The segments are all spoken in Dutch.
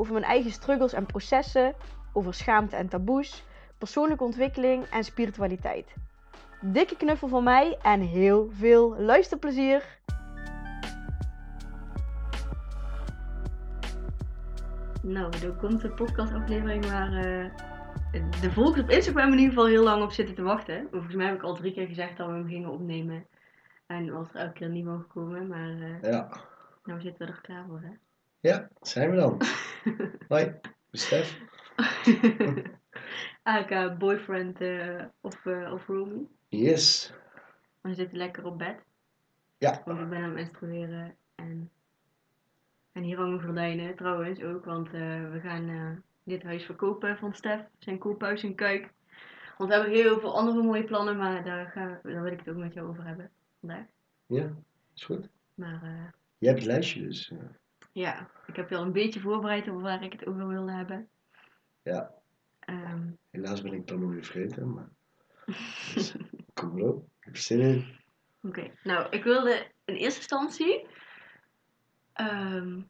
over mijn eigen struggles en processen, over schaamte en taboes, persoonlijke ontwikkeling en spiritualiteit. Dikke knuffel van mij en heel veel luisterplezier! Nou, er komt de podcastaflevering waar uh, de volgers op Instagram in ieder geval heel lang op zitten te wachten. Volgens mij heb ik al drie keer gezegd dat we hem gingen opnemen. En was er elke keer niet mogen komen, maar uh, Ja, nou zitten we er klaar voor, hè? Ja, zijn we dan. Hoi, Stef. AK boyfriend eh, of, uh, of roomie. Yes. We zitten lekker op bed. Ja. Want ik ben aan het menstrueren. En, en hier hangen gordijnen trouwens ook. Want eh, we gaan eh, dit huis verkopen van Stef. Zijn koophuis in Kuik. Want we hebben heel veel andere mooie plannen. Maar daar, ga, daar wil ik het ook met jou over hebben vandaag. Ja, is goed. Maar eh, Je hebt het lijstje dus. Ja, ik heb je al een beetje voorbereid over waar ik het over wilde hebben. Ja. Ehm, helaas ben ik dan nog weer vergeten, maar... Dus, kom maar op, ik heb zin in. Oké, nou, ik wilde in eerste instantie ehm,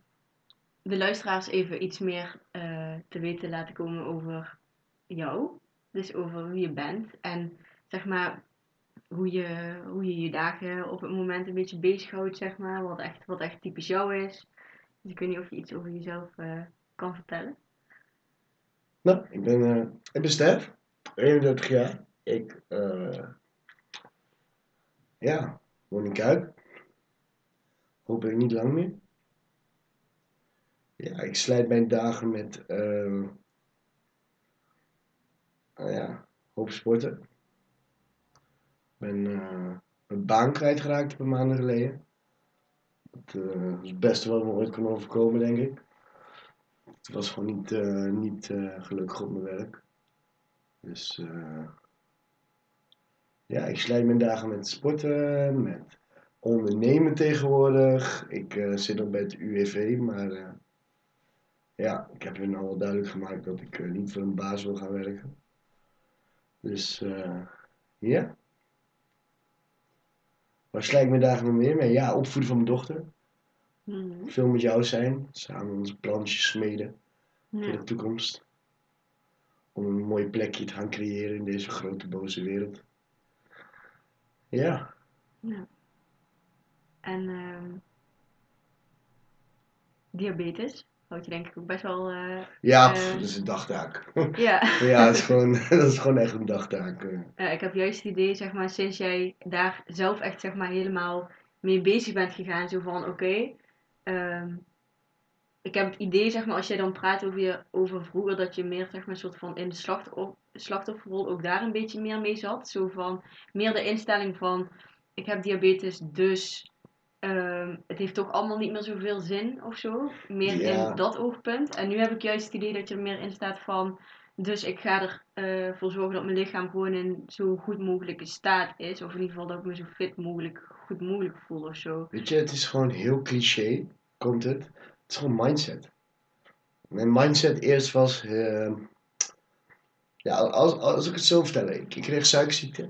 de luisteraars even iets meer eh, te weten laten komen over jou. Dus over wie je bent en zeg maar hoe je hoe je, je dagen op het moment een beetje bezighoudt, zeg maar. Wat echt, wat echt typisch jou is. Dus ik weet niet of je iets over jezelf eh, kan vertellen. Nou, ik ben, eh ik ben Stef, 31 jaar. Ik, eh ja, woon in Kuik. Hopelijk niet lang meer. Ja, ik slijt mijn dagen met, eh nou ja, hoop sporten. Ik ben mijn baan kwijtgeraakt een paar maanden geleden. Eh, het beste wat me ooit kon overkomen, denk ik. Het was gewoon niet, eh, niet eh, gelukkig op mijn werk. Dus ja, ik slijt mijn dagen met sporten, met ondernemen tegenwoordig. Ik zit nog bij het UWV, maar eh, ja, ik heb hun al duidelijk gemaakt dat ik niet voor een baas wil gaan werken. Dus ja. Waar slijt ik mijn dagen nog meer mee? Ja, opvoeden van mijn dochter. Mhm. Veel met jou zijn, samen onze plantjes smeden voor de toekomst. Om een mooi plekje te gaan creëren in deze grote boze wereld. Ja, Ja. En ehm, diabetes houd je denk ik ook best wel. eh, ja Eh. pff, dat is een dagtaak. ja. ja, dat is, gewoon, dat is gewoon echt een dagtaak. eh. Ik heb juist het idee, zeg maar, sinds jij daar zelf echt zeg maar helemaal mee bezig bent gegaan, zo van oké. ehm, ik heb het idee, zeg maar, als jij dan praat over, je, over vroeger, dat je meer zeg maar, soort van in de slachtoffer, slachtofferrol ook daar een beetje meer mee zat. Zo van meer de instelling van ik heb diabetes, dus ehm, het heeft toch allemaal niet meer zoveel zin of zo. Meer Ja. in dat oogpunt. En nu heb ik juist het idee dat je er meer in staat van. Dus ik ga ervoor voor zorgen dat mijn lichaam gewoon in zo goed mogelijke staat is. Of in ieder geval dat ik me zo fit mogelijk, goed mogelijk voel of zo. Weet je, het is gewoon heel cliché, komt het. Het is gewoon mindset. Mijn mindset eerst was, ehm, ja, als, als ik het zo vertel, ik, ik kreeg suikerziekte.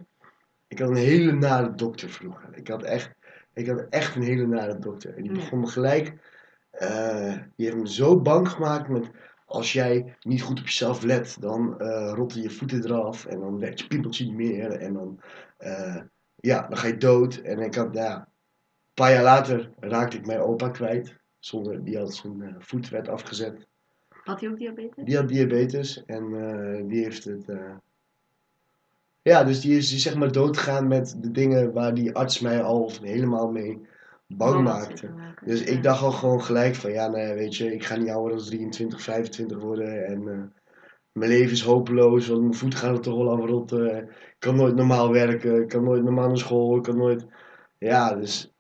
Ik had een hele nare dokter vroeger. Ik had echt, ik had echt een hele nare dokter. En die begon me gelijk, eh, die heeft me zo bang gemaakt met, als jij niet goed op jezelf let, dan eh, rotten je voeten eraf en dan werkt je piepeltje niet meer en dan, eh, ja, dan ga je dood. En ik had, ja, een paar jaar later raakte ik mijn opa kwijt. Zonder, die had zijn voet werd afgezet. Had hij ook diabetes? Die had diabetes en die heeft het. Ja, dus die is die zeg maar doodgegaan met de dingen waar die arts mij al helemaal mee bang maakte. maken. Dus Ja. ik dacht al gewoon gelijk van ja, nee, weet je, ik ga niet ouder dan 23, 25 worden en eh, mijn leven is hopeloos, want mijn voet gaat er toch wel afrotten. Ik kan nooit normaal werken, ik kan nooit normaal naar school, ik kan nooit. Ja, dus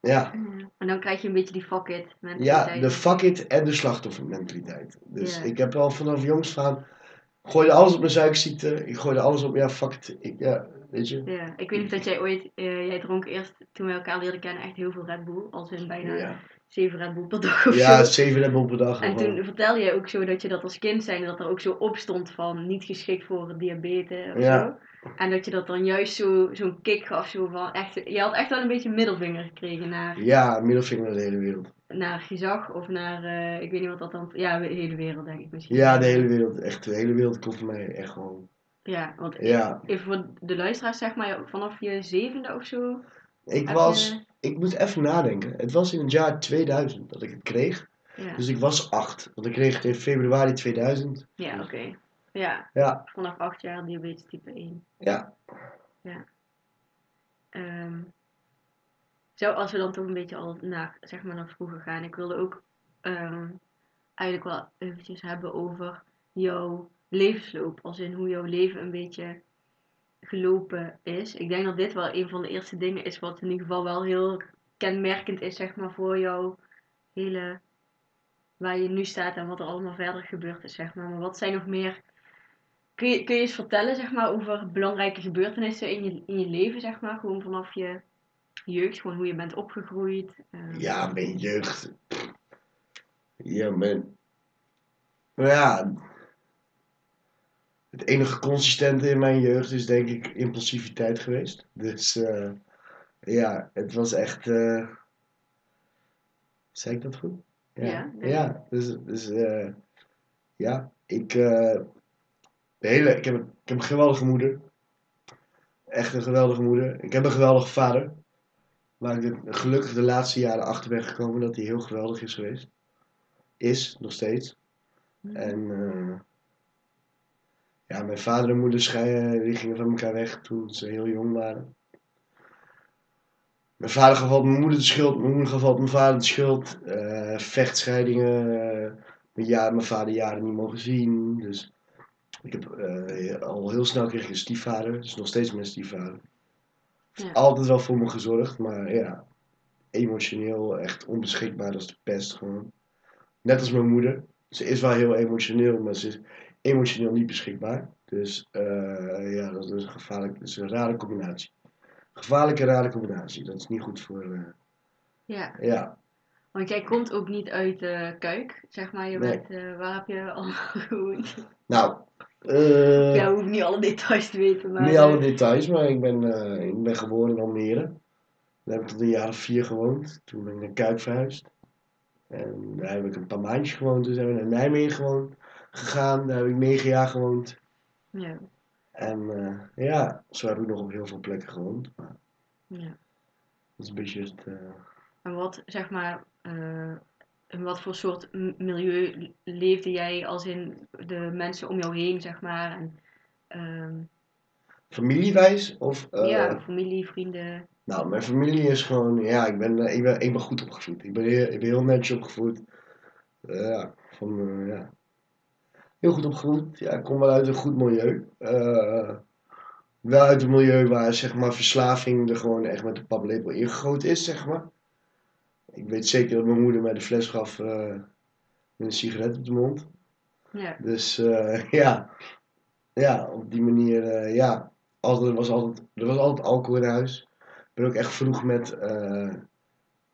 Ja, En dan krijg je een beetje die fuck it ja mentaliteit. de fuck it en de slachtoffermentaliteit. Dus Ja. ik heb al vanaf jongs aan, gooide alles op mijn suikerziekte. Ik gooide alles op, ja, fuck it. Ik, ja, weet je. Ja, ik weet niet dat jij ooit, eh, jij dronk eerst toen we elkaar leerden kennen echt heel veel Red Bull. Als in bijna Ja, zeven Red Bull per dag of ja zo. zeven Red Bull per dag. En gewoon. toen vertelde jij ook zo dat je dat als kind zijn, dat er ook zo op stond van niet geschikt voor diabetes of Ja. zo. En dat je dat dan juist zo, zo'n kick gaf, zo van echt, je had echt wel een beetje middelvinger gekregen naar, Ja, middelvinger naar de hele wereld. naar gezag of naar, eh, ik weet niet wat dat dan, ja, de hele wereld denk ik misschien. Ja, de hele wereld. Echt, de hele wereld komt voor mij echt gewoon. Ja, want Ja, even voor de luisteraars zeg maar, vanaf je zevende of zo. ik was, je- ik moet even nadenken. Het was in het jaar 2000 dat ik het kreeg. Ja, Dus ik was acht. Want ik kreeg het in februari 2000. ja oké. Ja, Ja, vanaf acht jaar diabetes type 1. ja. Ehm, zo, als we dan toch een beetje al naar, zeg maar, naar vroeger gaan. Ik wilde ook ehm, eigenlijk wel eventjes hebben over jouw levensloop. Als in hoe jouw leven een beetje gelopen is. Ik denk dat dit wel een van de eerste dingen is wat in ieder geval wel heel kenmerkend is, zeg maar, voor jouw hele... Waar je nu staat en wat er allemaal verder gebeurd is, zeg maar. Maar wat zijn nog meer... Kun je, kun je eens vertellen, zeg maar, over belangrijke gebeurtenissen in je, in je leven, zeg maar? Gewoon vanaf je jeugd, gewoon hoe je bent opgegroeid. ehm, Ja, mijn jeugd. Ja, mijn. Nou ja. Het enige consistente in mijn jeugd is denk ik impulsiviteit geweest. Dus eh, ja, het was echt. eh zei ik dat goed? Ja, nee. ja dus, dus eh, ja, ik. de hele, ik, heb, een- ik heb een geweldige moeder. Echt een geweldige moeder. Ik heb een geweldige vader. Waar ik gelukkig de laatste jaren achter ben gekomen dat hij heel geweldig is geweest. Is, nog steeds. Mhm. En eh, ja, mijn vader en moeder scheiden, die gingen van elkaar weg toen ze heel jong waren. Mijn vader gaf altijd mijn moeder de schuld, mijn moeder gaf altijd mijn vader de schuld. Eh, vechtscheidingen, eh, mijn, ja, mijn vader jaren niet mogen zien. Dus ik heb eh, al heel snel kreeg ik een stiefvader, dus nog steeds mijn stiefvader. Ja. Altijd wel voor me gezorgd, maar ja, emotioneel echt onbeschikbaar als de pest gewoon. Net als mijn moeder. Ze is wel heel emotioneel, maar ze is emotioneel niet beschikbaar. Dus eh, ja, dat is een gevaarlijk, dat is een rare combinatie. Gevaarlijke, rare combinatie. Dat is niet goed voor, eh, Ja, ja. want jij komt ook niet uit de Kuik, zeg maar. Je Nee. bent, eh, waar heb je al gewoond? Nou, eh, ja, hoeven niet alle details te weten, maar... niet alle details, maar ik ben, ik ben geboren in Almere. Daar heb ik tot een jaar of vier gewoond. Toen ben ik naar Kuik verhuisd. En daar heb ik een paar maandjes gewoond. Toen zijn we naar Nijmegen gewoond, gegaan. Daar heb ik negen jaar gewoond. ja, En eh, ja, zo heb ik nog op heel veel plekken gewoond. Maar ja. dat is een beetje het. eh, En wat, zeg maar, eh, in wat voor soort milieu leefde jij als in de mensen om jou heen, zeg maar? En, ehm, familiewijs of. ja, familie, vrienden. Nou, mijn familie is gewoon. Ja, ik ben, ik ben, ik ben goed opgevoed. Ik ben heel, ik ben heel netjes opgevoed. Ja, van. ja. Heel goed opgevoed. Ja, ik kom wel uit een goed milieu. Eh, wel uit een milieu waar zeg maar verslaving er gewoon echt met de paplepel ingegoten is, zeg maar. Ik weet zeker dat mijn moeder mij de fles gaf eh, met een sigaret op de mond. Ja, Dus eh, ja. ja, op die manier, ja. Altijd, er, was altijd, er was altijd alcohol in huis. Ik ben ook echt vroeg met,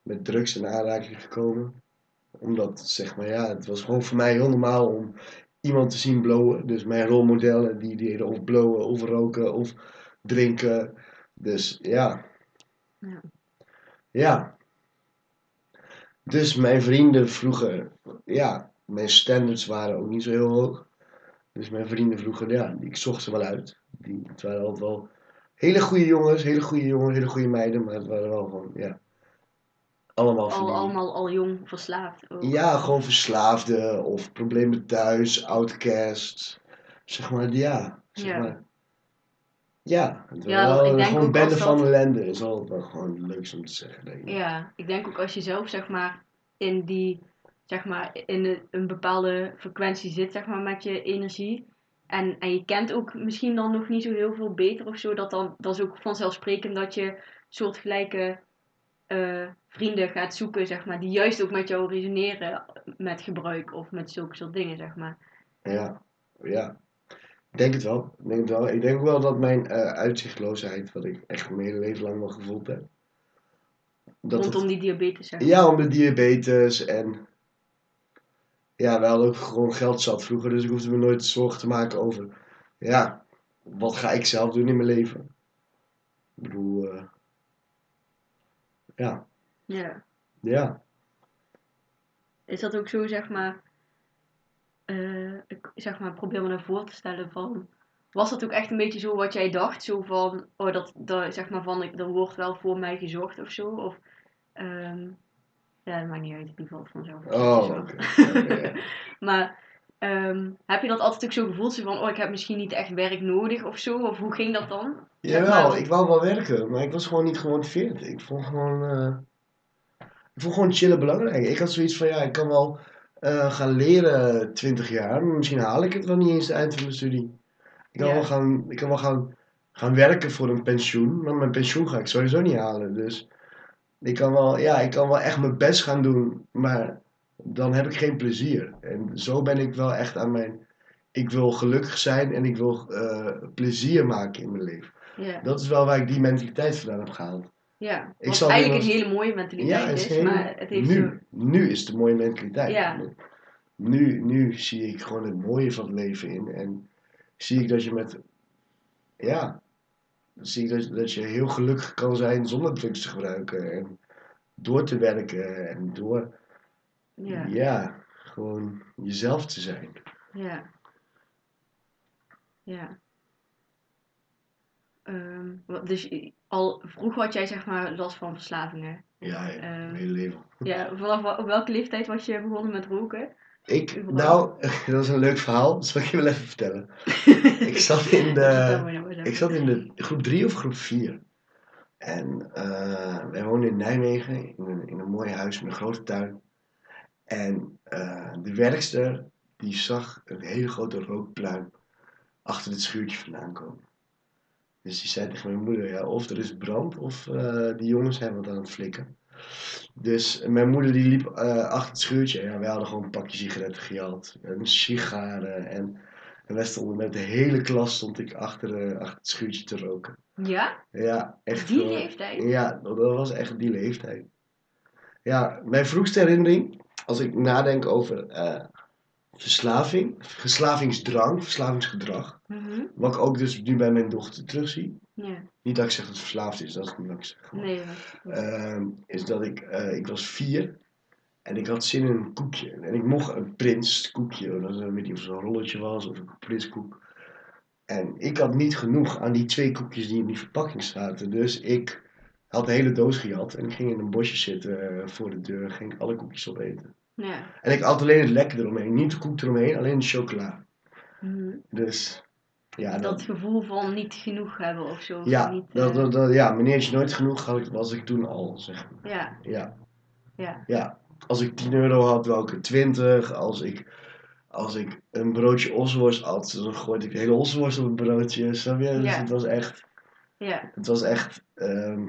met drugs in aanraking gekomen. Omdat, zeg maar, ja, het was gewoon voor mij heel normaal om iemand te zien blowen. Dus mijn rolmodellen, die deden of blowen, of roken, of drinken. Dus ja. Ja. Ja. Dus mijn vrienden vroeger, ja, mijn standards waren ook niet zo heel hoog. Dus mijn vrienden vroeger, ja, ik zocht ze wel uit. Die, het waren altijd wel hele goede jongens, hele goede jongens, hele goede meiden, maar het waren wel gewoon, ja, allemaal al, allemaal al jong verslaafd ook. Ja, gewoon verslaafden of problemen thuis, outcasts. Zeg maar, ja. Zeg Ja. maar. Ja, Ja, wel, ik denk gewoon bende van dat- ellende is altijd wel gewoon het leukste om te zeggen, denk ik. Ja, ik denk ook als je zelf zeg maar in die zeg maar in een, een bepaalde frequentie zit zeg maar met je energie en, en je kent ook misschien dan nog niet zo heel veel beter of zo dat dan dat is ook vanzelfsprekend dat je soortgelijke eh, vrienden gaat zoeken, zeg maar, die juist ook met jou resoneren met gebruik of met zulke soort dingen, zeg maar. Ja, ja. Ik denk het wel. Ik denk het wel. Ik denk wel dat mijn eh, uitzichtloosheid, wat ik echt mijn hele leven lang wel gevoeld heb. Dat Rondom het- die diabetes, zeg maar. Ja, om de diabetes en. Ja, we hadden ook gewoon geld zat vroeger, dus ik hoefde me nooit zorgen te maken over. Ja, wat ga ik zelf doen in mijn leven? Ik bedoel, eh, ja, Ja. ja. Is dat ook zo, zeg maar, eh, ik zeg maar, probeer me naar voor te stellen van, was dat ook echt een beetje zo wat jij dacht? Zo van, oh, dat, dat zeg maar van, ik- er wordt wel voor mij gezorgd of zo? Of, ehm, ja, dat maakt niet uit, die valt vanzelf. Oh, ja. Maar ehm, heb je dat altijd ook zo gevoeld? Zo van, oh, ik heb misschien niet echt werk nodig of zo? Of hoe ging dat dan? Jawel, ik wou wel werken, maar ik was gewoon niet gemotiveerd. Ik vond gewoon, ik vond gewoon chillen belangrijk. Ik had zoiets van, ja, ik kan wel eh, gaan leren 20 jaar, maar misschien haal ik het wel niet eens het eind van mijn studie. Ik kan Ja. wel, gaan, ik kan wel gaan, gaan werken voor een pensioen, maar mijn pensioen ga ik sowieso niet halen. Dus ik kan wel, ja, ik kan wel echt mijn best gaan doen, maar dan heb ik geen plezier. En zo ben ik wel echt aan mijn, ik wil gelukkig zijn en ik wil eh, plezier maken in mijn leven. Ja, Dat is wel waar ik die mentaliteit vandaan heb gehaald. ja. Ik zal nu eigenlijk wel een hele mooie mentaliteit het is, maar het heeft zo... nu, nu is het een mooie mentaliteit. Ja. Nu, nu zie ik gewoon het mooie van het leven in. En zie ik dat je met, ja, zie ik dat, dat je heel gelukkig kan zijn zonder drugs te gebruiken. En door te werken en door, Ja, ja, gewoon jezelf te zijn. ja. Ja. Ehm, dus al vroeg had jij zeg maar last van verslavingen. Ja, ja, Ehm. mijn hele leven. Ja, vanaf op welke leeftijd was je begonnen met roken? Ik, überhaupt? nou, dat is een leuk verhaal. Dat zal ik je wel even vertellen. Ik zat in de... Ik zat in de groep 3 of groep 4. En eh, wij woonden in Nijmegen in een, in een mooi huis met een grote tuin. En eh, de werkster die zag een hele grote rookpluim achter het schuurtje vandaan komen. Dus die zei tegen mijn moeder, ja, of er is brand of eh, die jongens zijn wat aan het flikken. Dus mijn moeder die liep eh, achter het schuurtje. En ja, wij hadden gewoon een pakje sigaretten gejat. En sigaren. En, en wij stonden met de hele klas stond ik achter, achter het schuurtje te roken. Ja? Ja, echt. Die leeftijd? Ja, dat was echt die leeftijd. Ja, mijn vroegste herinnering, als ik nadenk over eh, verslaving, verslavingsdrang, verslavingsgedrag, Mhm. wat ik ook dus nu bij mijn dochter terugzie. Ja. Niet dat ik zeg dat het verslaafd is, dat is niet wat ik zeg. Nee. Ehm, is dat ik, eh, ik was vier en ik had zin in een koekje. En ik mocht een prins koekje, dat weet niet of het een rolletje was of een prinskoek. En ik had niet genoeg aan die twee koekjes die in die verpakking zaten. Dus ik had de hele doos gejat en ik ging in een bosje zitten eh, voor de deur. Ging ik alle koekjes opeten. Ja. En ik had alleen het lekker eromheen. Niet de koek eromheen, alleen de chocola. Mhm. Dus ja, Dat gevoel van niet genoeg hebben of zo. ja, niet, dat, eh, dat, dat- ja, meneer je nooit genoeg had, ik- was ik toen al, zeg maar. Ja, Ja. ja. Ja, als ik 10 euro had, wou ik er 20. Als ik, als ik een broodje osworst had, dan gooide ik de hele osworst op het broodje. Snap je? Dus Ja. het was echt, ja. het was echt, ehm,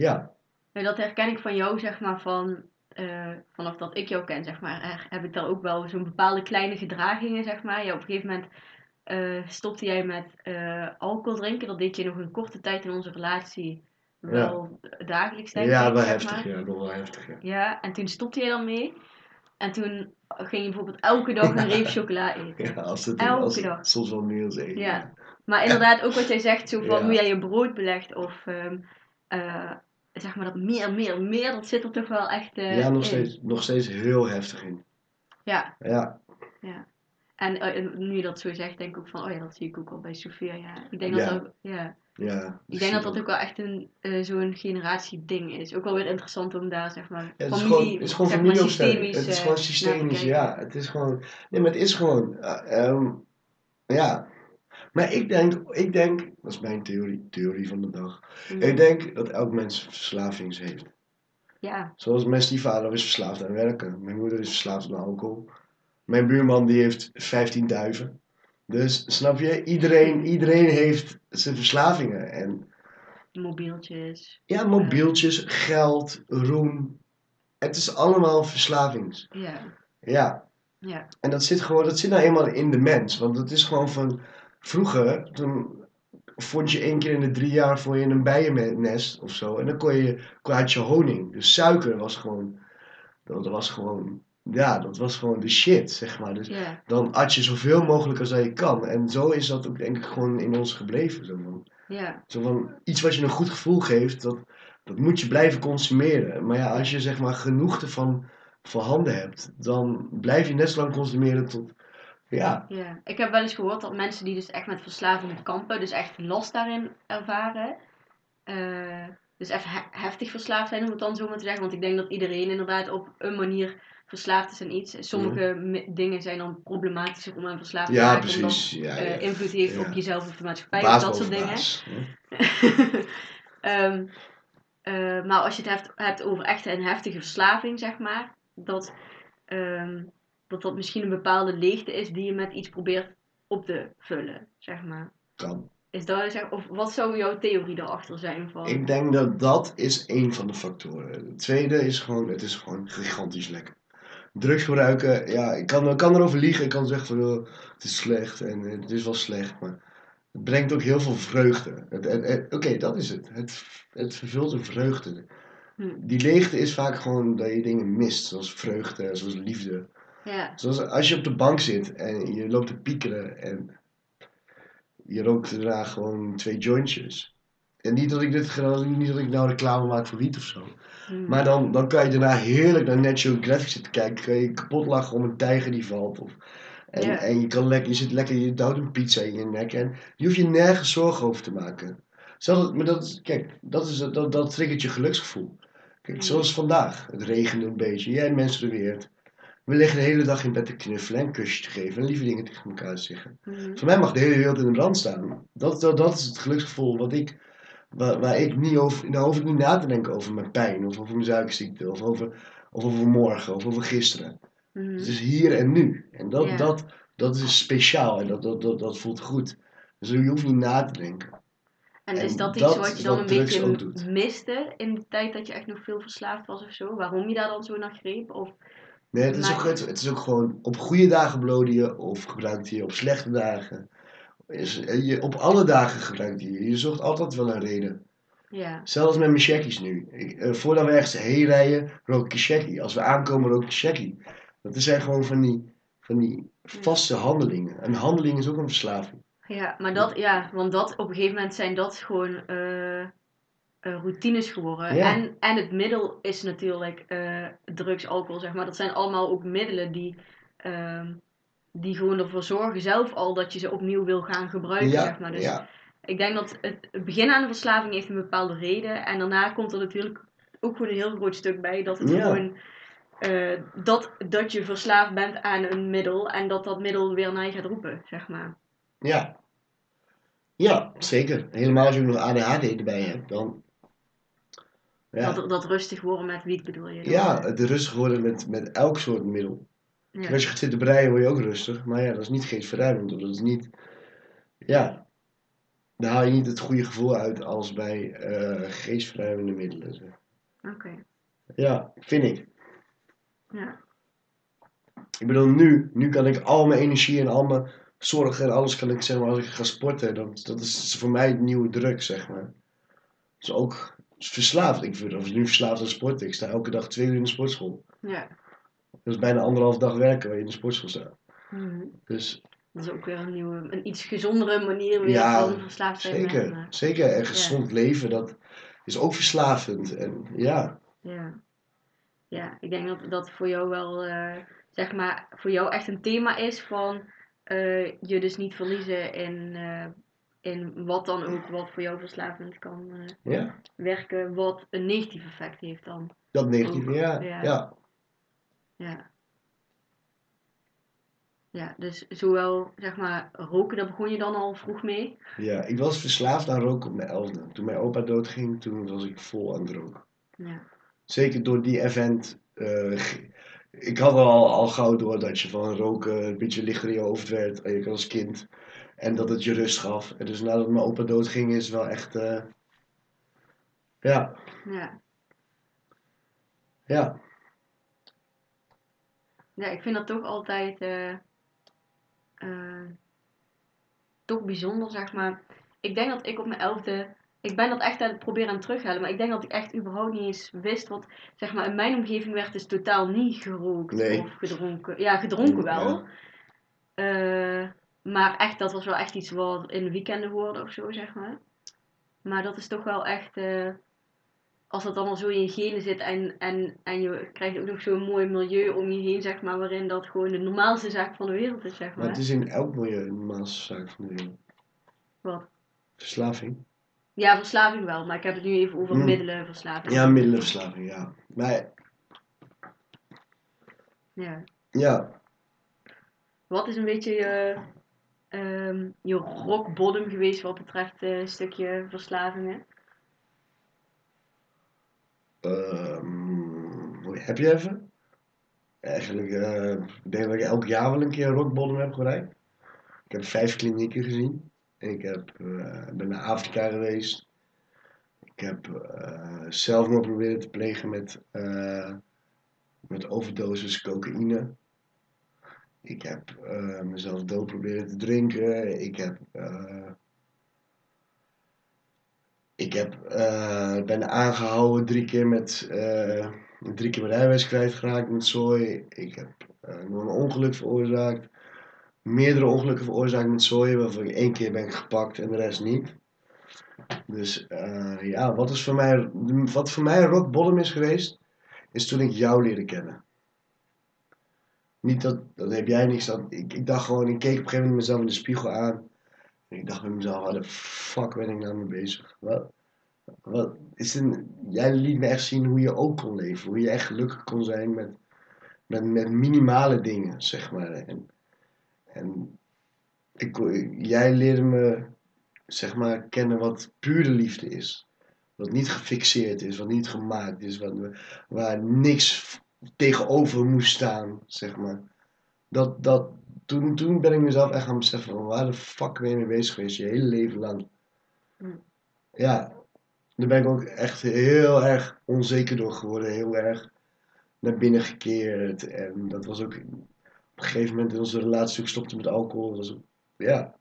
ja. Dat herken ik van jou, zeg maar, van, eh, vanaf dat ik jou ken, zeg maar, heb ik daar ook wel zo'n bepaalde kleine gedragingen, zeg maar. Ja, op een gegeven moment eh, stopte jij met eh, alcohol drinken. Dat deed je nog een korte tijd in onze relatie wel dagelijks, denk Ja, wel heftig, maar. ja, wel heftig, ja. Ja, en toen stopte je dan mee. En toen ging je bijvoorbeeld elke dag een reep chocola eten. Ja, als het, Elke als, dag. soms wel meer één. Ja. Maar inderdaad, ook wat jij zegt, zo van Ja. hoe jij je brood belegt of ehm, eh, zeg maar dat meer, meer, meer, dat zit er toch wel echt eh, Ja, nog in. steeds, nog steeds heel heftig in. Ja, Ja, en eh, en nu je dat zo zegt, denk ik ook van, oh ja, dat zie ik ook al bij Sofia, ja. Ik denk Ja. dat dat, ja. ja. Ik denk dat dat ook wel echt een, eh, zo'n generatieding is. Ook wel weer interessant om daar, zeg maar, Ja, het is familie, gewoon, het is gewoon zeg maar, familieopstelling. systemisch, Het is gewoon systemisch, ja. Het is gewoon, nee, maar het is gewoon, eh, ehm, ja. Maar ik denk, ik denk, dat is mijn theorie, theorie van de dag. Mhm. Ik denk dat elk mens verslavings heeft. Ja, Zoals mijn stiefvader is verslaafd aan werken. Mijn moeder is verslaafd aan alcohol. Mijn buurman die heeft 15 duiven. Dus snap je, iedereen, iedereen heeft zijn verslavingen. En mobieltjes. Ja, mobieltjes, geld, roem. Het is allemaal verslavings. Ja, Ja, ja, en dat zit gewoon, dat zit nou eenmaal in de mens. Want het is gewoon van, vroeger, toen vond je één keer in de drie jaar vond je een bijennest of zo. En dan kon je, kon had je honing. Dus suiker was gewoon, dat was gewoon, ja, dat was gewoon de shit, zeg maar. Dus dan at je zoveel mogelijk als dat je kan. En zo is dat ook denk ik gewoon in ons gebleven. Zo van, zo van iets wat je een goed gevoel geeft, dat, dat moet je blijven consumeren. Maar ja, als je zeg maar genoeg ervan voorhanden hebt, dan blijf je net zo lang consumeren tot, ja, ja. Ik heb wel eens gehoord dat mensen die dus echt met verslavingen kampen, dus echt last daarin ervaren. eh, dus even he- heftig verslaafd zijn, om het dan zo maar te zeggen. Want ik denk dat iedereen inderdaad op een manier verslaafd is aan iets. Sommige mi- dingen zijn dan problematischer om aan verslaafd te Mhm. ja omdat precies. Ja, ja. invloed heeft Ja. op jezelf of de maatschappij Baas dat soort dingen. Ehm, eh, maar als je het hebt, hebt over echt een heftige verslaving, zeg maar, dat, ehm, dat dat misschien een bepaalde leegte is die je met iets probeert op te vullen, zeg maar. Kan. Is dat, zeg, of wat zou jouw theorie daarachter zijn van? Ik denk dat dat is één van de factoren. Het tweede is gewoon, het is gewoon gigantisch lekker. Drugs gebruiken, ja, ik kan, ik kan erover liegen. Ik kan zeggen van, oh, het is slecht en eh, het is wel slecht, maar het brengt ook heel veel vreugde. Oké, dat is het. het. Het vervult een vreugde. Hm. Die leegte is vaak gewoon dat je dingen mist, zoals vreugde, zoals liefde. Ja, Zoals als je op de bank zit en je loopt te piekeren en je rookt daarna gewoon twee jointjes. En niet dat ik dit niet dat ik nou reclame maak voor wiet of zo. hm. Maar dan, dan kan je daarna heerlijk naar Net Geographic zitten kijken. Kan je kapot lachen om een tijger die valt. Of, en, Ja. en je, kan lekker, je zit lekker, je duwt een pizza in je nek. En je hoeft je nergens zorgen over te maken. Zelfs, maar dat kijk, dat, is, dat, dat triggert je geluksgevoel. Kijk, zoals vandaag. Het regende een beetje. Jij menstrueert. We liggen de hele dag in bed te knuffelen en kusjes te geven. En lieve dingen tegen elkaar te zeggen. Hm. Voor mij mag de hele wereld in de brand staan. Dat, dat, dat is het geluksgevoel wat ik, waar, waar ik niet over, nou hoef ik niet na te denken over mijn pijn, of over mijn suikerziekte, of over, of over morgen, of over gisteren. Hm. Het is hier en nu. En dat, dat, dat is speciaal en dat, dat, dat, dat voelt goed. Dus je hoeft niet na te denken. En en is dat iets dat wat is je dan wat een beetje miste in de tijd dat je echt nog veel verslaafd was of zo? Waarom je daar dan zo naar greep? Of, Nee, het is, ook, het, het is ook gewoon op goede dagen bloden je of gebruikt je op slechte dagen. Is, eh, je, op alle dagen gebruikt je. Je zoekt altijd wel een reden. ja, Zelfs met mijn checkies nu. Ik, eh, voordat we ergens heen rijden, rook ik een checkie. Als we aankomen, rook ik een checkie. Dat zijn gewoon van die, van die vaste handelingen. Een handeling is ook een verslaving. ja, maar dat, ja, want dat op een gegeven moment zijn dat gewoon eh, eh, routines geworden. Ja. En, en het middel is natuurlijk eh, drugs, alcohol, zeg maar. Dat zijn allemaal ook middelen die, ehm, die gewoon ervoor zorgen zelf al dat je ze opnieuw wil gaan gebruiken, ja, zeg maar. Dus ja, ik denk dat het, begin aan de verslaving heeft een bepaalde reden. En daarna komt er natuurlijk ook gewoon een heel groot stuk bij dat het gewoon... eh, dat, dat je verslaafd bent aan een middel en dat dat middel weer naar je gaat roepen, zeg maar. ja. Ja, zeker. Helemaal als je nog ADHD erbij hebt, dan... Ja, Dat, dat rustig worden met wiet bedoel je? dan? ja het rustig worden met, met elk soort middel. Ja. Als je gaat zitten breien, word je ook rustig. Maar ja, dat is niet geestverruimend. Dat is niet... Ja, daar haal je niet het goede gevoel uit als bij eh geestverruimende middelen. Oké, Ja, vind ik. ja. Ik bedoel, nu, nu kan ik al mijn energie en al mijn zorgen en alles kan ik, zeg maar, als ik ga sporten, dan, dat is voor mij het nieuwe druk, zeg maar. Dus ook verslaafd. Ik vind, of nu verslaafd aan sporten. Ik sta elke dag twee uur in de sportschool. ja. Dat is bijna anderhalf dag werken waar je in de sportschool staat. Mhm. Dus Dat is ook weer een nieuwe, een iets gezondere manier weer Ja, van verslaafd zijn. zeker, eh, zeker. En gezond leven, dat is ook verslavend. En ja, Ja. Ja, ik denk dat dat voor jou wel, eh, zeg maar, voor jou echt een thema is van eh, je dus niet verliezen in, in wat dan ook, wat voor jou verslavend kan eh, ja. werken, wat een negatief effect heeft dan. Dat negatieve, Ook, ja. ja. ja. Ja. Ja, dus zowel, zeg maar, roken, daar begon je dan al vroeg mee. Ja, ik was verslaafd aan roken op mijn elfde. Toen mijn opa doodging, toen was ik vol aan het roken. Ja. Zeker door die event. eh, ik had al, al gauw door dat je van roken een beetje lichter in je hoofd werd. eh, als kind. En dat het je rust gaf. En dus nadat mijn opa doodging is wel echt... eh, Ja, Ja. ja. Ja, ik vind dat toch altijd eh, eh, toch bijzonder, zeg maar. Ik denk dat ik op mijn elfde, ik ben dat echt aan het proberen aan het terughalen, maar ik denk dat ik echt überhaupt niet eens wist wat, zeg maar, in mijn omgeving werd dus totaal niet gerookt Nee. of gedronken. Ja, gedronken wel. Ja. Eh, maar echt, dat was wel echt iets wat in de weekenden hoorde of zo, zeg maar. Maar dat is toch wel echt, eh, als dat dan al zo in je genen zit en, en, en je krijgt ook nog zo'n mooi milieu om je heen, zeg maar, waarin dat gewoon de normaalste zaak van de wereld is, zeg Maar maar. het is in elk milieu een normaalste zaak van de wereld. Wat? Verslaving. Ja, verslaving wel, maar ik heb het nu even over Hmm. middelenverslaving. Ja, middelenverslaving, ja. Maar Ja. ja, Wat is een beetje je, ehm, je rock bottom geweest wat betreft eh, een stukje verslavingen? ehm, heb je even? Eigenlijk, eh, ik denk dat ik elk jaar wel een keer rock bottom heb bereikt. Ik heb vijf klinieken gezien. Ik heb, eh, ben naar Afrika geweest. Ik heb eh, zelfmoord proberen te plegen met, met overdosis cocaïne. Ik heb eh, mezelf dood proberen te drinken. Ik heb, eh, ik heb, eh, ben aangehouden drie keer met, drie keer mijn rijbewijs kwijtgeraakt met zooi. Ik heb nog een ongeluk veroorzaakt. Meerdere ongelukken veroorzaakt met zooi, waarvan ik één keer ben gepakt en de rest niet. Dus ja, wat, is voor mij, wat voor mij rock bottom is geweest, is toen ik jou leerde kennen. Niet dat, dat heb jij niks aan. Ik, ik dacht gewoon, ik keek op een gegeven moment mezelf in de spiegel aan. En ik dacht bij mezelf, waar de fuck ben ik nou mee bezig? Wat, wat is een, jij liet me echt zien hoe je ook kon leven. Hoe je echt gelukkig kon zijn met, met, met minimale dingen, zeg maar. En, en ik, jij leerde me, zeg maar, kennen wat pure liefde is. Wat niet gefixeerd is, wat niet gemaakt is, wat, waar niks tegenover moest staan, zeg maar. Dat, dat, toen, toen ben ik mezelf echt gaan beseffen van waar de fuck ben je mee bezig geweest je hele leven lang. Hmm. Ja, daar ben ik ook echt heel erg onzeker door geworden, heel erg naar binnen gekeerd. En dat was ook op een gegeven moment in onze relatie ook stopte met alcohol. Dat was ook, ja,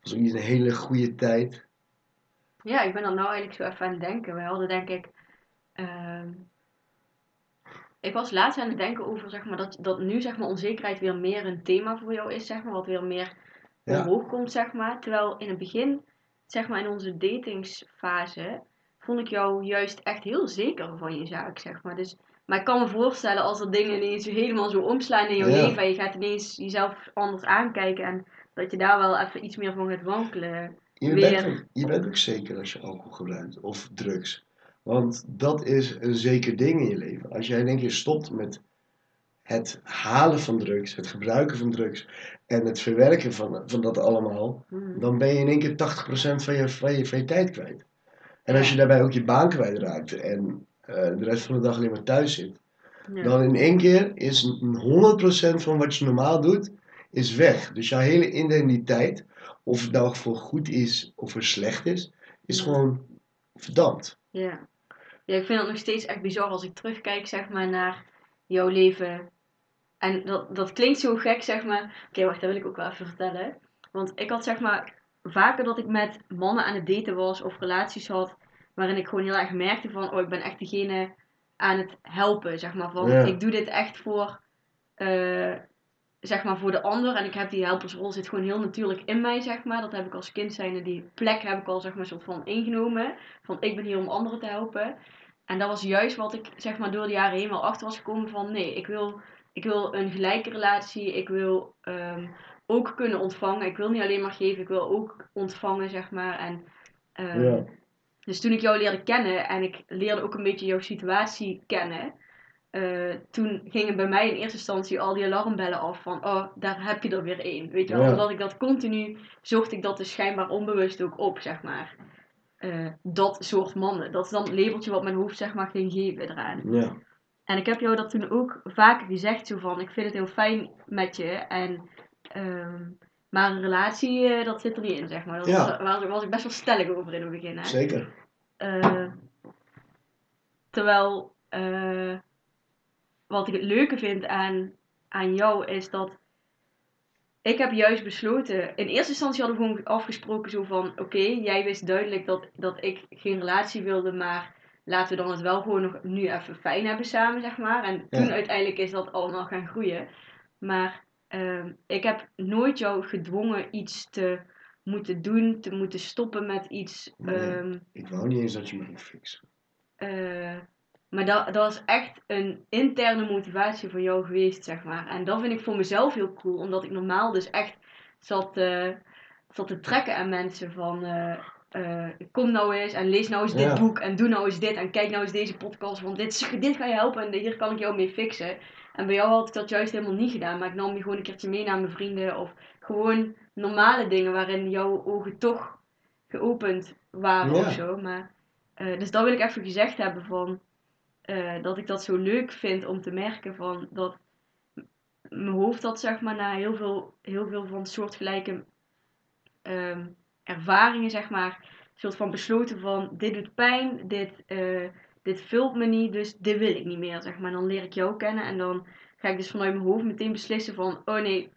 was ook niet een hele goede tijd. Ja, ik ben er nou eigenlijk zo even aan het denken. Wij hadden denk ik. ehm, ik was laatst aan het denken over zeg maar, dat, dat nu zeg maar, onzekerheid weer meer een thema voor jou is, zeg maar, wat weer meer Ja. omhoog komt. Zeg maar. Terwijl in het begin, zeg maar in onze datingsfase, vond ik jou juist echt heel zeker van je zaak. Zeg maar. Dus, maar ik kan me voorstellen als er dingen ineens helemaal zo omslaan in jouw Ja. leven en je gaat ineens jezelf anders aankijken en dat je daar wel even iets meer van gaat wankelen. Je Weer. bent, ook, je bent ook zeker als je alcohol gebruikt of drugs. Want dat is een zeker ding in je leven. Als jij in één keer stopt met het halen van drugs, het gebruiken van drugs en het verwerken van, van dat allemaal, Hmm. dan ben je in één keer 80% van je, van, je, van je tijd kwijt. En als je daarbij ook je baan kwijtraakt en eh, de rest van de dag alleen maar thuis zit, Ja. dan in één keer is een 100% van wat je normaal doet, is weg. Dus jouw hele identiteit, of het nou voor goed is of voor slecht is, is Ja. gewoon verdampt. Ja. Ja, ik vind het nog steeds echt bizar als ik terugkijk, zeg maar, naar jouw leven. En dat, dat klinkt zo gek, zeg maar. Oké, wacht, dat wil ik ook wel even vertellen. Want ik had, zeg maar, vaker dat ik met mannen aan het daten was of relaties had, waarin ik gewoon heel erg merkte van, oh, ik ben echt degene aan het helpen, zeg maar. Van, Ja. ik doe dit echt voor, eh, zeg maar, voor de ander. En ik heb die helpersrol zit gewoon heel natuurlijk in mij, zeg maar. Dat heb ik als kind zijnde, die plek heb ik al, zeg maar, soort van ingenomen. Van, ik ben hier om anderen te helpen. En dat was juist wat ik, zeg maar, door de jaren heen wel achter was gekomen van, nee, ik wil, ik wil een gelijke relatie. Ik wil ehm, ook kunnen ontvangen. Ik wil niet alleen maar geven, ik wil ook ontvangen, zeg maar. En, ehm, Ja. Dus toen ik jou leerde kennen en ik leerde ook een beetje jouw situatie kennen, eh, toen gingen bij mij in eerste instantie al die alarmbellen af van, oh, daar heb je er weer één. Weet je wel, Ja. omdat ik dat continu, zocht ik dat dus schijnbaar onbewust ook op, zeg maar. Eh, dat soort mannen. Dat is dan het labeltje wat mijn hoofd, zeg maar, ging geven eraan. Ja. En ik heb jou dat toen ook vaker gezegd, zo van, ik vind het heel fijn met je en... ehm, maar een relatie, eh, dat zit er niet in, zeg maar. Daar Ja. was, was, ik best wel stellig over in het begin, hè. Zeker. Terwijl wat ik het leuke vind aan, aan jou is dat ik heb juist besloten. In eerste instantie hadden we gewoon afgesproken zo van oké, jij wist duidelijk dat, dat ik geen relatie wilde, maar laten we dan het wel gewoon nog nu even fijn hebben samen, zeg maar. En toen Ja. uiteindelijk is dat allemaal gaan groeien. Maar ehm, ik heb nooit jou gedwongen iets te moeten doen, te moeten stoppen met iets. Nee. ehm, Ik wou niet eens dat je me ging fixen. eh, maar dat, dat was echt een interne motivatie voor jou geweest, zeg maar. En dat vind ik voor mezelf heel cool, omdat ik normaal dus echt zat, zat te trekken aan mensen van... eh, eh, kom nou eens en lees nou eens dit Ja. boek en doe nou eens dit en kijk nou eens deze podcast, want dit, dit ga je helpen en hier kan ik jou mee fixen. En bij jou had ik dat juist helemaal niet gedaan, maar ik nam je gewoon een keertje mee naar mijn vrienden of gewoon normale dingen waarin jouw ogen toch geopend waren Ja. of zo. Maar, eh, dus dat wil ik even gezegd hebben van eh, dat ik dat zo leuk vind om te merken van dat mijn hoofd dat zeg maar na heel veel, heel veel van soortgelijke ehm, ervaringen zeg maar soort van besloten van dit doet pijn, dit, eh, dit vult me niet, dus dit wil ik niet meer zeg maar. Dan leer ik jou kennen en dan ga ik dus vanuit mijn hoofd meteen beslissen van oh nee,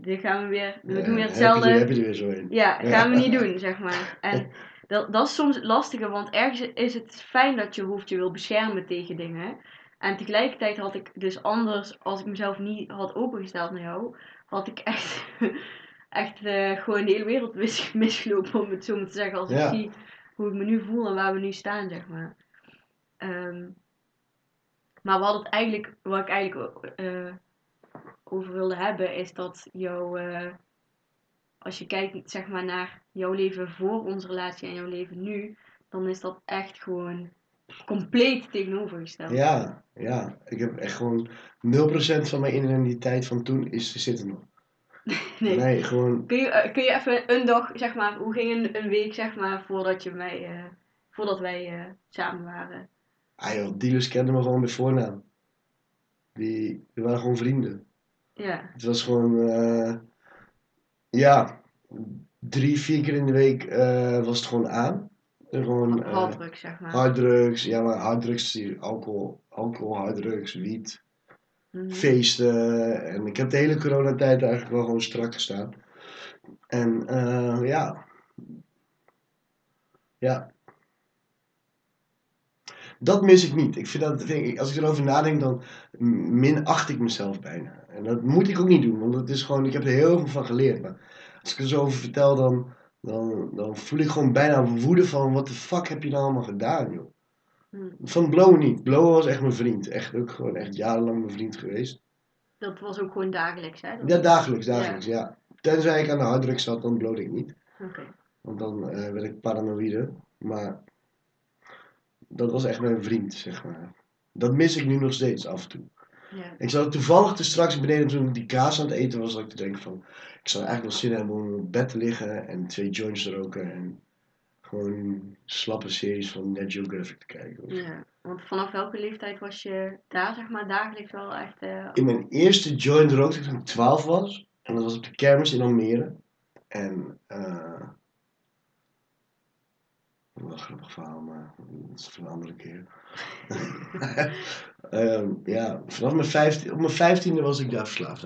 dit gaan we weer, we Ja, doen weer hetzelfde. Heb je er weer zo in. Ja, Ja. gaan we niet doen, zeg maar. En dat, dat is soms het lastige, want ergens is het fijn dat je hoofd je wil beschermen tegen dingen. En tegelijkertijd had ik dus anders, als ik mezelf niet had opengesteld naar jou, had ik echt, echt eh, gewoon de hele wereld mis, misgelopen, om het zo maar te zeggen. Als Ja. ik zie hoe ik me nu voel en waar we nu staan, zeg maar. Ehm, maar wat, het eigenlijk, wat ik eigenlijk eh, over wilde hebben, is dat jouw... eh, als je kijkt zeg maar, naar jouw leven voor onze relatie en jouw leven nu, dan is dat echt gewoon compleet tegenovergesteld. Ja, ja. Ik heb echt gewoon 0% van mijn identiteit van toen is te zitten nog. Nee. Nee, gewoon. Kun, je, eh, kun je even een dag, zeg maar, hoe ging een, een week, zeg maar, voordat, je mij, eh, voordat wij eh, samen waren? Ah joh, dealers kenden me gewoon bij voornaam. Die, die waren gewoon vrienden. Ja, Het was gewoon, ja, drie, vier keer in de week eh, was het gewoon aan. Gewoon eh, harddruk, zeg maar. harddrugs, ja maar harddrugs, alcohol, alcohol, harddrugs, wiet, Mhm. feesten. En ik heb de hele coronatijd eigenlijk wel gewoon strak gestaan. En eh, ja, ja. Dat mis ik niet. Ik vind dat, als ik erover nadenk, dan minacht ik mezelf bijna. En dat moet ik ook niet doen, want het is gewoon, ik heb er heel veel van geleerd. Maar als ik er zo over vertel, dan, dan, dan voel ik gewoon bijna woede van, wat de fuck heb je nou allemaal gedaan, joh. Hm. Van Blow niet. Blow was echt mijn vriend. Echt ook gewoon echt jarenlang mijn vriend geweest. Dat was ook gewoon dagelijks, hè? Dat- Ja, dagelijks, dagelijks, ja. Tenzij ik aan de harddrugs zat, dan blowde ik niet. Oké. Want dan eh, werd ik paranoïde. Maar dat was echt mijn vriend, zeg maar. Dat mis ik nu nog steeds af en toe. Ja. Ik zat toevallig te straks beneden toen ik die kaas aan het eten was, dat ik te denken van... Ik zou eigenlijk wel zin hebben om op bed te liggen en twee joints te roken en gewoon slappe series van Net Geographic te kijken. of ja. Want vanaf welke leeftijd was je daar, zeg maar, dagelijks wel echt... eh, In mijn eerste joint rookte ik toen ik 12 was. En dat was op de kermis in Almere. En, eh. Wel een grappig verhaal, maar dat is voor een andere keer. Ehm, ja, vanaf mijn 15, op mijn vijftiende was ik daar verslaafd.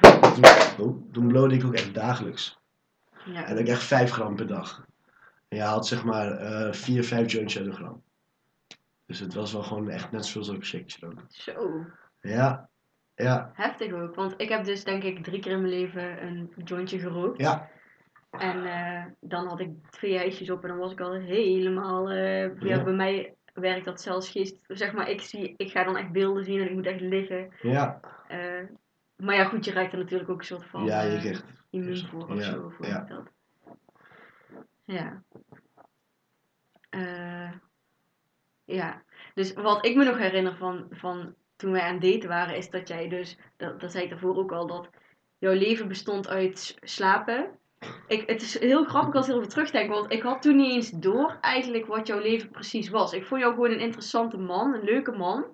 Toen, oh, toen blode ik ook echt dagelijks. ja. En ik echt 5 gram per dag. En je haalt zeg maar eh 4, 5 jointjes uit een gram. Dus het was wel gewoon echt net zoals ik een shaketje rook. Zo. Ja, ja, Heftig ook, want ik heb dus denk ik drie keer in mijn leven een jointje gerookt. ja. En eh, dan had ik twee ijsjes op en dan was ik al helemaal... eh, ja. Ja. bij mij werkt dat zelfs geest... Zeg maar, ik, zie, ik ga dan echt beelden zien en ik moet echt liggen. Ja, Eh, maar ja, goed, je raakt er natuurlijk ook een soort van ja, je krijgt immuun voor of Ja, zo. Voor ja. Dat. Ja. Ja. Dus wat ik me nog herinner van, van toen wij aan het daten waren, is dat jij dus, dat, dat zei ik daarvoor ook al, dat jouw leven bestond uit slapen. Ik, het is heel grappig als ik erover terugdenk, want ik had toen niet eens door eigenlijk wat jouw leven precies was. Ik vond jou gewoon een interessante man, een leuke man.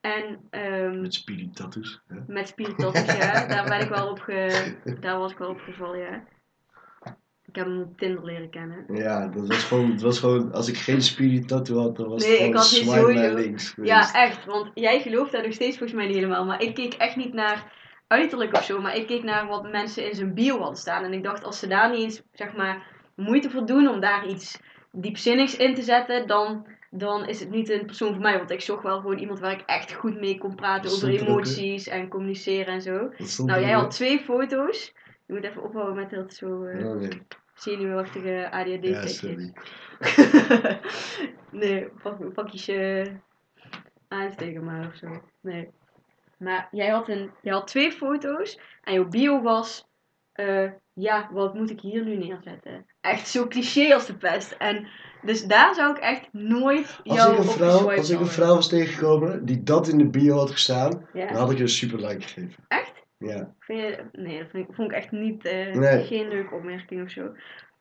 En ehm, met speedy tattoos. Hè? met spiritatjes, ja. Daar ben ik wel op ge... Daar was ik wel op gevallen, ja. Ik heb hem op Tinder leren kennen. Ja, dat was gewoon, het was gewoon als ik geen spirit tattoo had, dan was Nee, het ik gewoon swipe naar links geweest. Ja, echt. Want jij gelooft daar nog steeds volgens mij niet helemaal. Maar ik keek echt niet naar uiterlijk of zo. Maar ik keek naar wat mensen in zijn bio hadden staan. En ik dacht, als ze daar niet eens, zeg maar, moeite voor doen om daar iets diepzinnigs in te zetten, dan, dan is het niet een persoon voor mij. Want ik zocht wel gewoon iemand waar ik echt goed mee kon praten over er emoties en communiceren en zo. Nou, jij had twee foto's. Je moet even ophouden met dat zo Oh, nee. zenuwachtige ADHD Ja, nee, pak, pak je je aansteken maar of zo. Nee. Maar jij had, een, jij had twee foto's en jouw bio was... eh, ja, wat moet ik hier nu neerzetten? Echt zo cliché als de pest. En dus daar zou ik echt nooit Als jou ik, een vrouw, als ik een vrouw was tegengekomen die dat in de bio had gestaan, Ja. dan had ik je een super like gegeven. Echt? Ja. Vind je, nee, dat vind ik, vond ik echt niet, eh, Nee. geen leuke opmerking of zo.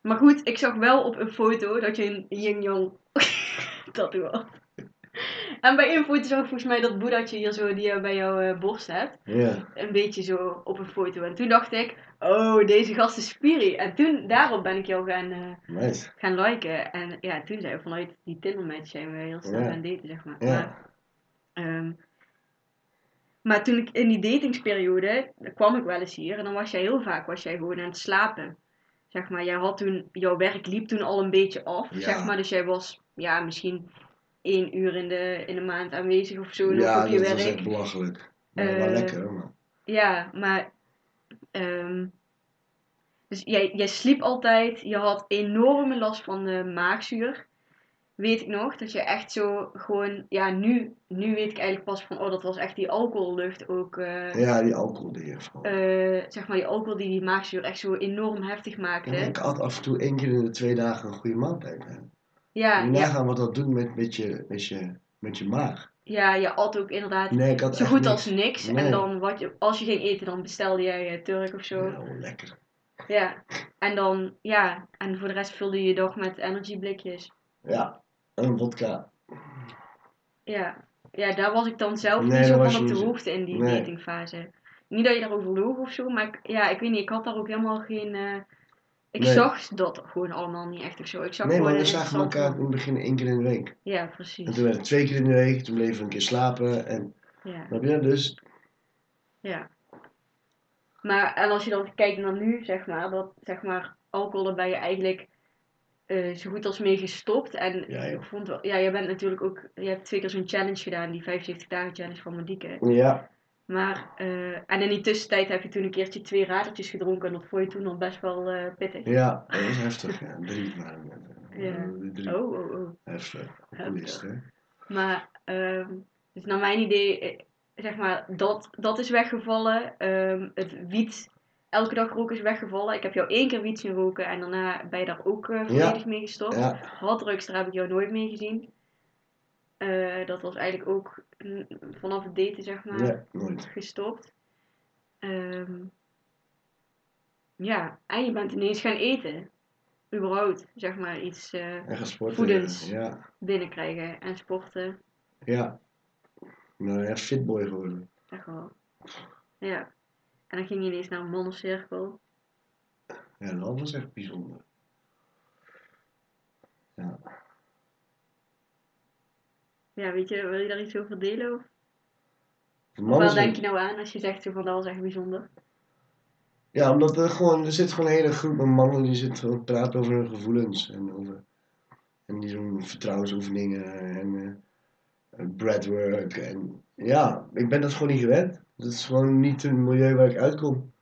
Maar goed, ik zag wel op een foto dat je een yin-yang tattoo had. En bij foto zag ik volgens mij dat boeddhatje hier zo, die je bij jouw eh, borst hebt. Ja. Een beetje zo op een foto. En toen dacht ik, oh, deze gast is Spiri. En toen, daarop ben ik jou gaan, eh, Nice. gaan liken. En ja, toen zijn we vanuit die Tinder match zijn we heel snel Ja. gaan daten, zeg maar. Maar. Ehm, maar toen ik in die datingsperiode, dan kwam ik wel eens hier en dan was jij heel vaak was jij gewoon aan het slapen. Zeg maar, jij had toen, jouw werk liep toen al een beetje af, Ja. zeg maar. Dus jij was, ja, misschien één uur in de, in de maand aanwezig of zo Ja, op je dat werk. echt belachelijk. Maar wel Eh, lekker, maar. Ja, maar. ehm, dus jij, jij sliep altijd, je had enorme last van de maagzuur. Weet ik nog, dat je echt zo gewoon. Ja, nu, nu weet ik eigenlijk pas van. Oh, dat was echt die alcohollucht ook. eh, Ja, die alcohol die je vooral. eh, zeg maar, die alcohol die die maagzuur echt zo enorm heftig maakte. Ja, ik had af en toe één keer in de twee dagen een goede maaltijd. Hè. Ja, Moet je ja, nagaan wat dat doet met, met, je, met, je, met je maag. ja, je at ook inderdaad Nee, ik had zo goed niks. als niks. Nee. En dan, wat je, als je ging eten, dan bestelde jij eh, Turk of zo. Ja, oh, lekker. Ja, en dan, ja, en voor de rest vulde je je dag met energy blikjes. Ja, en vodka. Ja, ja daar was ik dan zelf Nee, niet zo van op de hoogte in die datingfase. Niet dat je daarover loog of zo, maar ik, ja, ik weet niet, ik had daar ook helemaal geen... eh, ik Nee. zag dat gewoon allemaal niet echt of zo. Ik zag Nee, maar we zagen elkaar in het begin één keer in de week. Ja, En precies. toen werd het twee keer in de week, toen bleven we een keer slapen. En, Ja, snap je? Dus, ja. Maar, en als je dan kijkt naar nu, zeg maar, dat, zeg maar, alcohol, daar ben je eigenlijk eh, zo goed als mee gestopt. En Ja, ik vond wel, ja, jij bent natuurlijk ook, je hebt twee keer zo'n challenge gedaan, die 75 dagen challenge van Madieke. ja, Maar, eh, en in die tussentijd heb je toen een keertje twee radertjes gedronken. En dat vond je toen al best wel eh, pittig. ja, dat was heftig. Ja. Drie het. eh, Ja. Drie. Oh, oh, oh. Heftig. Alcoholist, hè? Maar, ehm, dus naar mijn idee, eh, zeg maar, dat, dat is weggevallen. Ehm, het wiet, elke dag roken is weggevallen. Ik heb jou één keer wiet zien roken en daarna ben je daar ook volledig mee gestopt. Ja, Harddrugs, daar heb ik jou nooit mee gezien. Dat was eigenlijk ook vanaf het daten, zeg maar. nooit. gestopt. Ehm, ja, en je bent ineens gaan eten. Überhaupt, zeg maar, iets En sporten. Ja, binnenkrijgen en sporten. ja. Nou ja, fitboy geworden. Echt wel. Ja. En dan ging je ineens naar een mannencirkel. Ja, dat was echt bijzonder. Ja. Ja, weet je, wil je daar iets over delen? Of, zijn- denk je nou aan als je zegt zo van dat was echt bijzonder? Ja, omdat er gewoon, er zit gewoon een hele groep met mannen die zitten praten over hun gevoelens en over en die doen vertrouwensoefeningen en eh, breathwork en ja, ik ben dat gewoon niet gewend. Dat is gewoon niet een milieu waar ik uitkom.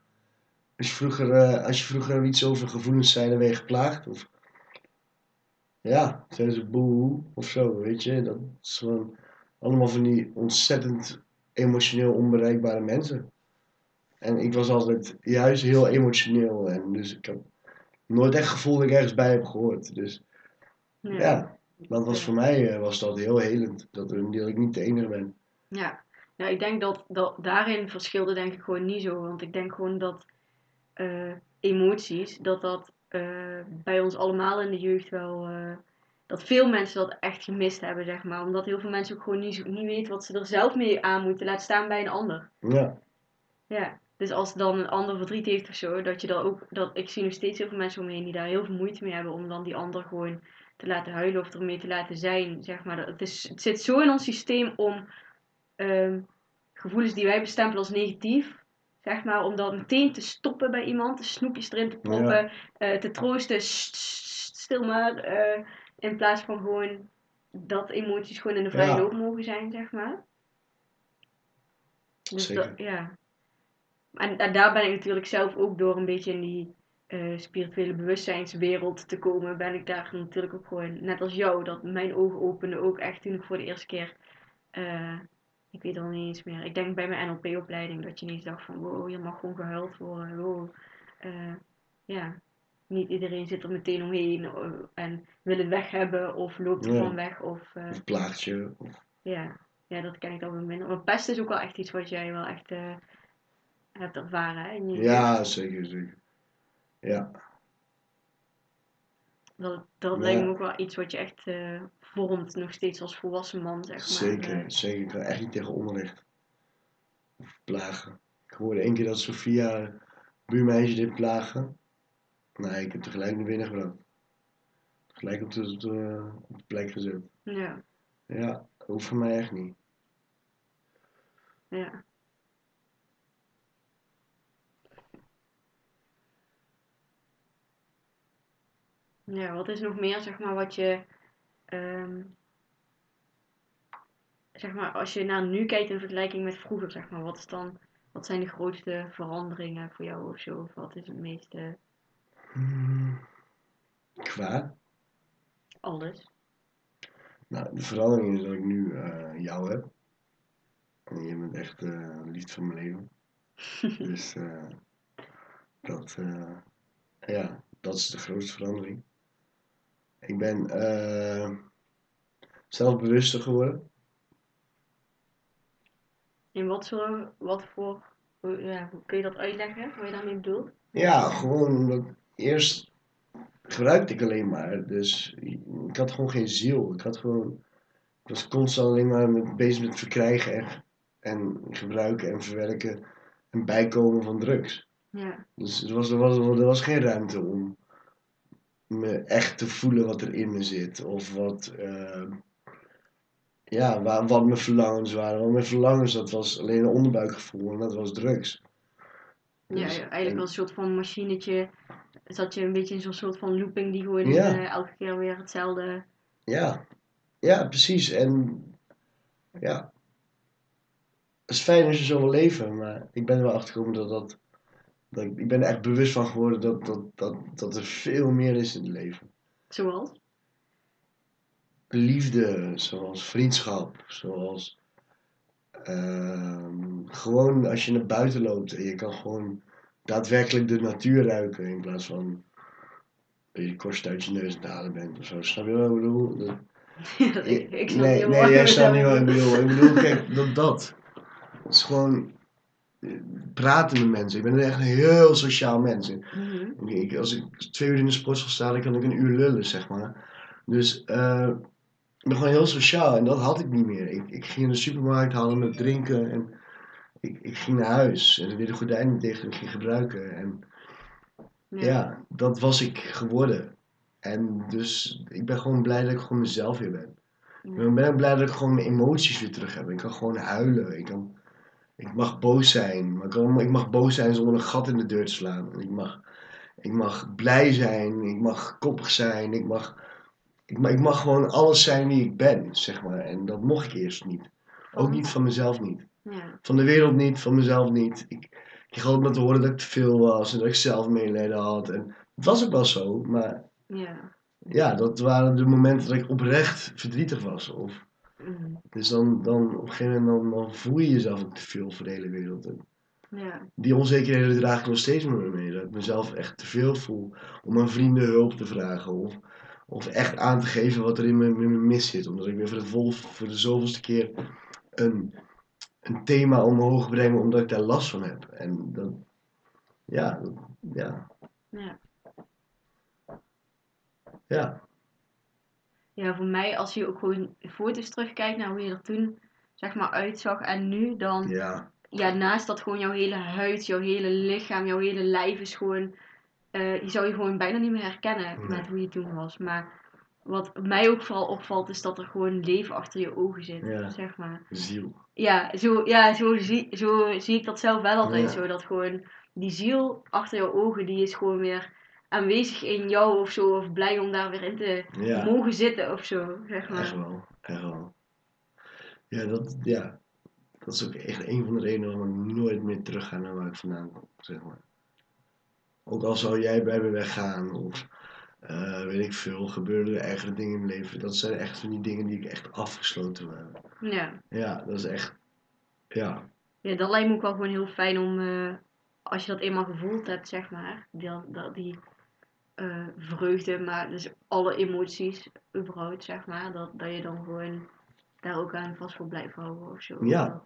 Als je vroeger, eh, als je vroeger iets over gevoelens zei, dan ben je geplaagd of ja, zeiden ze boe of zo, weet je. Dat is gewoon allemaal van die ontzettend emotioneel onbereikbare mensen. En ik was altijd juist heel emotioneel. En dus ik heb nooit echt gevoel dat ik ergens bij heb gehoord. Dus ja, dat was voor mij eh, was dat heel helend. Dat, dat ik niet de enige ben. Ja, nou, ik denk dat, dat daarin verschilde denk ik gewoon niet zo. Want ik denk gewoon dat eh, emoties, dat dat bij ons allemaal in de jeugd wel... eh, dat veel mensen dat echt gemist hebben, zeg maar. Omdat heel veel mensen ook gewoon niet, niet weten wat ze er zelf mee aan moeten. Laat staan bij een ander. Ja, Ja, Dus als dan een ander verdriet heeft of zo, dat je dan ook, dat, ik zie nog steeds heel veel mensen om me die daar heel veel moeite mee hebben om dan die ander gewoon te laten huilen of ermee te laten zijn, zeg maar. Het, is, het zit zo in ons systeem om ehm, gevoelens die wij bestempelen als negatief, zeg maar, om dat meteen te stoppen bij iemand, de snoepjes erin te proppen, eh, te troosten, "Sst, sst, stil maar, eh, in plaats van gewoon dat emoties gewoon in de vrije Ja. loop mogen zijn, zeg maar. Dus Zeker. dat, ja. En, en daar ben ik natuurlijk zelf ook door een beetje in die eh, spirituele bewustzijnswereld te komen, ben ik daar natuurlijk ook gewoon, net als jou, dat mijn ogen openden ook echt toen ik voor de eerste keer, ik weet al niet eens meer, ik denk bij mijn NLP-opleiding, dat je ineens dacht van, wow, hier mag gewoon gehuild worden, wow. Eh, ja, niet iedereen zit er meteen omheen eh, en wil het weg hebben of loopt Ja. ervan weg of... eh, Of plaagtje. Of, ja, ja, dat ken ik dan wel minder. Maar pest is ook wel echt iets wat jij wel echt eh, hebt ervaren. Hè? je ja, zeker, zeker. Ja, Dat, dat Ja. lijkt me ook wel iets wat je echt eh, vormt, nog steeds als volwassen man, zeg maar. zeker. Zeker. Ik kan echt niet tegen onrecht. Of plagen. Ik hoorde één keer dat Sofia, buurmeisje, dit plagen. Nee, ik heb tegelijk naar binnen gebracht. Gelijk op de, op de, op de plek gezet. ja, Ja, dat hoeft voor mij echt niet. ja. Ja, wat is nog meer, zeg maar, wat je... ehm, zeg maar, als je naar nu kijkt in vergelijking met vroeger, zeg maar, wat is dan... Wat zijn de grootste veranderingen voor jou of zo? Of wat is het meeste... Hmm. Qua? Alles. Nou, de verandering is dat ik nu eh, jou heb. En je bent echt eh liefde van mijn leven. dus eh, dat, ja, dat is de grootste verandering. Ik ben eh, zelfbewuster geworden. In wat, zo, wat voor... Ja, kun je dat uitleggen? Wat je daarmee bedoelt? Ja, gewoon omdat eerst gebruikte ik alleen maar. Dus ik had gewoon geen ziel. Ik had gewoon, ik was constant alleen maar bezig met verkrijgen en, en gebruiken en verwerken en bijkomen van drugs. Ja, Dus er was, er, was, er was geen ruimte om me echt te voelen wat er in me zit. Of wat, eh, ja, waar, wat mijn verlangens waren. Want mijn verlangens, dat was alleen een onderbuikgevoel en dat was drugs. ja, Dus- ja, eigenlijk en- wel een soort van machinetje. Zat je een beetje in zo'n soort van looping die gewoon Ja. eh, elke keer weer hetzelfde... Ja, ja, precies. En ja, het is fijn als je zo wil leven, maar ik ben er wel achter gekomen dat dat. Dat ik, ik ben er echt bewust van geworden dat, dat, dat, dat er veel meer is in het leven. Zoals? Liefde, zoals vriendschap, zoals. ehm, gewoon als je naar buiten loopt en je kan gewoon daadwerkelijk de natuur ruiken in plaats van. dat je korst uit je neus halen bent of zo. Snap je wat ik bedoel? Dat, Ja, ik, ik snap nee, nee, jij snapt niet wat ik bedoel. Ik bedoel, kijk, dat, dat. Het is gewoon praten met mensen. Ik ben echt een heel sociaal mens. Mhm. Ik, ik- als ik twee uur in de sportschool sta, dan kan ik een uur lullen, zeg maar. Dus eh, ik ben gewoon heel sociaal en dat had ik niet meer. Ik, ik ging in de supermarkt, haalde me drinken en ik, ik ging naar huis. En ik deed de gordijnen dicht en ik ging gebruiken. En Ja. ja, dat was ik geworden. En dus ik ben gewoon blij dat ik gewoon mezelf weer ben. Ik ben- blij dat ik gewoon mijn emoties weer terug heb. Ik kan gewoon huilen. Ik, kan, ik mag boos zijn. Maar ik, mag boos zijn zonder een gat in de deur te slaan. Ik, mag, ik mag blij zijn. Ik mag koppig zijn. Ik mag, ik, mag, ik mag gewoon alles zijn wie ik ben, zeg maar. En dat mocht ik eerst niet. Ook niet van mezelf niet. Ja. Van de wereld niet, van mezelf niet. Ik, ik kreeg altijd maar te horen dat ik te veel was. En dat ik zelf medelijden had. En het was ook wel zo. Maar Ja. ja, dat waren de momenten dat ik oprecht verdrietig was. Of, Mhm. dus dan, dan op een gegeven moment dan, dan voel je jezelf ook te veel voor de hele wereld. En Ja. die onzekerheden draag ik nog steeds met me mee. Dat ik mezelf echt te veel voel om aan vrienden hulp te vragen. Of, of echt aan te geven wat er in me, in me mis zit. Omdat ik weer voor de, vol, voor de zoveelste keer een, een thema omhoog breng omdat ik daar last van heb. En dat, ja, dat, ja, Ja. ja. Ja, voor mij, als je ook gewoon foto's terugkijkt naar hoe je er toen zeg maar uitzag en nu, dan Ja, ja, naast dat gewoon jouw hele huid, jouw hele lichaam, jouw hele lijf is gewoon, eh, je zou je gewoon bijna niet meer herkennen Nee. met hoe je toen was. Maar wat mij ook vooral opvalt, is dat er gewoon leven achter je ogen zit, Ja. zeg maar. Ziel. Ja, zo, ja zo, zie, zo zie ik dat zelf wel altijd Ja. zo. Dat gewoon die ziel achter jouw ogen, die is gewoon weer aanwezig in jou of zo. Of blij om daar weer in te Ja. mogen zitten of zo, zeg maar. Echt wel, echt wel. Ja dat, ja, dat is ook echt een van de redenen waarom ik nooit meer terug ga naar waar ik vandaan kom, zeg maar. Ook al zou jij bij me weggaan of eh, weet ik veel, gebeuren er ergere dingen in mijn leven. Dat zijn echt van die dingen die ik echt afgesloten heb. Ja. Ja, dat is echt, ja, ja, dat lijkt me ook wel gewoon heel fijn om, eh, als je dat eenmaal gevoeld hebt, zeg maar. Die, dat, die eh, vreugde, maar dus alle emoties überhaupt, zeg maar. Dat, dat je dan gewoon daar ook aan vast voor blijft houden of zo. Ja.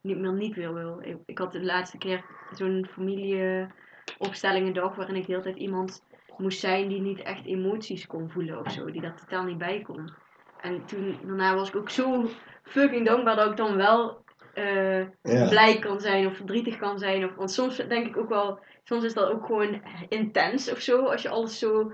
Niet meer niet weer wil. Ik, ik had de laatste keer zo'n familieopstellingendag waarin ik de hele tijd iemand moest zijn die niet echt emoties kon voelen of zo. Die daar totaal niet bij kon. En toen, daarna was ik ook zo fucking dankbaar dat ik dan wel eh, ja, blij kan zijn of verdrietig kan zijn. Of, want soms denk ik ook wel, soms is dat ook gewoon intens of zo. Als je alles zo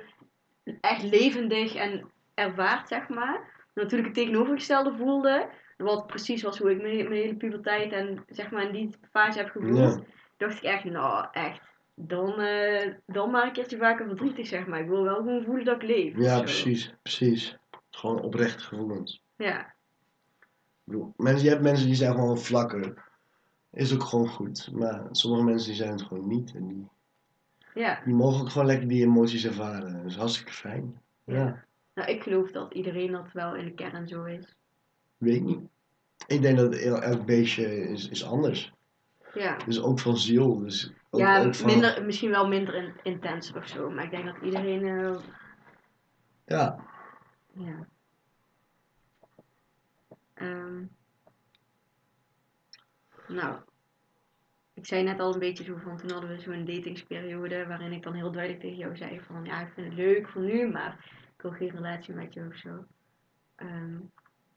echt levendig en ervaart, zeg maar. Natuurlijk het tegenovergestelde voelde. Wat precies was hoe ik mijn, mijn hele puberteit en zeg maar in die fase heb gevoeld. Ja. Dacht ik echt, nou echt, dan, eh, dan maar een keertje vaker verdrietig, zeg maar. Ik wil wel gewoon voelen dat ik leef. ja zo. precies, precies. Gewoon oprechte gevoelens. Ja, bedoel, mensen, je hebt mensen die zijn gewoon vlakker. Is ook gewoon goed. Maar sommige mensen die zijn het gewoon niet. En die, ja. die mogen ook gewoon lekker die emoties ervaren. Dat is hartstikke fijn. Ja, Ja. Nou, ik geloof dat iedereen dat wel in de kern zo is. weet ik niet. Ik denk dat el- elk beestje is, is anders. Ja. Dus ook van ziel. Dus ook, ja, ook van, minder, misschien wel minder in, intens of zo. Maar ik denk dat iedereen. eh, Ja, ja. Ehm, nou, ik zei net al een beetje zo van. Toen hadden we zo'n datingsperiode. waarin ik dan heel duidelijk tegen jou zei: van ja, ik vind het leuk voor nu, maar ik wil geen relatie met je of zo. Ehm,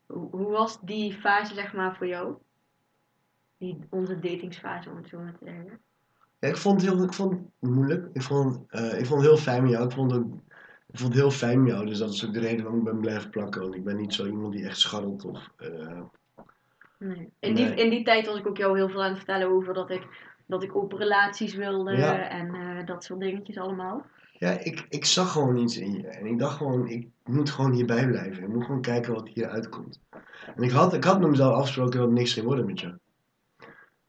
hoe, was die fase, zeg maar, voor jou? Die, onze datingsfase, om het zo maar te zeggen. Ik vond het heel ik vond moeilijk. Ik vond, eh, ik vond het heel fijn met jou. Ik vond, het, ik vond het heel fijn jou. Dus dat is ook de reden waarom ik ben blijven plakken. Want ik ben niet zo iemand die echt scharrelt. Of, eh, Nee. In, die, Nee. in die tijd was ik ook jou heel veel aan het vertellen over dat ik, dat ik open relaties wilde Ja. en eh, dat soort dingetjes allemaal. ja, ik, ik zag gewoon iets in je. En ik dacht gewoon, ik moet gewoon hierbij blijven. Ik moet gewoon kijken wat hier uitkomt. En ik had, ik had met mezelf afgesproken dat het niks ging worden met jou.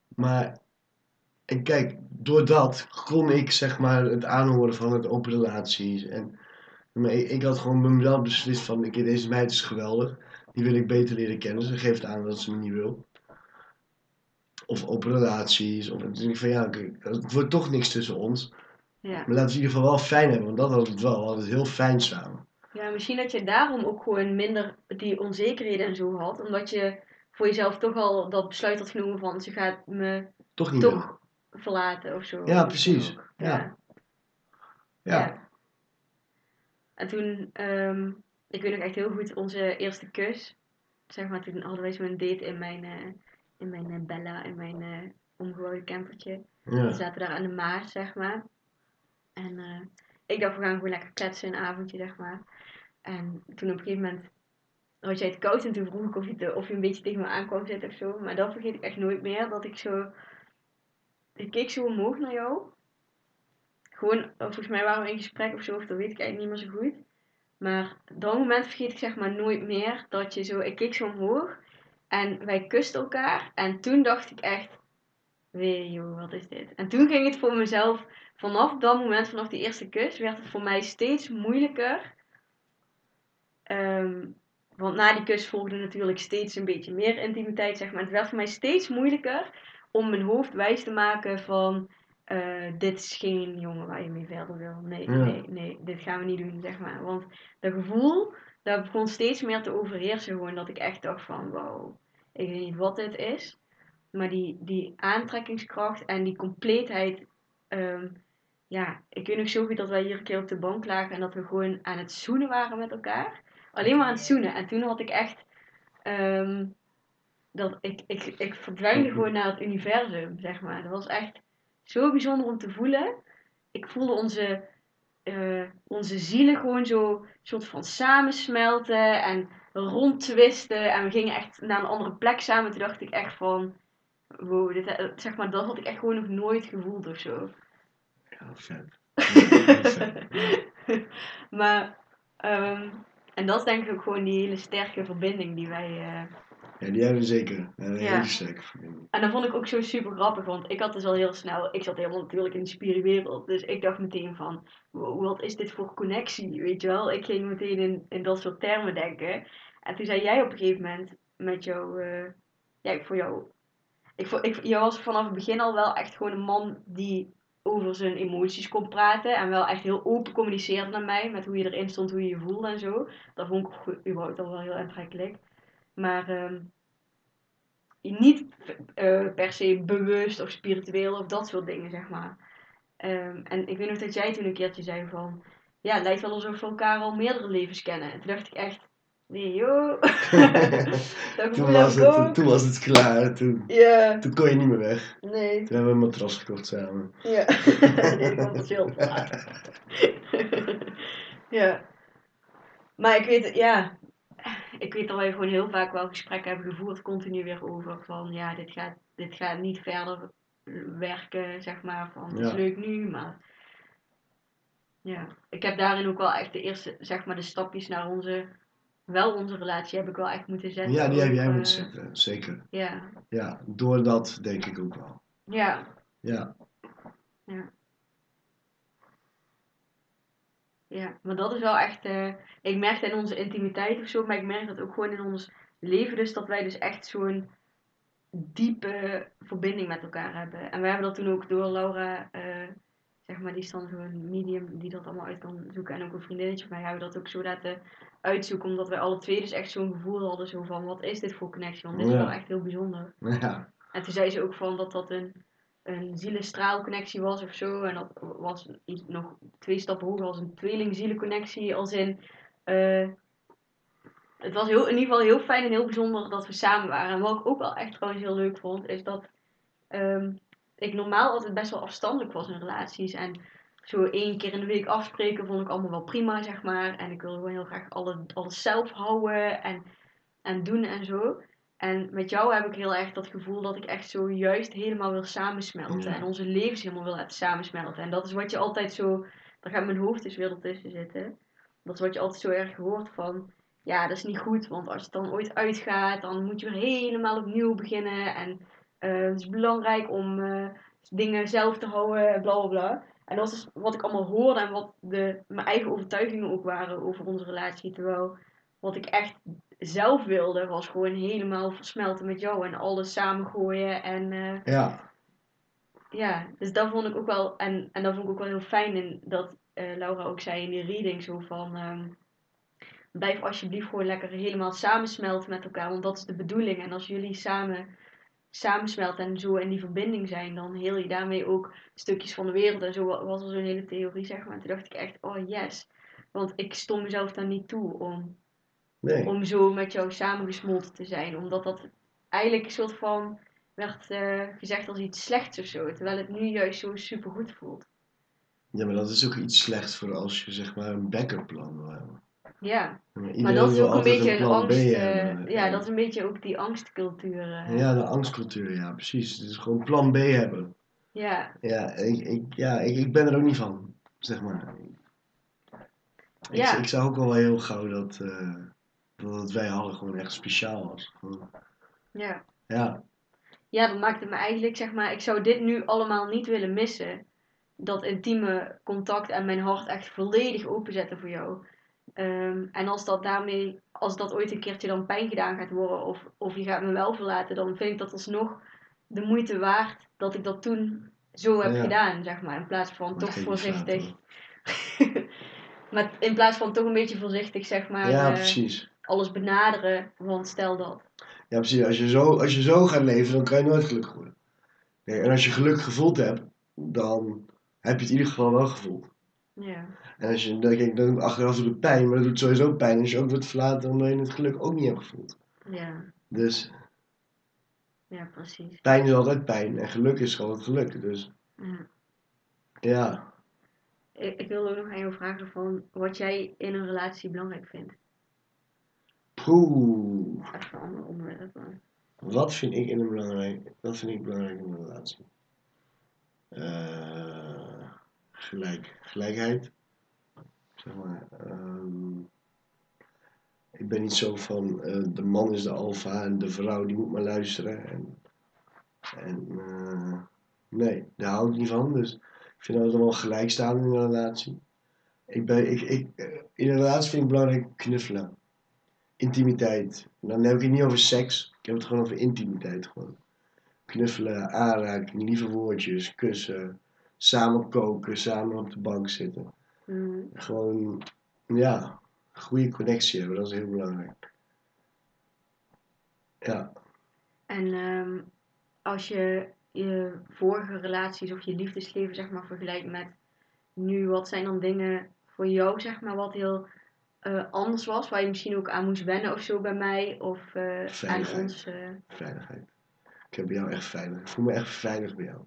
Maar, en kijk, door dat kon ik zeg maar het aanhoren van het open relaties. En maar ik, ik had gewoon met mezelf beslist van, oké, deze meid is geweldig. Die wil ik beter leren kennen. Ze geeft aan dat ze me niet wil. Of open relaties. Of denk ik van, ja, het wordt toch niks tussen ons. Ja. Maar laten we het in ieder geval wel fijn hebben, want dat was het wel. We hadden het heel fijn samen. ja, misschien dat je daarom ook gewoon minder die onzekerheden en zo had. Omdat je voor jezelf toch al dat besluit had genomen van ze gaat me Toch niet toch verlaten of zo. Ja, precies. Ja. Ja. En toen, ehm, ik weet nog echt heel goed, onze eerste kus. Zeg maar, toen hadden wij zo'n date in mijn, eh, in mijn eh, Bella, in mijn eh omgebouwde campertje. We zaten daar aan de Maas, zeg maar. En ik dacht, we gaan gewoon lekker kletsen een avondje, zeg maar. En toen op een gegeven moment had jij het koud en toen vroeg ik of je, te- of je een beetje tegen me aan kwam zitten of zo. Maar dat vergeet ik echt nooit meer, dat ik zo... Ik keek zo omhoog naar jou. Gewoon, volgens mij waren we in gesprek of zo, of dat weet ik eigenlijk niet meer zo goed. Maar dat moment vergeet ik zeg maar nooit meer, dat je zo... Ik keek zo omhoog en wij kusten elkaar. En toen dacht ik echt, weer joh, wat is dit? En toen ging het voor mezelf, vanaf dat moment, vanaf die eerste kus, werd het voor mij steeds moeilijker. Ehm, want na die kus volgde natuurlijk steeds een beetje meer intimiteit, zeg maar. Het werd voor mij steeds moeilijker om mijn hoofd wijs te maken van... eh, dit is geen jongen waar je mee verder wil. Nee, Ja. nee, nee, dit gaan we niet doen, zeg maar. Want dat gevoel, dat begon steeds meer te overheersen. Gewoon dat ik echt dacht van, wow, ik weet niet wat dit is. Maar die, die aantrekkingskracht en die compleetheid. ehm, ja, ik weet nog zo goed dat wij hier een keer op de bank lagen en dat we gewoon aan het zoenen waren met elkaar. Alleen maar aan het zoenen. En toen had ik echt. ehm, dat ik, ik, ik verdwijnde gewoon naar het universum, zeg maar. Dat was echt zo bijzonder om te voelen. Ik voelde onze, eh, onze zielen gewoon zo soort van samensmelten en rondtwisten. En we gingen echt naar een andere plek samen. Toen dacht ik echt van, wow, dit, eh, zeg maar, dat had ik echt gewoon nog nooit gevoeld of zo. Ja, vet. Maar, ehm, en dat is denk ik ook gewoon die hele sterke verbinding die wij... eh, Ja, die hebben we zeker. Een Ja. hele sterke verbinding. En dat vond ik ook zo super grappig, want ik had dus al heel snel, ik zat helemaal natuurlijk in de spirituele Dus ik dacht meteen van, wow, wat is dit voor connectie, weet je wel? Ik ging meteen in, in dat soort termen denken. En toen zei jij op een gegeven moment met jouw, eh, ja, ik voor jou, ik voor, ik, jij was vanaf het begin al wel echt gewoon een man die over zijn emoties kon praten. En wel echt heel open communiceerde naar mij, met hoe je erin stond, hoe je je voelde en zo. Dat vond ik überhaupt al wel heel aantrekkelijk. Maar ehm, niet eh, per se bewust of spiritueel of dat soort dingen, zeg maar. Ehm, en ik weet nog dat jij toen een keertje zei van... Ja, het lijkt wel alsof we elkaar al meerdere levens kennen. En toen dacht ik echt... Nee, joh. Toen was, het, toen was het klaar. Toen, toen kon je niet meer weg. nee. Toen hebben we een matras gekocht samen. Ja. veel te laat. ja. Maar ik weet, ja, ik weet dat wij gewoon heel vaak wel gesprekken hebben gevoerd, continu weer over van, ja, dit gaat, dit gaat niet verder werken, zeg maar, van, het is leuk nu, maar ja, ik heb daarin ook wel echt de eerste, zeg maar, de stapjes naar onze, wel onze relatie heb ik wel echt moeten zetten. Ja, die heb jij eh, moeten zetten. Zeker. Ja, Ja, door dat denk ik ook wel. ja, Ja. Ja, maar dat is wel echt. eh, ik merk dat in onze intimiteit of zo, maar ik merk dat ook gewoon in ons leven, dus dat wij dus echt zo'n diepe verbinding met elkaar hebben. En we hebben dat toen ook door Laura, eh, zeg maar, die is dan zo'n medium die dat allemaal uit kan zoeken. En ook een vriendinnetje van mij hebben dat ook zo laten uitzoeken, omdat wij alle twee dus echt zo'n gevoel hadden, zo van, wat is dit voor connectie? Want dit is Ja. wel echt heel bijzonder. Ja. En toen zei ze ook van dat dat een, een zielenstraalconnectie was of zo. En dat was iets nog twee stappen hoger als een tweelingzielenconnectie. Als in, eh, het was heel, in ieder geval heel fijn en heel bijzonder dat we samen waren. En wat ik ook wel echt trouwens heel leuk vond, is dat ehm, ik normaal altijd best wel afstandelijk was in relaties. En zo één keer in de week afspreken vond ik allemaal wel prima, zeg maar. En ik wilde gewoon heel graag alle, alles zelf houden en, en doen en zo. En met jou heb ik heel erg dat gevoel dat ik echt zo juist helemaal wil samensmelten. Ja. En onze levens helemaal wil laten samensmelten. En dat is wat je altijd zo... Daar gaat mijn hoofd dus weer ertussen zitten. Dat is wat je altijd zo erg hoort van... Ja, dat is niet goed. Want als het dan ooit uitgaat, dan moet je weer helemaal opnieuw beginnen. En eh, het is belangrijk om eh, dingen zelf te houden, bla bla bla. En dat is wat ik allemaal hoorde en wat de, mijn eigen overtuigingen ook waren over onze relatie. Terwijl wat ik echt zelf wilde, was gewoon helemaal versmelten met jou en alles samengooien. En eh, Ja. ja, dus dat vond ik ook wel, en, en dat vond ik ook wel heel fijn in dat eh, Laura ook zei in die reading zo van, ehm, blijf alsjeblieft gewoon lekker helemaal samensmelten met elkaar, want dat is de bedoeling. En als jullie samen samensmelten en zo in die verbinding zijn, dan heel je daarmee ook stukjes van de wereld. En zo wa- was er zo'n hele theorie, zeg maar. En toen dacht ik echt, oh yes. Want ik stond mezelf daar niet toe om Nee. om zo met jou samengesmolten te zijn. Omdat dat eigenlijk een soort van werd eh, gezegd als iets slechts of zo. Terwijl het nu juist zo super goed voelt. Ja, maar dat is ook iets slechts voor als je zeg maar een backup plan wil hebben. Ja, Maar, dat is ook een beetje een angst. eh, hebben. ja, dat is een beetje ook die angstcultuur. eh. Ja, de angstcultuur, ja, precies. Het is gewoon plan B hebben. ja, Ja, ik, ik, ja ik, ik ben er ook niet van, zeg maar. Ik, Ja. ik zag ook wel heel gauw dat, eh, dat het wij hadden gewoon echt speciaal was. Ja. ja, ja, dat maakte me eigenlijk, zeg maar, ik zou dit nu allemaal niet willen missen. Dat intieme contact en mijn hart echt volledig openzetten voor jou. Ehm, en als dat daarmee, als dat ooit een keertje dan pijn gedaan gaat worden, of, of je gaat me wel verlaten, dan vind ik dat alsnog de moeite waard dat ik dat toen zo heb Ja. gedaan, zeg maar. In plaats van toch voorzichtig. maar in plaats van toch een beetje voorzichtig, zeg maar, ja, eh, precies. Alles benaderen. Want stel dat. Ja, precies. Als je, zo, als je zo gaat leven, dan kan je nooit gelukkig worden. Kijk, en als je geluk gevoeld hebt, dan heb je het in ieder geval wel gevoeld. Ja, En als je, dan, kijk, dan achteraf doet het pijn, maar dat doet sowieso pijn als je ook wordt verlaten omdat je het geluk ook niet hebt gevoeld. ja, Dus Ja, precies. Pijn is altijd pijn en geluk is gewoon geluk. Dus Ja. ja, Ik, ik wilde ook nog aan jou vragen van wat jij in een relatie belangrijk vindt. Poeh. Wat vind ik in een belangrijk, wat vind ik belangrijk in een relatie? Eh, gelijk, gelijkheid. Zeg maar. ehm, ik ben niet zo van eh, de man is de alfa en de vrouw die moet maar luisteren. En, en eh, nee, daar hou ik niet van. Dus ik vind dat we wel gelijk staan in een relatie. Ik ben, ik, ik, in een relatie vind ik belangrijk knuffelen. Intimiteit. En dan heb ik het niet over seks. Ik heb het gewoon over intimiteit. Gewoon. Knuffelen, aanraken, lieve woordjes, kussen. Samen koken, samen op de bank zitten. Mhm. Gewoon, ja, goede connectie hebben. Dat is heel belangrijk. Ja. En ehm, als je je vorige relaties of je liefdesleven zeg maar vergelijkt met nu, wat zijn dan dingen voor jou zeg maar wat heel eh, anders was, waar je misschien ook aan moest wennen of zo bij mij of eh, aan ons? eh, Veiligheid. Ik heb bij jou echt veilig. Ik voel me echt veilig bij jou.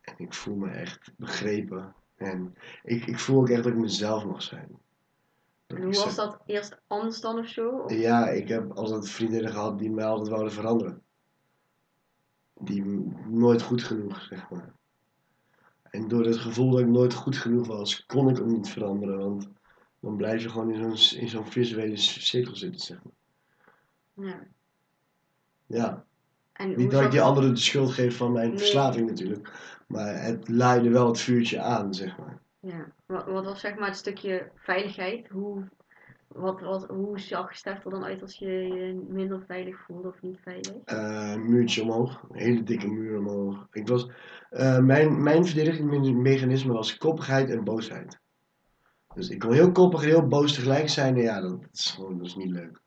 En ik voel me echt begrepen. En ik, ik voel ook echt dat ik mezelf mag zijn. Dat en ik hoe was dat eerst anders dan of zo? Of- Ja, ik heb altijd vriendinnen gehad die mij altijd wouden veranderen. Die nooit goed genoeg, zeg maar. En door het gevoel dat ik nooit goed genoeg was, kon ik ook niet veranderen. Want dan blijf je gewoon in zo'n in zo'n visuele cirkel zitten, zeg maar. Ja. Ja, En niet dat ik die anderen de schuld geef van mijn Nee. verslaving natuurlijk. Maar het leidde wel het vuurtje aan, zeg maar. Ja. Wat, wat was zeg maar het stukje veiligheid? Hoe, wat, wat, hoe zag Stef er dan uit als je je minder veilig voelde of niet veilig? Eh, muurtje omhoog, een hele dikke muur omhoog. Ik was, eh, mijn, mijn verdedigingsmechanisme was koppigheid en boosheid. Dus ik kon heel koppig en heel boos tegelijk zijn. En ja, dat, is gewoon dat is niet leuk.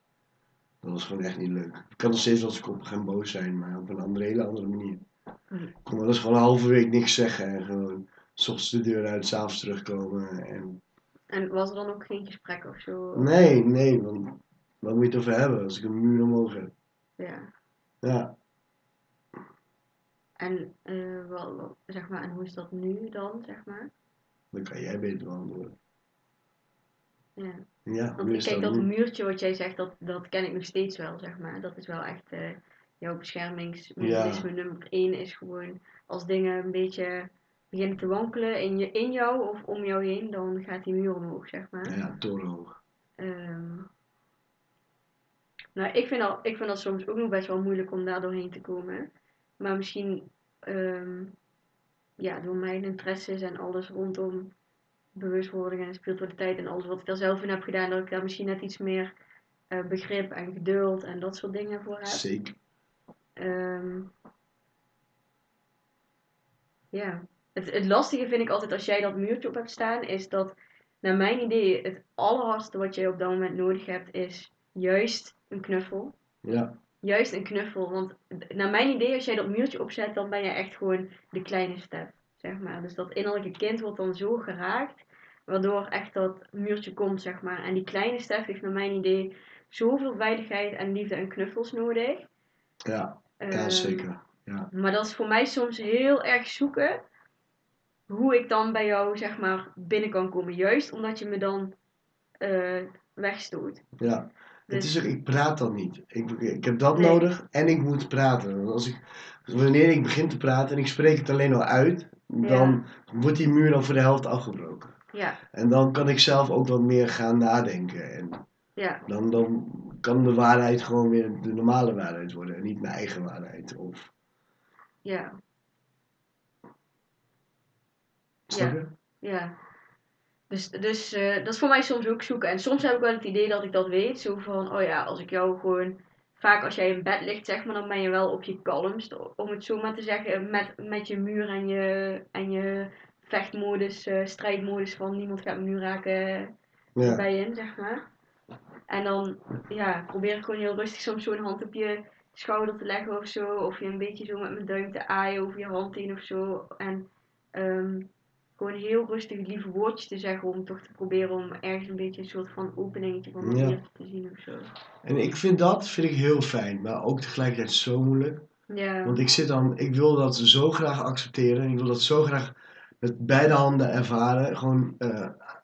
Dat was gewoon echt niet leuk. Ik kan nog steeds wel eens koppig en boos zijn, maar op een andere, hele andere manier. Hm. Ik kon wel eens gewoon een halve week niks zeggen en gewoon s ochtends de deur uit, s'avonds terugkomen. En... En was er dan ook geen gesprek of zo? Nee, nee, want wat moet je het over hebben als ik een muur omhoog heb? Ja. Ja, En, eh, wel, wel, zeg maar, en hoe is dat nu dan, zeg maar? dan kan jij beter beantwoorden. Ja. Ja, Want is kijk, dat muurtje wat jij zegt, dat, dat ken ik nog steeds wel, zeg maar. Dat is wel echt eh, jouw beschermingsmechanisme nummer één is gewoon als dingen een beetje beginnen te wankelen in, je, in jou of om jou heen, dan gaat die muur omhoog, zeg maar. Ja, torenhoog. Ehm, nou, ik vind, dat, ik vind dat soms ook nog best wel moeilijk om daar doorheen te komen. Maar misschien ehm, ja, door mijn interesses en alles rondom bewustwording en spiritualiteit en alles wat ik daar zelf in heb gedaan, dat ik daar misschien net iets meer eh, begrip en geduld en dat soort dingen voor heb. Zeker. Ehm, ja, het, het lastige vind ik altijd als jij dat muurtje op hebt staan, is dat naar mijn idee het allerhardste wat jij op dat moment nodig hebt, is juist een knuffel. Ja, Juist een knuffel, want naar mijn idee, als jij dat muurtje opzet, dan ben je echt gewoon de kleine step, zeg maar. Dus dat innerlijke kind wordt dan zo geraakt, waardoor echt dat muurtje komt, zeg maar. En die kleine step heeft naar mijn idee zoveel veiligheid en liefde en knuffels nodig. ja, ja Ehm, zeker. Ja. maar dat is voor mij soms heel erg zoeken hoe ik dan bij jou zeg maar binnen kan komen. Juist omdat je me dan eh, wegstoot. ja. Het Dus- is ook, ik praat dan niet. Ik, ik heb dat Nee. nodig en ik moet praten. Want Als ik, wanneer ik begin te praten en ik spreek het alleen al uit, dan wordt die muur dan voor de helft afgebroken. Ja, En dan kan ik zelf ook wat meer gaan nadenken. En ja, dan, dan kan de waarheid gewoon weer de normale waarheid worden en niet mijn eigen waarheid. Of, ja, snap Ja. je? ja. Dus, dus eh, dat is voor mij soms ook zoeken. En soms heb ik wel het idee dat ik dat weet. Zo van, oh ja, als ik jou gewoon... Vaak als jij in bed ligt, zeg maar, dan ben je wel op je kalmst. Om het zo maar te zeggen, met, met je muur en je, en je vechtmodus, eh, strijdmodus van niemand gaat me nu raken Ja, bij in, zeg maar. En dan ja, probeer ik gewoon heel rustig soms zo'n hand op je schouder te leggen of zo. Of je een beetje zo met mijn duim te aaien over je hand heen of zo. En ehm, gewoon heel rustig lieve woordjes te zeggen om toch te proberen om ergens een beetje een soort van openingetje van Ja. muurtje te zien of zo. en ik vind dat vind ik heel fijn, maar ook tegelijkertijd zo moeilijk. Ja. Want ik zit dan, ik wil dat zo graag accepteren. En ik wil dat zo graag met beide handen ervaren. Gewoon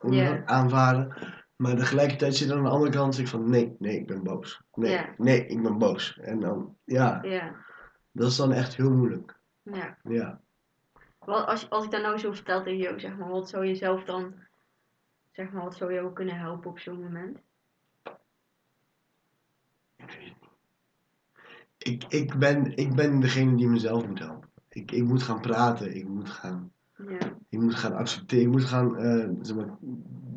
je Ja. aanvaren. Maar tegelijkertijd zit aan de andere kant ik van nee, nee, ik ben boos. Nee, Ja. nee, ik ben boos. En dan, ja, Ja. dat is dan echt heel moeilijk. Ja. Ja. Wat, als, als ik dat nou zo vertel tegen jou, zeg maar, wat zou je zelf dan, zeg maar, wat zou jou kunnen helpen op zo'n moment? Ik, ik, ben, ik ben degene die mezelf moet helpen. Ik, ik moet gaan praten. Ik moet gaan, Ja. ik moet gaan accepteren. Ik moet gaan eh, zeg maar,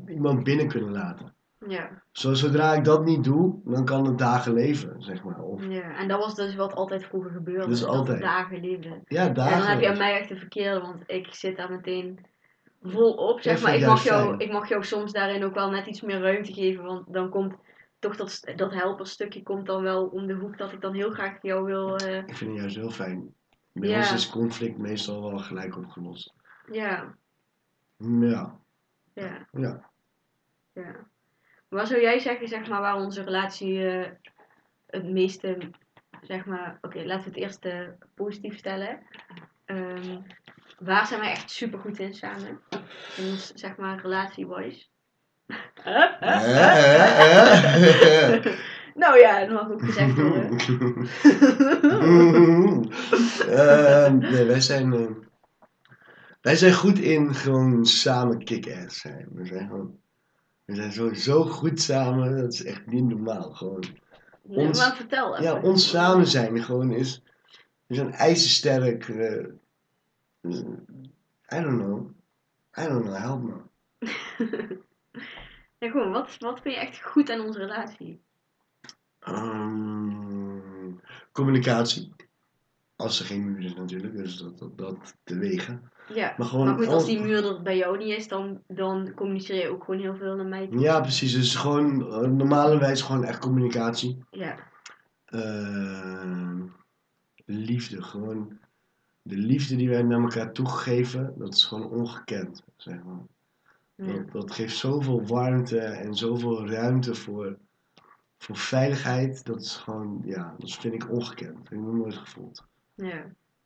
iemand binnen kunnen laten. Ja. Zo, zodra ik dat niet doe, dan kan het dagen leven, zeg maar. Of, ja. En dat was dus wat altijd vroeger gebeurde. Dat we altijd. dagen leefden. ja, dagen. dan heb je aan leven. mij echt de verkeerde, want ik zit daar meteen vol op. Zeg maar, ik mag, jou, fijn. ik mag jou soms daarin ook wel net iets meer ruimte geven, want dan komt toch dat, dat helperstukje komt dan wel om de hoek dat ik dan heel graag jou wil. eh, Ik vind het juist heel fijn. Bij Ja. ons is conflict meestal wel gelijk opgelost. ja, Ja, ja, ja. ja. Wat zou jij zeggen, zeg maar, waar onze relatie eh, het meeste, zeg maar, oké, laten we het eerst eh, positief stellen. Ehm, waar zijn wij echt super goed in samen? In ons, zeg maar, relatie-wise. Nou ja, dat mag ook gezegd worden. Ehm, nee, wij zijn, eh, wij zijn goed in gewoon samen kick-ass zijn. We zijn gewoon, we zijn zo, zo goed samen, dat is echt niet normaal. Gewoon. Nee, Ons- maar vertel even. Ja, ons samen zijn gewoon is, we zijn ijzersterk. eh, I don't know. I don't know, help me. Ja, gewoon, wat, wat vind je echt goed aan onze relatie? Ehm, communicatie. Als er geen muur is natuurlijk, dus dat, dat, dat te wegen. Ja, Maar gewoon maar goed, als al- die muur er bij jou niet is, dan, dan communiceer je ook gewoon heel veel naar mij toe. Ja, precies. Dus gewoon uh, normalerwijs gewoon echt communicatie. Ja, Ehm, liefde, gewoon de liefde die wij naar elkaar toegeven, dat is gewoon ongekend. Zeg maar. ja, Dat, dat geeft zoveel warmte en zoveel ruimte voor, voor veiligheid. Dat is gewoon, ja, dat vind ik ongekend. Dat heb ik nog nooit gevoeld. Ja.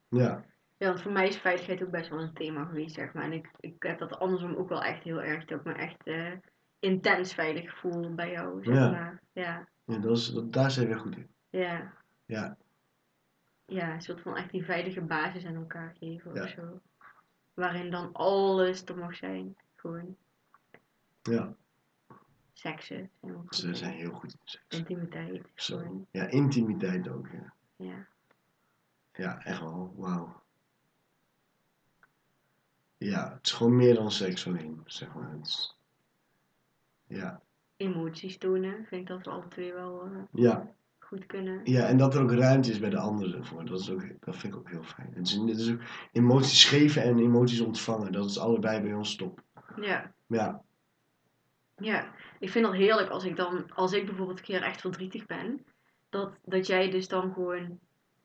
Ja, Ja, want voor mij is veiligheid ook best wel een thema geweest, zeg maar. En ik, ik heb dat andersom ook wel echt heel erg. Dat ik me echt eh, intens veilig voel bij jou, zeg Ja. maar. Ja, ja dat is, dat, daar zijn we goed in. ja. Ja, Ja, een soort van echt die veilige basis aan elkaar geven Ja. of zo. Waarin dan alles er mag zijn. Gewoon ja. seksen. Ze zijn heel goed in seks. Intimiteit. Zo. Gewoon, Ja, intimiteit ook. Ja, ja. Ja echt wel. Wauw. Ja, het is gewoon meer dan seks alleen, zeg maar. Het is- ja, Emoties tonen. Vind ik dat we alle twee wel eh, ja, goed kunnen. ja, en dat er ook ruimte is bij de anderen voor. Dat, is ook, dat vind ik ook heel fijn. Het is, het is ook emoties geven en emoties ontvangen. Dat is allebei bij ons top. Ja. Ja, Ja, ik vind dat heerlijk als ik dan, als ik bijvoorbeeld een keer echt verdrietig ben, dat, dat jij dus dan gewoon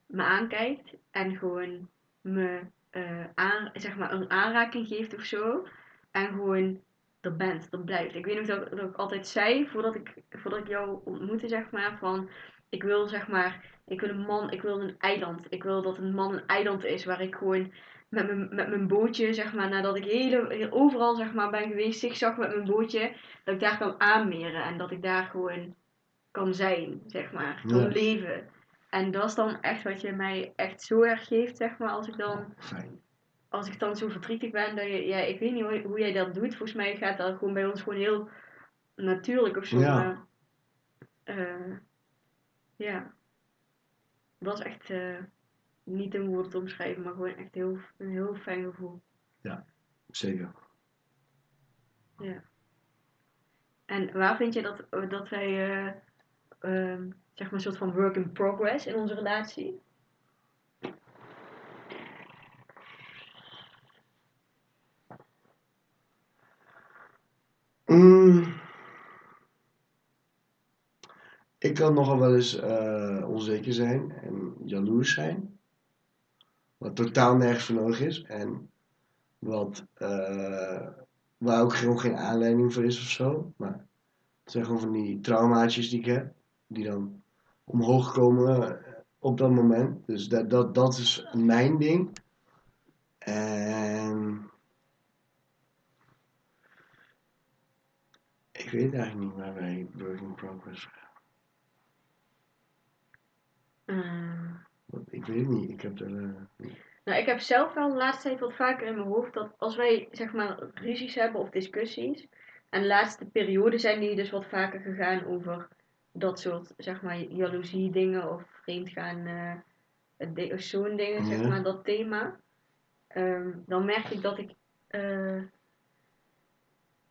me aankijkt en gewoon me eh, aan, zeg maar een aanraking geeft of zo. En gewoon er bent, er blijft. Ik weet nog dat, dat ik altijd zei, voordat ik, voordat ik jou ontmoette, zeg maar, van ik wil zeg maar, ik wil een man, ik wil een eiland. Ik wil dat een man een eiland is waar ik gewoon met mijn, met mijn bootje, zeg maar, nadat ik hele, heel- overal zeg maar ben geweest, zigzag met mijn bootje, dat ik daar kan aanmeren en dat ik daar gewoon kan zijn, zeg maar, kan Ja. leven. En dat is dan echt wat je mij echt zo erg geeft, zeg maar, als ik dan, fijn. als ik dan zo verdrietig ben, dat je, ja, ik weet niet hoe, hoe jij dat doet. Volgens mij gaat dat gewoon bij ons gewoon heel natuurlijk of zo. Ja. maar, eh, ja. Dat is echt eh, niet in woorden te omschrijven, maar gewoon echt heel, een heel fijn gevoel. Zeker. En waar vind je dat, dat wij, eh, ehm, zeg maar, een soort van work in progress in onze relatie? Mm. Ik kan nogal wel eens eh, onzeker zijn en jaloers zijn. Wat totaal nergens voor nodig is. En wat, eh, waar ook gewoon geen aanleiding voor is of zo. Maar het zijn gewoon van die traumaatjes die ik heb. Die dan omhoog komen op dat moment. Dus dat, dat, dat is mijn ding. En ik weet eigenlijk niet waar wij work in progress gaan. Eh, Want Ik weet het niet. Ik heb er. eh, nou, ik heb zelf wel de laatste tijd wat vaker in mijn hoofd dat als wij zeg maar ruzies hebben of discussies. En de laatste periode zijn die dus wat vaker gegaan over dat soort zeg maar jaloezie dingen of vreemdgaan. eh de- of zo'n dingen, zeg Ja. maar, dat thema. Ehm, dan merk ik dat ik. eh,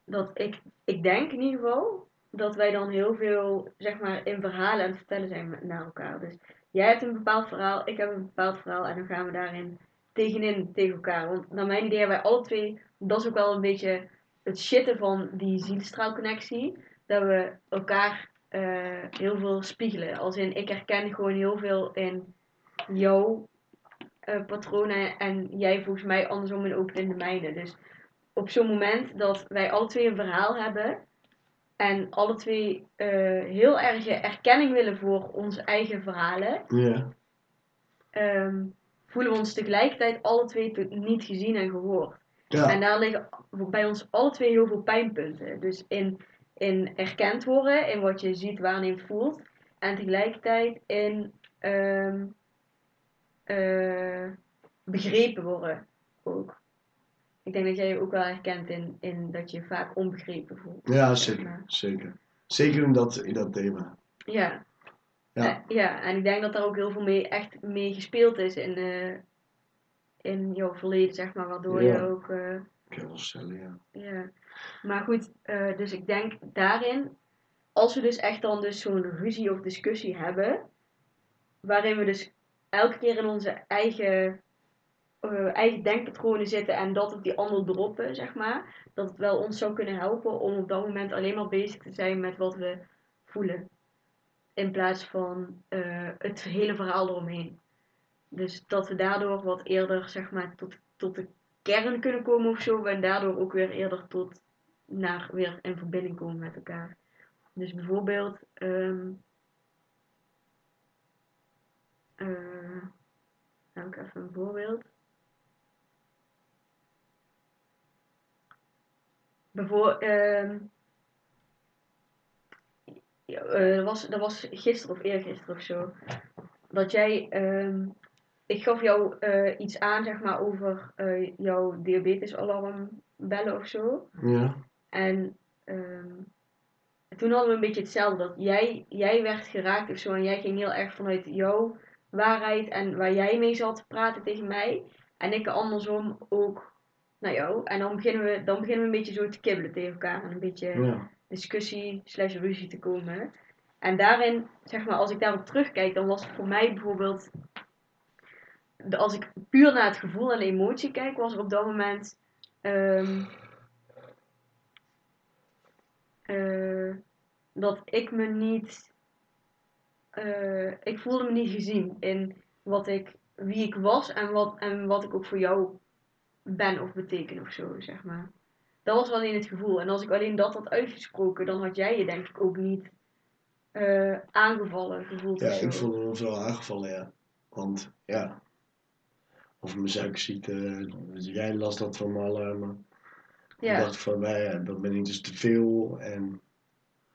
dat ik. Ik denk in ieder geval dat wij dan heel veel zeg maar in verhalen aan het vertellen zijn met, naar elkaar. Dus jij hebt een bepaald verhaal, ik heb een bepaald verhaal en dan gaan we daarin tegenin tegen elkaar. Want naar mijn idee hebben wij alle twee, dat is ook wel een beetje het shitten van die zielstraalconnectie, dat we elkaar eh, heel veel spiegelen. Als in, ik herken gewoon heel veel in jouw eh, patronen en jij volgens mij andersom en ook in de mijne. Dus op zo'n moment dat wij alle twee een verhaal hebben en alle twee eh, heel erg erkenning willen voor onze eigen verhalen, Ja. ehm, voelen we ons tegelijkertijd alle twee niet gezien en gehoord. En Ja. daar liggen bij ons alle twee heel veel pijnpunten. Dus in, in erkend worden, in wat je ziet, waarneemt, voelt. En tegelijkertijd in ehm, eh, begrepen worden ook. Ik denk dat jij je ook wel herkent in, in dat je vaak onbegrepen voelt. Ja, zeker. maar. Zeker. Zeker in dat, in dat thema. Ja. Ja. Eh, ja, en ik denk dat daar ook heel veel mee, echt mee gespeeld is in, eh, in jouw verleden, zeg maar. Waardoor Ja. je ook... Ik kan wel stellen, ja. Ja, maar goed, eh, dus ik denk daarin, als we dus echt dan dus zo'n ruzie of discussie hebben, waarin we dus elke keer in onze eigen, eh, eigen denkpatronen zitten en dat op die ander droppen, zeg maar, dat het wel ons zou kunnen helpen om op dat moment alleen maar bezig te zijn met wat we voelen, in plaats van eh, het hele verhaal eromheen. Dus dat we daardoor wat eerder, zeg maar, tot, tot de kern kunnen komen of zo. En daardoor ook weer eerder tot naar weer in verbinding komen met elkaar. Dus bijvoorbeeld. ehm eh, heb ik even een voorbeeld. Bijvoorbeeld. ehm eh, was, dat was gisteren of eergisteren of zo. Dat jij. ehm, ik gaf jou eh, iets aan, zeg maar, over jouw diabetesalarm bellen of zo. Ja. En ehm, toen hadden we een beetje hetzelfde. Dat jij, jij werd geraakt of zo. En jij ging heel erg vanuit jouw waarheid en waar jij mee zat praten tegen mij. En ik andersom ook naar jou. En dan beginnen we, dan beginnen we een beetje zo te kibbelen tegen elkaar. En een beetje Ja. discussie slash ruzie te komen. En daarin, zeg maar, als ik daarop terugkijk, dan was het voor mij bijvoorbeeld, als ik puur naar het gevoel en emotie kijk, was er op dat moment, ehm, eh, dat ik me niet, eh, ik voelde me niet gezien in wat ik, wie ik was en wat, en wat ik ook voor jou ben of beteken of zo, zeg maar. Dat was alleen het gevoel. En als ik alleen dat had uitgesproken, dan had jij je denk ik ook niet eh, aangevallen gevoeld. Ja, of ik voelde me vooral aangevallen, ja. Want, ja. Over mijn suikerziekte. Jij las dat van mijn Ik Ja, dacht van, mij, ja, dat ben ik dus te veel. En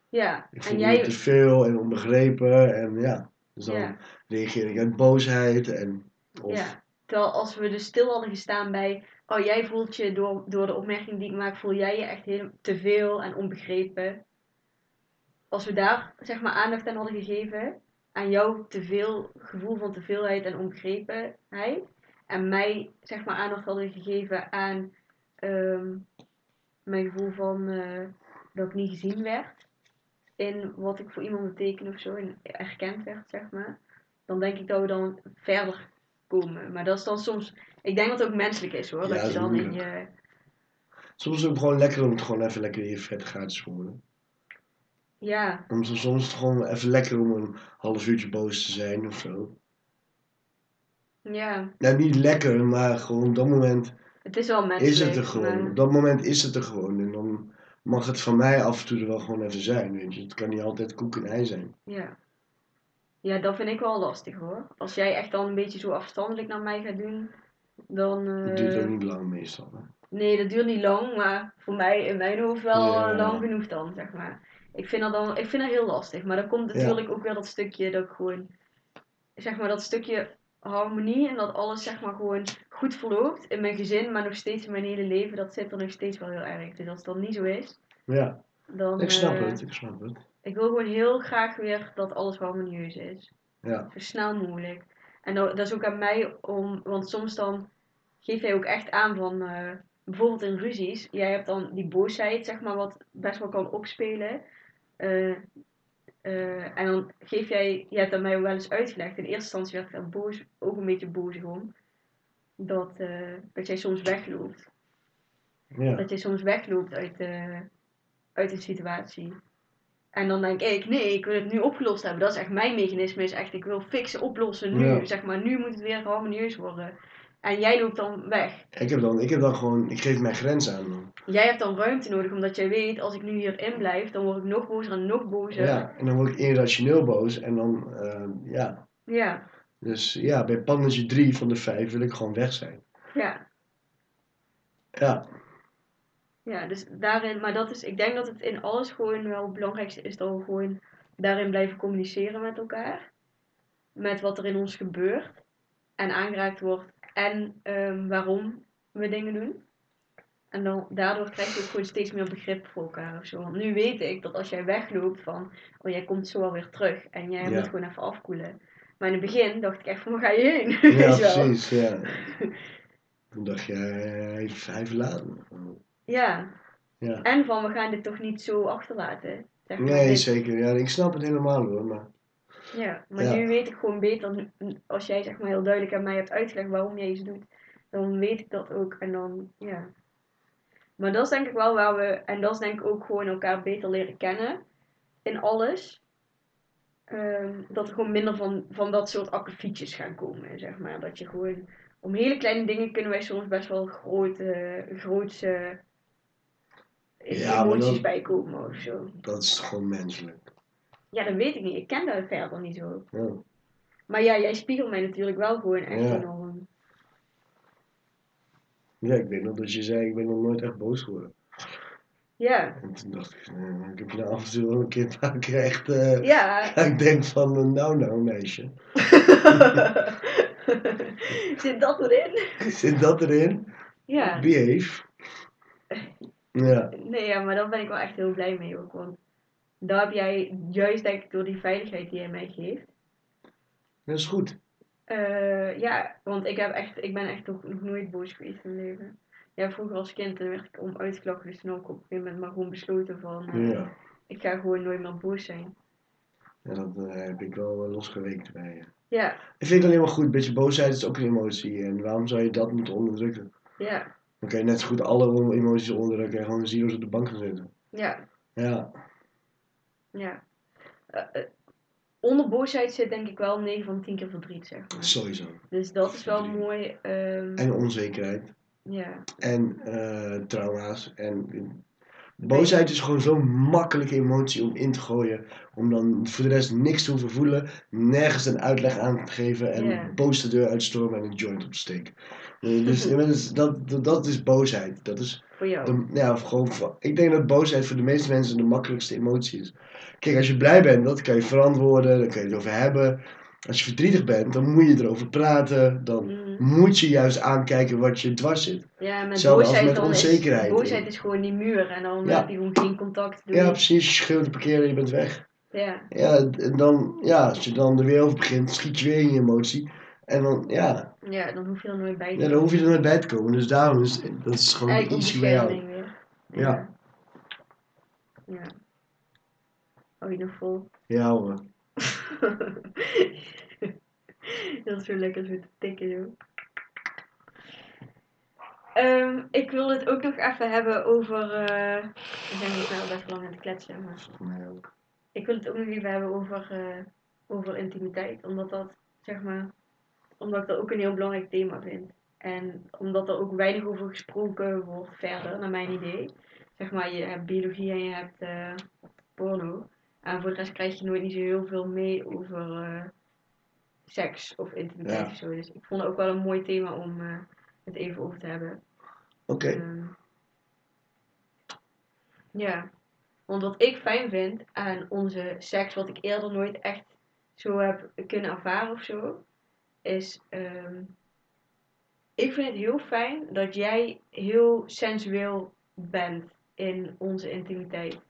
ja. ik En voelde me te jij, veel en onbegrepen. En ja, dus dan ja, reageer ik uit boosheid. En, of, ja. Terwijl als we dus stil hadden gestaan bij, oh jij voelt je door, door de opmerking die ik maak, voel jij je echt heel, te veel en onbegrepen. Als we daar zeg maar aandacht aan hadden gegeven, aan jouw te veel gevoel van teveelheid en onbegrepenheid. En mij zeg maar aandacht hadden gegeven aan ehm, mijn gevoel van eh, dat ik niet gezien werd. In wat ik voor iemand beteken of zo. En erkend werd, zeg maar. Dan denk ik dat we dan verder komen. Maar dat is dan soms... Ik denk dat het ook menselijk is hoor. Ja, dat je dan in je... Soms is het gewoon lekker om het gewoon even lekker in je vette gaten te. Ja, Om Soms het gewoon even lekker om een half uurtje boos te zijn of zo. ja. Nou, niet lekker, maar gewoon op dat moment Het is wel menselijk. is het er gewoon. maar- Op dat moment is het er gewoon. En dan mag het van mij af en toe er wel gewoon even zijn, weet je. Het kan niet altijd koek en ei zijn. Ja. Ja, dat vind ik wel lastig hoor. Als jij echt dan een beetje zo afstandelijk naar mij gaat doen, dan... Het duurt eh, ook niet lang meestal. Hè? Nee, dat duurt niet lang, maar voor mij in mijn hoofd wel Ja. eh, lang genoeg dan, zeg maar. Ik vind dat dan, ik vind dat heel lastig. Maar dan komt Ja. natuurlijk ook weer dat stukje dat ik gewoon, zeg maar, dat stukje harmonie en dat alles, zeg maar, gewoon goed verloopt in mijn gezin, maar nog steeds in mijn hele leven, dat zit er nog steeds wel heel erg. Dus als dat niet zo is, Ja, dan. ik snap eh, het, ik snap het. Ik wil gewoon heel graag weer dat alles harmonieus is. Ja, Zo snel mogelijk. En dat, dat is ook aan mij om, want soms dan geef jij ook echt aan van, eh, bijvoorbeeld in ruzies, jij hebt dan die boosheid, zeg maar, wat best wel kan opspelen. Eh, eh, en dan geef jij, je hebt aan mij wel eens uitgelegd, in eerste instantie werd ik daar boos, ook een beetje boos om, dat, eh, dat jij soms wegloopt. ja. Dat jij soms wegloopt uit, de uit een situatie. En dan denk ik, nee, ik wil het nu opgelost hebben. Dat is echt mijn mechanisme. Is echt, ik wil fixen, oplossen nu. Ja. Zeg maar, nu moet het weer harmonieus worden. En jij loopt dan weg. Ik heb dan, ik heb dan gewoon, ik geef mijn grens aan. Jij hebt dan ruimte nodig, omdat jij weet, als ik nu hierin blijf, dan word ik nog bozer en nog bozer. Ja, en dan word ik irrationeel boos en dan, eh, ja. Ja, Dus ja, bij pannetje 3 van de 5 wil ik gewoon weg zijn. ja. Ja, Ja, dus daarin, maar dat is, ik denk dat het in alles gewoon wel het belangrijkste is dat we gewoon daarin blijven communiceren met elkaar. Met wat er in ons gebeurt en aangeraakt wordt en ehm, waarom we dingen doen. En dan, daardoor krijg je ook gewoon steeds meer begrip voor elkaar of zo. Want nu weet ik dat als jij wegloopt van, oh jij komt zo alweer terug en jij Ja. moet gewoon even afkoelen. Maar in het begin dacht ik echt van, waar ga je heen? ja precies, ja. Toen dacht je, hij, hij. Ja, Ja. en van, we gaan dit toch niet zo achterlaten. Zeg maar. Nee, Dit- zeker. Ja, ik snap het helemaal hoor, maar Ja, maar Ja. nu weet ik gewoon beter, als jij zeg maar heel duidelijk aan mij hebt uitgelegd waarom jij iets doet, dan weet ik dat ook en dan, ja. Maar dat is denk ik wel waar we, en dat is denk ik ook gewoon elkaar beter leren kennen in alles. Ehm, dat er gewoon minder van, van dat soort akkefietjes gaan komen, zeg maar. Dat je gewoon, om hele kleine dingen kunnen wij soms best wel grote, grootse Ja, emoties dat- of zo. dat is gewoon menselijk. Ja, dat weet ik niet. Ik ken dat verder niet zo. Ja. Maar ja, jij spiegelt mij natuurlijk wel gewoon echt Ja. enorm. ja, ik weet nog dat je zei, ik ben nog nooit echt boos geworden. Ja, En toen dacht ik, nee, ik heb je nou af en toe wel een keer, keer echt, eh, ja. ik denk van, nou nou meisje, Zit dat erin? zit dat erin? Ja. Behave. Ja, Nee, ja, maar daar ben ik wel echt heel blij mee ook. Want daar heb jij, juist denk ik door die veiligheid die jij mij geeft. dat is goed. eh, ja, want ik, heb echt, ik ben echt nog, nog nooit boos geweest in mijn leven. Ja, vroeger als kind werd ik om uitgelachen. Dus ik op een gegeven moment maar gewoon besloten van... eh, Ja, Ik ga gewoon nooit meer boos zijn. ja dat eh, heb ik wel losgeweekt bij je. Ja, Ik vind het alleen maar goed, een beetje boosheid is ook een emotie. En waarom zou je dat moeten onderdrukken? ja, Dan je net zo goed alle emoties onderdrukken en gewoon zieloos op de bank gaan zitten. ja. Ja, Ja. Eh, eh, onder boosheid zit denk ik wel 9 van 10 keer verdriet, zeg maar. sowieso. Dus dat is wel Verdriet. mooi. ehm, En onzekerheid. ja. En eh, trauma's. En boosheid is gewoon zo'n makkelijke emotie om in te gooien. Om dan voor de rest niks te hoeven voelen. Nergens een uitleg aan te geven. En Ja. boos de deur uit te stormen en een joint op te steken. Eh, Dus dat, is- dat, dat, is boosheid. Dat is Voor jou. de, ja, of gewoon, ik denk dat boosheid voor de meeste mensen de makkelijkste emotie is. Kijk, als je blij bent, dat kan je verantwoorden, dan kan je het over hebben. Als je verdrietig bent, dan moet je erover praten. Dan Mhm. Moet je juist aankijken wat je dwars zit. Ja, met als boosheid met dan onzekerheid. is boosheid is gewoon die muur en dan Ja. heb je gewoon geen contact. Doe Ja, je- precies. Je schreeuwt parkeren, je bent weg. ja. Ja, en dan, ja, als je dan er weer over begint, schiet je weer in je emotie. En dan, ja, ja, dan hoef je er nooit bij te ja dan hoef je er nooit bij te komen. Dus daarom is dat is gewoon Eigenlijk out. bescherming weer. Ja. Ja. Hou je nog vol? Ja hoor. dat is zo lekker zo te tikken zo. Ehm, ik wil het ook nog even hebben over. eh we zijn hier nou best lang aan het kletsen, maar. Voor mij ook. Ik wil het ook nog even hebben over, eh, over intimiteit. Omdat dat, zeg maar, omdat ik dat ook een heel belangrijk thema vind. En omdat er ook weinig over gesproken wordt verder, naar mijn idee. Zeg maar, je hebt biologie en je hebt eh, porno. En voor de rest krijg je nooit niet zo heel veel mee over eh, seks of intimiteit Ja. of zo. Dus ik vond het ook wel een mooi thema om het even over te hebben. Oké. Ehm, ja, want wat ik fijn vind aan onze seks, wat ik eerder nooit echt zo heb kunnen ervaren of zo, is. ehm, ik vind het heel fijn dat jij heel sensueel bent in onze intimiteit.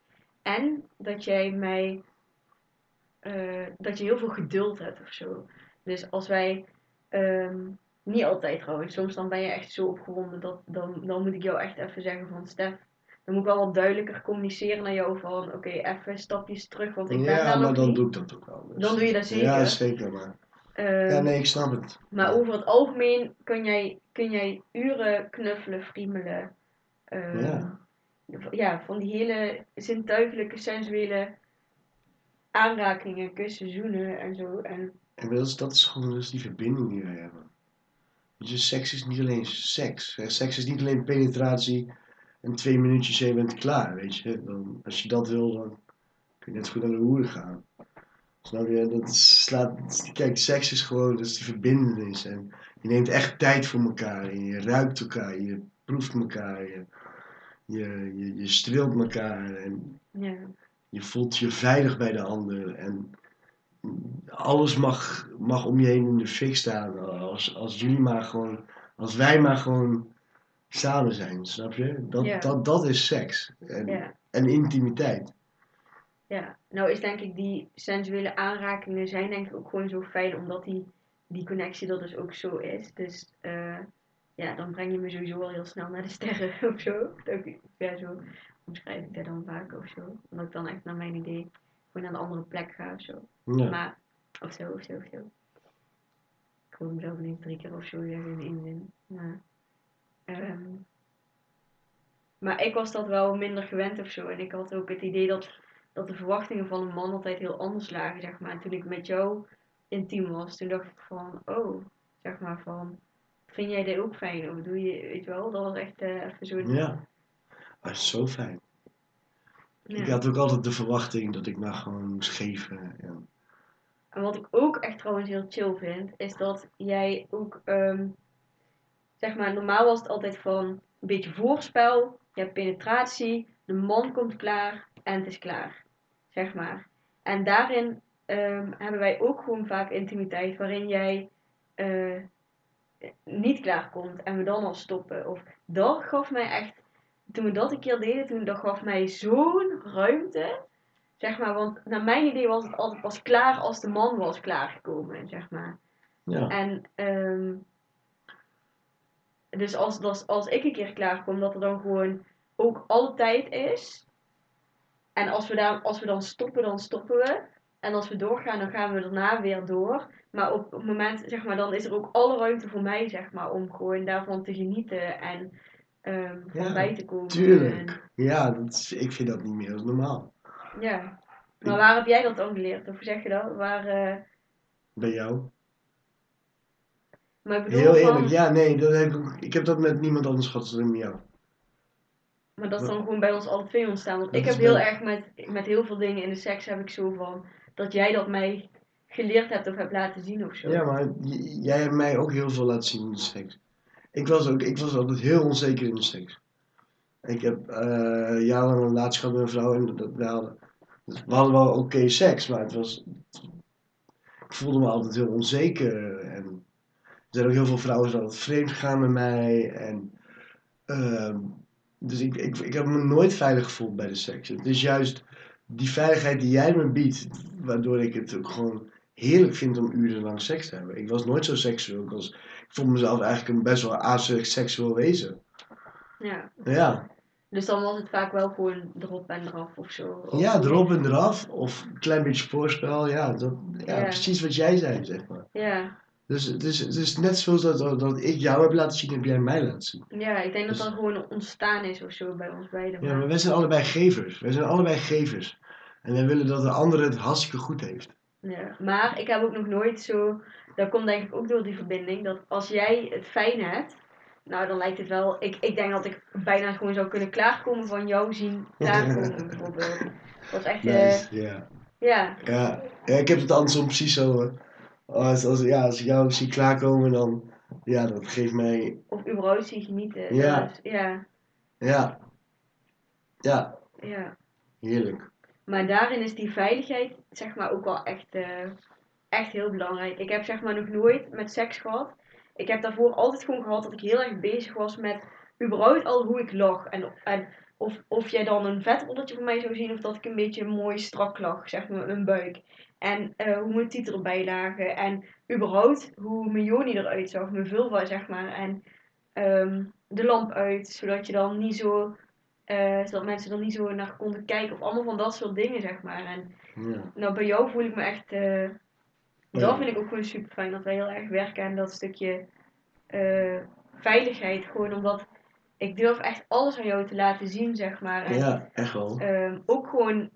En dat jij mij. eh, dat je heel veel geduld hebt of zo. Dus als wij. ehm, niet altijd trouwens. Soms dan ben je echt zo opgewonden dat dan, dan moet ik jou echt even zeggen van Stef. Dan moet ik wel wat duidelijker communiceren naar jou van oké, even stapjes terug, want ik ben Ja, daar maar dan niet. doe ik dat ook wel. dus- Dan doe je dat zeker. Ja, zeker. Maar... Ehm, Ja, nee, ik snap het. Maar over het algemeen kun jij, kun jij uren knuffelen, friemelen. ehm, Ja. ja, van die hele zintuigelijke, sensuele aanrakingen, kussen, zoenen en zo. En En dat is, dat is gewoon is die verbinding die wij hebben. Je, seks is niet alleen seks. Seks is niet alleen penetratie en twee minuutjes en je bent klaar, weet je. Dan, als je dat wil, dan kun je net goed naar de hoeren gaan. Snap je? Dat slaat, kijk, seks is gewoon, dat is die verbindenis. En je neemt echt tijd voor elkaar. En je ruikt elkaar, je proeft elkaar, je, je, je, je streelt elkaar. En ja, je voelt je veilig bij de ander. En alles mag, mag om je heen in de fik staan. Als, als jullie maar gewoon, als wij maar gewoon samen zijn, snap je? Dat, Ja. dat, dat is seks. En, ja, en intimiteit. ja. Nou is denk ik die sensuele aanrakingen zijn denk ik ook gewoon zo fijn, omdat die, die connectie er dus ook zo is. Dus eh, ja, dan breng je me sowieso al heel snel naar de sterren of zo. Dat Ja, zo omschrijf ik dat dan vaak of zo. Omdat ik dan echt naar mijn idee gewoon naar een andere plek ga of zo. Ja. Maar, of zo, of zo, of zo. Ik hoor mezelf ineens drie keer of zo in één zin. Maar, ehm, maar ik was dat wel minder gewend of zo. En ik had ook het idee dat, dat de verwachtingen van een man altijd heel anders lagen, zeg maar. En toen ik met jou intiem was, toen dacht ik van, oh, zeg maar van, vind jij dit ook fijn? Of doe je, weet je wel, dat was echt eh, even zo. Ja. Dat is zo fijn. Ja. Ik had ook altijd de verwachting dat ik maar gewoon moest geven. En, En wat ik ook echt trouwens heel chill vind, is dat jij ook, ehm, zeg maar, normaal was het altijd van een beetje voorspel, je hebt penetratie, de man komt klaar en het is klaar, zeg maar. En daarin ehm, hebben wij ook gewoon vaak intimiteit waarin jij eh, niet klaar komt en we dan al stoppen. Of dat gaf mij echt, toen we dat een keer deden, toen dat gaf mij zo'n ruimte. Zeg maar, want naar mijn idee was het altijd pas klaar als de man was klaargekomen, zeg maar. ja. En ehm, dus als, als, als ik een keer klaar kom, dat er dan gewoon ook alle tijd is. En als we, daar, als we dan stoppen, dan stoppen we. En als we doorgaan, dan gaan we daarna weer door. Maar op het moment, zeg maar, dan is er ook alle ruimte voor mij, zeg maar, om gewoon daarvan te genieten en ehm van Ja, bij te komen. Tuurlijk. Ja, dat is, ik vind dat niet meer als normaal. Ja. Maar waar heb jij dat dan geleerd? Of hoe zeg je dat? Waar, eh, Bij jou. maar ik bedoel Heel van, eerlijk, ja, nee, dat heb ik, ik heb dat met niemand anders gehad dan met jou. Maar dat is dan gewoon bij ons alle twee ontstaan. Want Dat ik heb heel erg met, met heel veel dingen in de seks heb ik zo van dat jij dat mij geleerd hebt of hebt laten zien of zo. Ja, maar jij hebt mij ook heel veel laten zien in de seks. Ik was, ook, ik was altijd heel onzeker in de seks. Ik heb eh jarenlang een relatie gehad met een vrouw en dat, we, hadden, dus we hadden wel oké seks, maar het was, ik voelde me altijd heel onzeker. En er zijn ook heel veel vrouwen die altijd vreemd gegaan met mij. En, ehm, dus ik, ik, ik heb me nooit veilig gevoeld bij de seks. Het is juist die veiligheid die jij me biedt, waardoor ik het ook gewoon heerlijk vind om urenlang seks te hebben. Ik was nooit zo seksueel. Was, ik vond mezelf eigenlijk een best wel aseksueel wezen. Ja. Ja, Dus dan was het vaak wel gewoon erop en eraf of zo. Of ja erop en eraf. Of een klein beetje voorspel. Ja, dat, ja, Ja. precies wat jij zei, zeg maar. Ja. Dus het is, het is net zoals dat, dat, dat ik jou heb laten zien, heb jij mij laten zien. ja, ik denk dat Dus- dat gewoon ontstaan is of zo bij ons beiden. Ja, maar- maar wij zijn allebei gevers. Wij zijn allebei gevers. En wij willen dat de ander het hartstikke goed heeft. Ja, maar ik heb ook nog nooit zo. Dat komt denk ik ook door die verbinding. Dat als jij het fijn hebt. Nou, dan lijkt het wel. Ik, ik denk dat ik bijna gewoon zou kunnen klaarkomen van jou zien klaarkomen, bijvoorbeeld. Dat is echt. eh, ja. Ja, Ja, ja ik heb het andersom precies zo. hoor. Als, als, ja, als ik jou zie klaarkomen, dan. Ja, dat geeft mij. of überhaupt zien genieten. Ja. Dat is- ja, Ja. Ja, ja. heerlijk. Maar daarin is die veiligheid, zeg maar, ook wel echt, eh, echt heel belangrijk. Ik heb zeg maar nog nooit met seks gehad. Ik heb daarvoor altijd gewoon gehad dat ik heel erg bezig was met überhaupt al hoe ik lag. En, en of, of jij dan een vetrolletje van mij zou zien of dat ik een beetje mooi strak lag, zeg maar, mijn buik. En eh, hoe mijn tieten erbij lagen. En überhaupt hoe mijn joni eruit zag, mijn vulva, zeg maar. En ehm, de lamp uit, zodat je dan niet zo... eh, zodat mensen er niet zo naar konden kijken. Of allemaal van dat soort dingen, zeg maar. En Ja. nou, bij jou voel ik me echt. eh. Dat vind ik ook gewoon super fijn dat wij heel erg werken aan dat stukje eh, veiligheid. Gewoon omdat ik durf echt alles aan jou te laten zien, zeg maar. En ja, echt wel. ehm, ook gewoon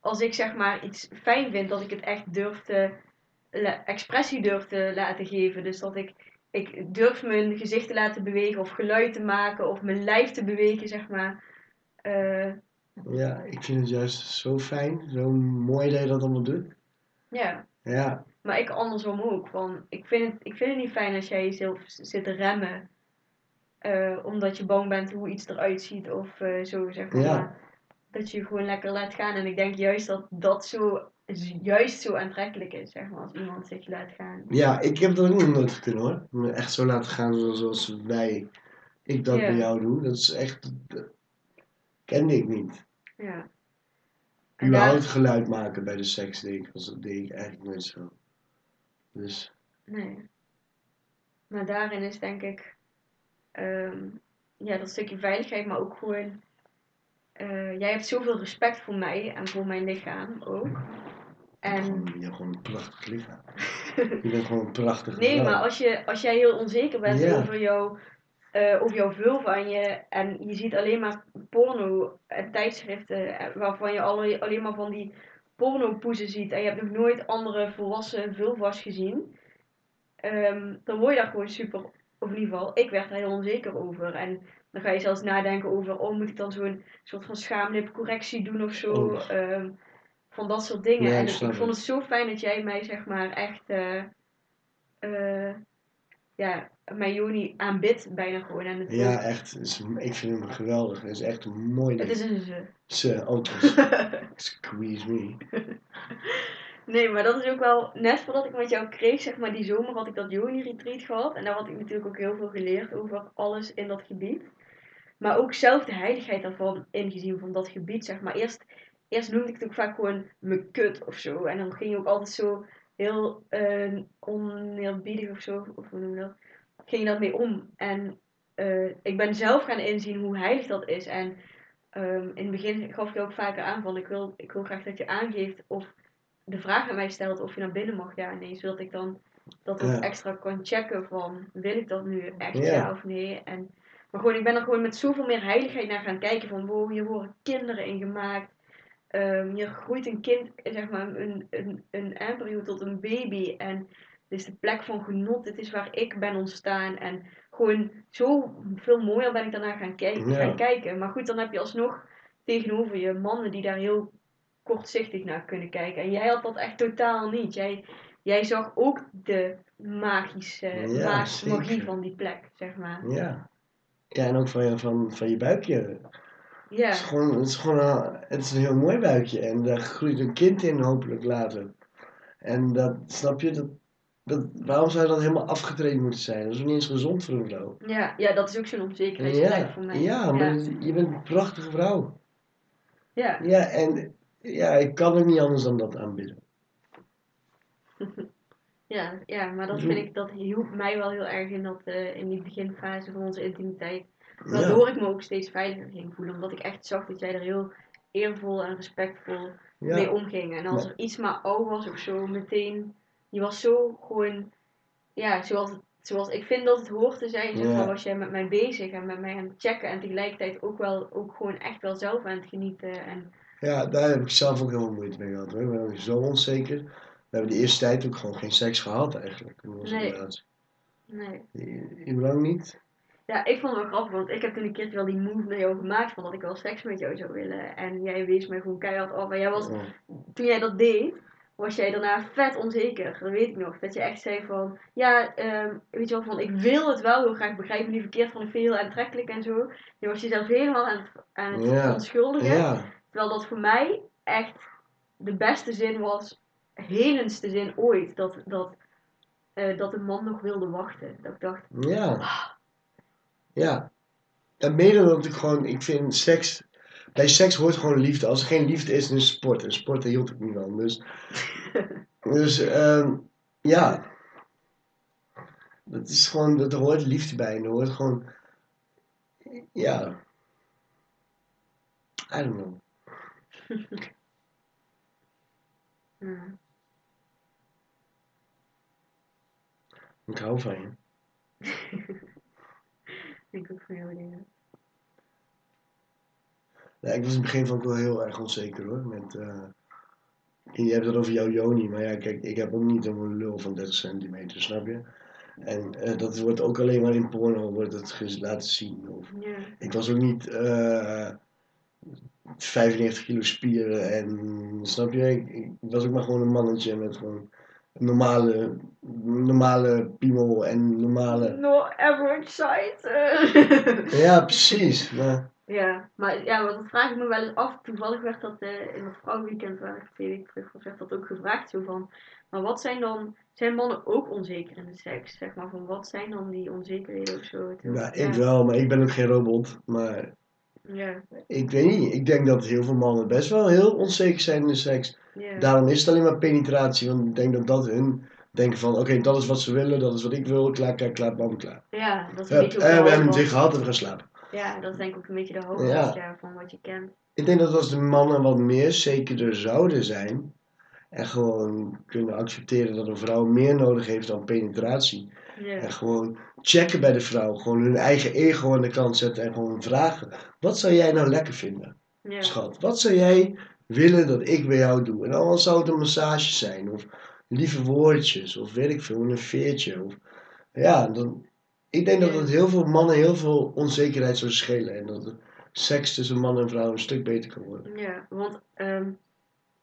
als ik zeg maar iets fijn vind, dat ik het echt durf te. expressie durf te laten geven. Dus dat ik. Ik durf mijn gezicht te laten bewegen of geluid te maken of mijn lijf te bewegen, zeg maar. Eh, Ja, ik vind het juist zo fijn, zo mooi dat je dat allemaal doet. ja. Ja, Maar ik andersom ook. Van, ik, vind het, ik vind het niet fijn als jij jezelf zit te remmen. eh, omdat je bang bent hoe iets eruit ziet of eh, zo, zeg maar. Ja. Dat je gewoon lekker laat gaan. En ik denk juist dat dat zo, juist zo aantrekkelijk is, zeg maar. Als iemand zich laat gaan. ja ik heb dat ook nog nooit kunnen hoor. Me echt zo laten gaan zoals, wij, ik dat Ja. bij jou doe. Dat is echt, kende ik niet. Ja. En Überhaupt daar, geluid maken bij de seks deed ik, was, dat deed ik eigenlijk nooit zo. Dus, nee. Maar daarin is denk ik, ehm, ja, dat stukje veiligheid, maar ook gewoon, eh, jij hebt zoveel respect voor mij en voor mijn lichaam ook. En gewoon, je hebt gewoon een prachtig lichaam. Je bent gewoon een prachtig Nee, vrouw. maar als, je, als jij heel onzeker bent Ja. over, jouw, eh, over jouw vulva en je, en je ziet alleen maar porno en tijdschriften eh, waarvan je alle, alleen maar van die pornopoezen ziet en je hebt nog nooit andere volwassen vulva's gezien, ehm, dan word je daar gewoon super, of in ieder geval, ik werd daar heel onzeker over. En dan ga je zelfs nadenken over, oh moet ik dan zo'n soort van schaamlipcorrectie doen of zo. Oh. ehm, van dat soort dingen. Ja, en ik vond het. zo fijn dat jij mij zeg maar echt eh, eh, ja, mijn Joni aanbidt bijna gewoon. En het, Ja, echt. is- ik vind hem geweldig. Het is echt een mooi het is een ze. Ze, auto's. Squeeze me. nee, maar dat is ook wel, net voordat ik met jou kreeg, zeg maar die zomer had ik dat Joni retreat gehad. En daar had ik natuurlijk ook heel veel geleerd over alles in dat gebied. Maar ook zelf de heiligheid daarvan ingezien van dat gebied, zeg maar. Eerst, eerst noemde ik het ook vaak gewoon me kut of zo. En dan ging je ook altijd zo heel eh oneerbiedig of zo, of hoe noem je dat? Ging je daarmee om. En eh, ik ben zelf gaan inzien hoe heilig dat is. En ehm, in het begin gaf ik ook vaker aan van ik wil, ik wil graag dat je aangeeft of de vraag aan mij stelt of je naar binnen mag, ja nee. Zodat ik dan dat ook Ja. extra kan checken van wil ik dat nu echt Ja. ja, of nee. En, maar gewoon, ik ben er gewoon met zoveel meer heiligheid naar gaan kijken van wow, hier worden kinderen in gemaakt. Ehm, hier groeit een kind, zeg maar, een, een, een embryo tot een baby. En is de plek van genot. Dit is waar ik ben ontstaan. En gewoon zo veel mooier ben ik daarna gaan, kijken Ja. gaan kijken. Maar goed, dan heb je alsnog tegenover je mannen die daar heel kortzichtig naar kunnen kijken. En jij had dat echt totaal niet. Jij, jij zag ook de magische Ja, ma- zeker. magie van die plek, zeg maar. Ja. Ja, en ook van je, van, van je buikje. Ja, Het is gewoon, het is gewoon een, het is een heel mooi buikje. En daar groeit een kind in hopelijk later. En dat, snap je, dat, dat, waarom zou dat helemaal afgetraind moeten zijn? Dat is niet eens gezond voor een vrouw. ja, ja, dat is ook zo'n onzekerheidsplek Ja, voor mij. ja, maar ja. je bent een prachtige vrouw. ja. Ja, en ja, ik kan ook niet anders dan dat aanbidden. Ja, ja, maar dat vind ik, dat hielp mij wel heel erg in, dat, eh, in die beginfase van onze intimiteit. Ja, Waardoor ik me ook steeds veiliger ging voelen. Omdat ik echt zag dat jij er heel eervol en respectvol mee omging. En als er iets maar oud was of zo, meteen... Je was zo gewoon... Ja, zoals, zoals ik vind dat het hoort te zijn, zeg maar, was jij met mij bezig en met mij aan het checken. En tegelijkertijd ook wel, ook gewoon echt wel zelf aan het genieten. En ja, daar heb ik zelf ook heel veel moeite mee gehad. Hoor. Ik ben zo onzeker. We hebben de eerste tijd ook gewoon geen seks gehad eigenlijk. In onze Nee. relatie. nee. I- Überhaupt niet. Ja, ik vond het wel grappig, want ik heb toen een keertje wel die move naar jou gemaakt van dat ik wel seks met jou zou willen. En jij wees mij gewoon keihard af. En jij was, toen jij dat deed, was jij daarna vet onzeker. Dat weet ik nog. Dat je echt zei van, ja, ehm, weet je wel, van ik wil het wel heel graag, begrijp me niet verkeerd, van ik vind heel aantrekkelijk en zo. Je was jezelf helemaal aan het, aan het onschuldigen. Ja, Terwijl dat voor mij echt de beste zin was, helendste zin ooit. Dat, dat, eh, dat een man nog wilde wachten. Dat ik dacht, ja. Ja. En mede omdat ik gewoon, ik vind seks, bij seks hoort gewoon liefde. Als er geen liefde is, dan is het sport. En sport, daar hield ik niet van. Dus, dus ehm, ja. Dat is gewoon, dat er hoort liefde bij. En er hoort gewoon, ja. I don't know. ja. Ik hou van je. ik ook van jou dingen. Ja, ik was in het begin van ook wel heel erg onzeker hoor. Met, eh, je hebt het over jouw Joni, maar ja, kijk, ik heb ook niet een lul van 30 centimeter, snap je? En eh, dat wordt ook alleen maar in porno wordt het laten zien. Of, Ja. ik was ook niet eh 95 kilo spieren en snap je? Ik, ik was ook maar gewoon een mannetje met gewoon normale, normale piemel en normale. No average size. Ja, precies. Maar, ja, maar ja, maar dat vraag ik me wel eens af. Toevallig werd dat eh, in het vrouwenweekend waar ik twee weken terug was, werd dat ook gevraagd. Zo van, maar wat zijn dan, zijn mannen ook onzeker in de seks? Zeg maar van, wat zijn dan die onzekerheden of zo? Nou, ja. ik wel, maar ik ben ook geen robot. Maar Ja, Ik weet niet. Ik denk dat heel veel mannen best wel heel onzeker zijn in de seks. ja. Daarom is het alleen maar penetratie. Want ik denk dat dat hun denken van... Oké, dat is wat ze willen. Dat is wat ik wil. Klaar, klaar, klaar, bam, klaar. ja, dat is een beetje en we hebben het weer gehad en we gaan slapen. Ja, dat is denk ik ook een beetje de Ja. ja. van wat je kent. Ik denk dat als de mannen wat meer zekerder zouden zijn... En gewoon kunnen accepteren dat een vrouw meer nodig heeft dan penetratie. Ja, En gewoon checken bij de vrouw. Gewoon hun eigen ego aan de kant zetten. En gewoon vragen. Wat zou jij nou lekker vinden? ja. Schat, wat zou jij willen dat ik bij jou doe? En dan zou het een massage zijn, of lieve woordjes, of weet ik veel, een veertje. Of, ja, dan, ik denk dat het heel veel mannen heel veel onzekerheid zou schelen. En dat de seks tussen man en vrouw een stuk beter kan worden. Ja, want ehm,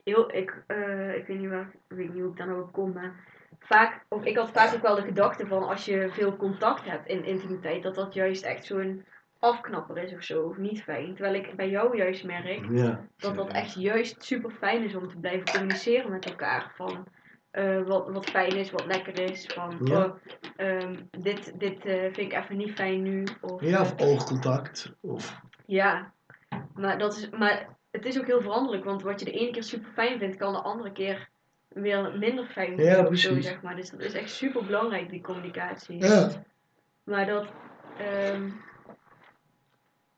heel, ik, eh, ik weet niet waar, ik weet niet hoe ik daar nou op kom, maar vaak, of ik had vaak ook wel de gedachte van als je veel contact hebt in intimiteit, dat dat juist echt zo'n afknapper is of zo, of niet fijn. Terwijl ik bij jou juist merk Ja. dat dat echt juist super fijn is om te blijven communiceren met elkaar. Van eh, wat, wat fijn is, wat lekker is. Van Ja. oh, ehm, dit, dit eh, vind ik even niet fijn nu. Of, Ja, eh, of oogcontact. Of, ja, maar, dat is, maar het is ook heel veranderlijk, want wat je de ene keer super fijn vindt, kan de andere keer weer minder fijn Ja, of zo, precies. zeg maar. Dus dat is echt super belangrijk, die communicatie. ja. Maar dat, ehm,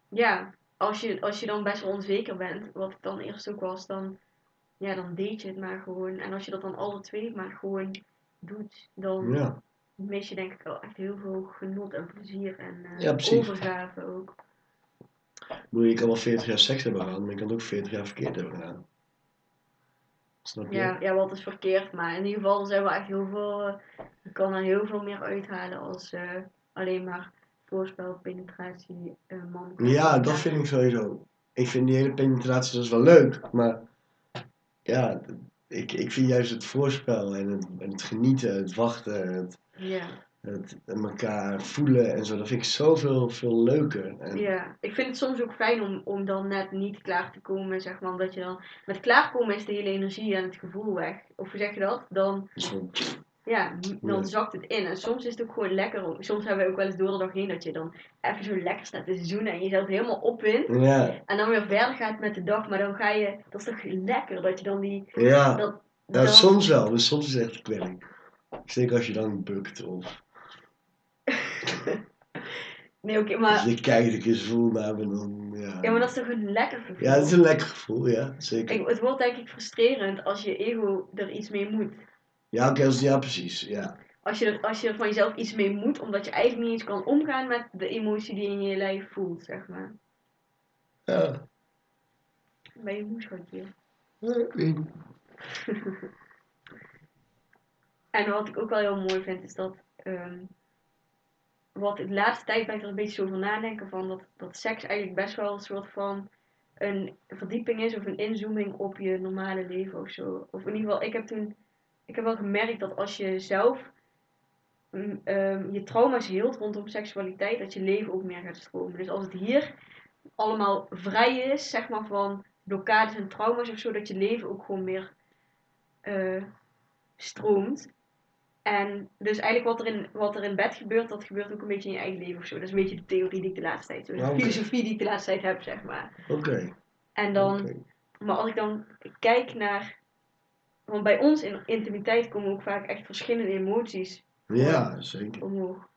ja, als je, als je dan best wel onzeker bent, wat ik dan eerst ook was, dan, ja, dan deed je het maar gewoon. En als je dat dan alle twee maar gewoon doet, dan ja. mis je denk ik wel echt heel veel genot en plezier en eh, Ja, overgave ook. Bedoel, Je kan wel 40 jaar seks hebben gehad, maar je kan ook 40 jaar verkeerd hebben gedaan. Snap je? Ja, ja, wat is verkeerd, maar in ieder geval er zijn wel echt heel veel, eh, je kan er heel veel meer uithalen als eh, alleen maar voorspel, penetratie, man. Ja, dat vind ik sowieso. Ik vind die hele penetratie dat is wel leuk, maar ja, ik, ik vind juist het voorspel en het, en het genieten, het wachten, het, Ja, het elkaar voelen en zo, dat vind ik zoveel veel leuker. En, ja, ik vind het soms ook fijn om, om dan net niet klaar te komen, zeg maar, omdat je dan, met klaarkomen is de hele energie en het gevoel weg. Of hoe zeg je dat? Dan, zo, ja, dan zakt het in. En soms is het ook gewoon lekker, om- soms hebben we ook wel eens door de dag heen dat je dan even zo lekker staat te zoenen en jezelf helemaal opwint. ja, En dan weer verder gaat met de dag, maar dan ga je, dat is toch lekker dat je dan die, ja. dat, ja dat- soms wel, maar soms is het echt kwelling. Zeker als je dan bukt of Nee, oké, maar, je kijkt een keer voel naar me, dan ja. ja, maar dat is toch een lekker gevoel? Ja, het is een lekker gevoel, ja, zeker. Ik- het wordt denk ik frustrerend als je ego er iets mee moet. Ja, oké, ja, precies, ja. Als je, er, als je er van jezelf iets mee moet, omdat je eigenlijk niet eens kan omgaan met de emotie die je in je lijf voelt, zeg maar. Ja, Bij je ik weet niet. En wat ik ook wel heel mooi vind, is dat, ehm, wat de laatste tijd ben ik er een beetje zo over nadenken van dat, dat seks eigenlijk best wel een soort van een verdieping is of een inzooming op je normale leven of zo. Of in ieder geval, ik heb toen, ik heb wel gemerkt dat als je zelf mm, ehm, je trauma's heelt rondom seksualiteit, dat je leven ook meer gaat stromen. Dus als het hier allemaal vrij is, zeg maar van blokkades en trauma's of zo, dat je leven ook gewoon meer eh, stroomt. En dus eigenlijk wat er, in, wat er in bed gebeurt, dat gebeurt ook een beetje in je eigen leven of zo. Dat is een beetje de theorie die ik de laatste tijd, zo, de Oké. filosofie die ik de laatste tijd heb, zeg maar. Oké. En dan, maar als ik dan kijk naar, want bij ons in intimiteit komen ook vaak echt verschillende emoties Ja, zeker. omhoog.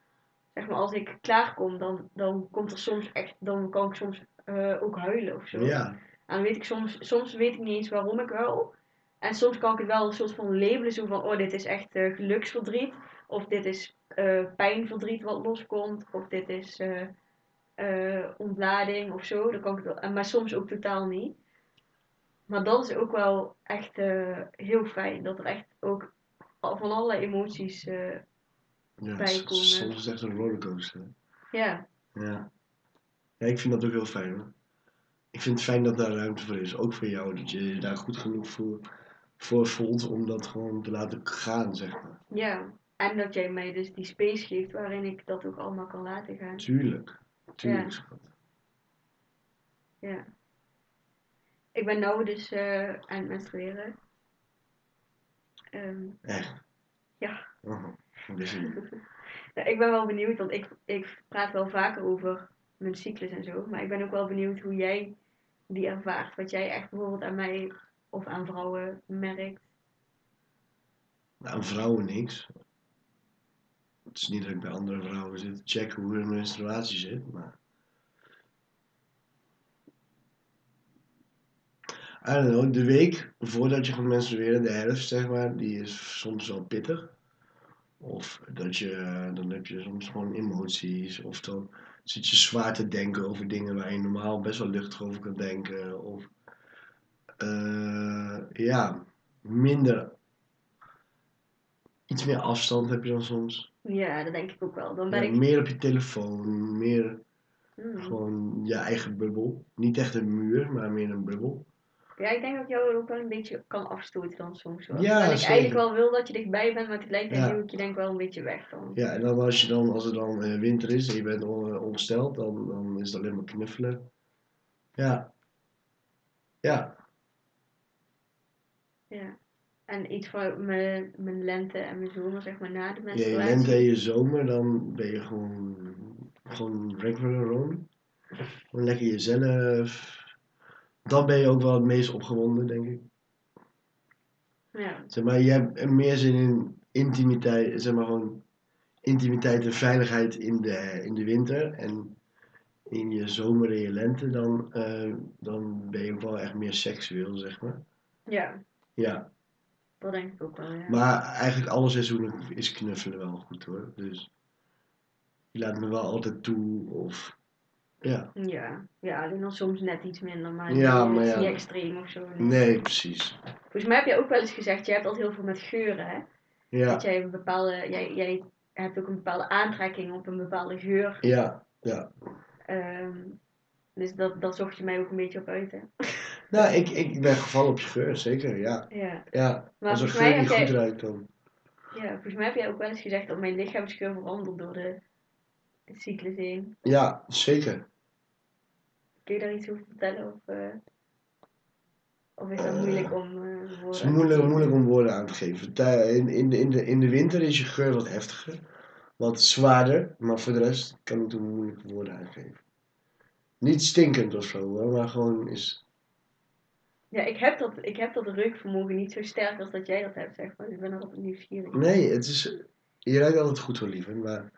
Zeg maar, als ik klaarkom, dan, dan komt er soms echt, dan kan ik soms eh, ook huilen of zo. Ja, En dan weet ik soms, soms weet ik niet eens waarom ik huil. En soms kan ik het wel een soort van labelen, zo van, oh, dit is echt eh, geluksverdriet. Of dit is eh, pijnverdriet wat loskomt. Of dit is ontlading of zo. Dan kan ik het wel, maar soms ook totaal niet. Maar dat is ook wel echt eh, heel fijn. Dat er echt ook van alle emoties, eh, ja Bijkomen. s- soms is het echt een rollercoaster. ja, Ja. ja, ik vind dat ook heel fijn hoor. Ik vind het fijn dat daar ruimte voor is, ook voor jou, dat je je daar goed genoeg voor, voor voelt om dat gewoon te laten gaan, zeg maar. ja. En dat jij mij dus die space geeft waarin ik dat ook allemaal kan laten gaan. Tuurlijk, tuurlijk Ja. schat. Ja. Ik ben nou dus eh, aan het menstrueren. Ehm, Echt. Ja. Oh, ik ja, ik ben wel benieuwd, want ik, ik praat wel vaker over mijn cyclus en zo. Maar ik ben ook wel benieuwd hoe jij die ervaart. Wat jij echt bijvoorbeeld aan mij of aan vrouwen merkt. Nou, aan vrouwen niks. Het is niet dat ik bij andere vrouwen zit te checken hoe hun menstruatie zit, maar... I don't know, de week voordat je gaat menstrueren, de helft zeg maar, die is soms wel pittig. Of dat je, dan heb je soms gewoon emoties, of dan zit je zwaar te denken over dingen waar je normaal best wel luchtig over kan denken. Of eh, ja, minder iets meer afstand heb je dan soms. Ja, dat denk ik ook wel. Dan ben Ja, ik. meer op je telefoon, meer Hmm. gewoon je eigen bubbel. Niet echt een muur, maar meer een bubbel. Ja, ik denk dat jou ook wel een beetje kan afstoten dan soms. Hoor. Ja, Terwijl ik zeker. eigenlijk wel wil dat je dichtbij bent, maar tegelijkertijd Ja. duw ik je denk wel een beetje weg dan. Ja, en dan als, je dan, als het dan eh, winter is en je bent on- eh, ongesteld, dan, dan is het alleen maar knuffelen. Ja. Ja. Ja. En iets van mijn, mijn lente en mijn zomer, zeg maar, na de Ja, je menstruatie. lente en je zomer, dan ben je gewoon, gewoon regular Ron. Gewoon lekker jezelf. Dan ben je ook wel het meest opgewonden, denk ik. Ja. Zeg maar, je hebt meer zin in intimiteit, zeg maar gewoon intimiteit en veiligheid in de, in de winter. En in je zomer en je lente, dan, eh, dan ben je ook wel echt meer seksueel, zeg maar. ja, Ja, dat denk ik ook wel, ja. maar eigenlijk alle seizoenen is knuffelen wel goed hoor. Dus je laat me wel altijd toe of ja. Ja, ja, alleen dan soms net iets minder, maar, Ja, niet- maar ja. extreem of zo. nee. Precies. Volgens mij heb je ook wel eens gezegd, je hebt altijd heel veel met geuren, hè? Ja, Dat jij een bepaalde, jij, jij hebt ook een bepaalde aantrekking op een bepaalde geur. ja, ja. Ehm, dus dat, dat zocht je mij ook een beetje op uit, hè? Nou, ik, ik ben gevallen op je geur, zeker, ja. Ja. Ja, Maar als een geur heb goed jij- ruikt dan. ja, volgens mij heb jij ook wel eens gezegd dat mijn lichaamsgeur verandert door de, de cyclus heen. Ja, zeker. Kun je daar iets over vertellen? Of, eh, of is dat moeilijk om eh woorden Het is moeilijk, moeilijk om woorden aan te geven. Tij- In, in, de, in, de, in de winter is je geur wat heftiger, wat zwaarder, maar voor de rest kan ik er moeilijk woorden aan geven. Niet stinkend of zo, hoor, maar gewoon is. Ja, ik heb, dat, ik heb dat reukvermogen niet zo sterk als dat jij dat hebt, zeg maar. Ik ben er altijd nieuwsgierig. Nee, het is. Je ruikt altijd goed hoor, lieve, maar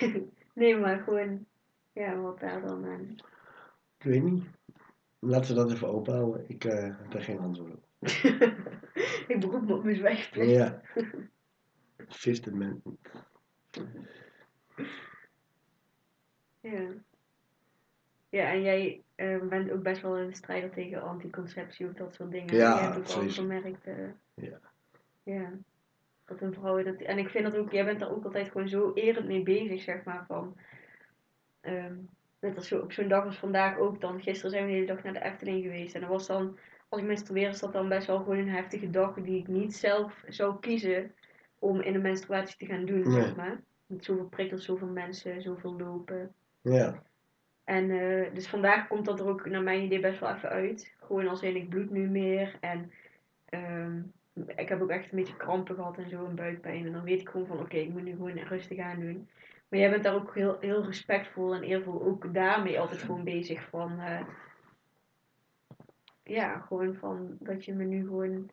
nee, maar gewoon, ja, wat daar dan aan. Ik weet niet. Laten we dat even open houden. Ik eh, heb daar geen antwoord op. ik beroep me op mijn zwijgplicht. Ja. Fifth Amendment. Ja. Ja, en jij eh, bent ook best wel een strijder tegen anticonceptie of dat soort dingen. Ja, Je hebt ook gemerkt. eh, Ja. Ja. Dat een vrouw dat, en ik vind dat ook, jij bent daar ook altijd gewoon zo erend mee bezig, zeg maar. Van, ehm, net als op zo'n dag als vandaag ook dan. Gisteren zijn we de hele dag naar de Efteling geweest. En dat was dan, als ik menstrueer, is dat dan best wel gewoon een heftige dag die ik niet zelf zou kiezen om in een menstruatie te gaan doen, Nee. zeg maar. Met zoveel prikkels, zoveel mensen, zoveel lopen. Ja. En eh, dus vandaag komt dat er ook naar mijn idee best wel even uit. Gewoon als in ik bloed nu meer. En ehm, ik heb ook echt een beetje krampen gehad en zo, en buikpijn. En dan weet ik gewoon van oké, ik moet nu gewoon rustig aan doen. Maar jij bent daar ook heel, heel respectvol en eervol ook daarmee altijd gewoon bezig van... eh, ja, gewoon van dat je me nu gewoon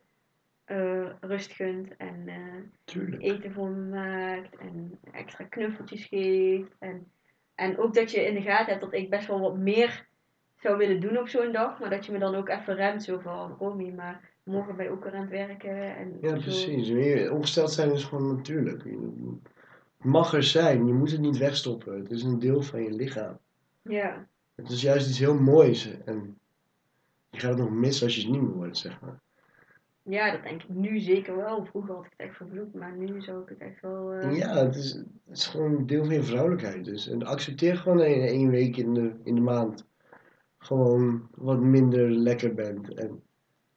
eh, rust gunt en eh, eten voor me maakt en extra knuffeltjes geeft. En, en ook dat je in de gaten hebt dat ik best wel wat meer zou willen doen op zo'n dag, maar dat je me dan ook even remt zo van, Romy, maar morgen ben je ook weer aan het werken. En Ja, zo. precies. Ongesteld zijn is gewoon natuurlijk. Mag er zijn, je moet het niet wegstoppen. Het is een deel van je lichaam. Ja, Het is juist iets heel moois. En je gaat het nog missen als je het niet meer wordt, zeg maar. ja, dat denk ik nu zeker wel. Vroeger had ik het echt vervloekt, maar nu zou ik het echt wel... eh, Ja, het is, het is gewoon een deel van je vrouwelijkheid. Dus. En accepteer gewoon dat je één week in de, in de maand gewoon wat minder lekker bent. En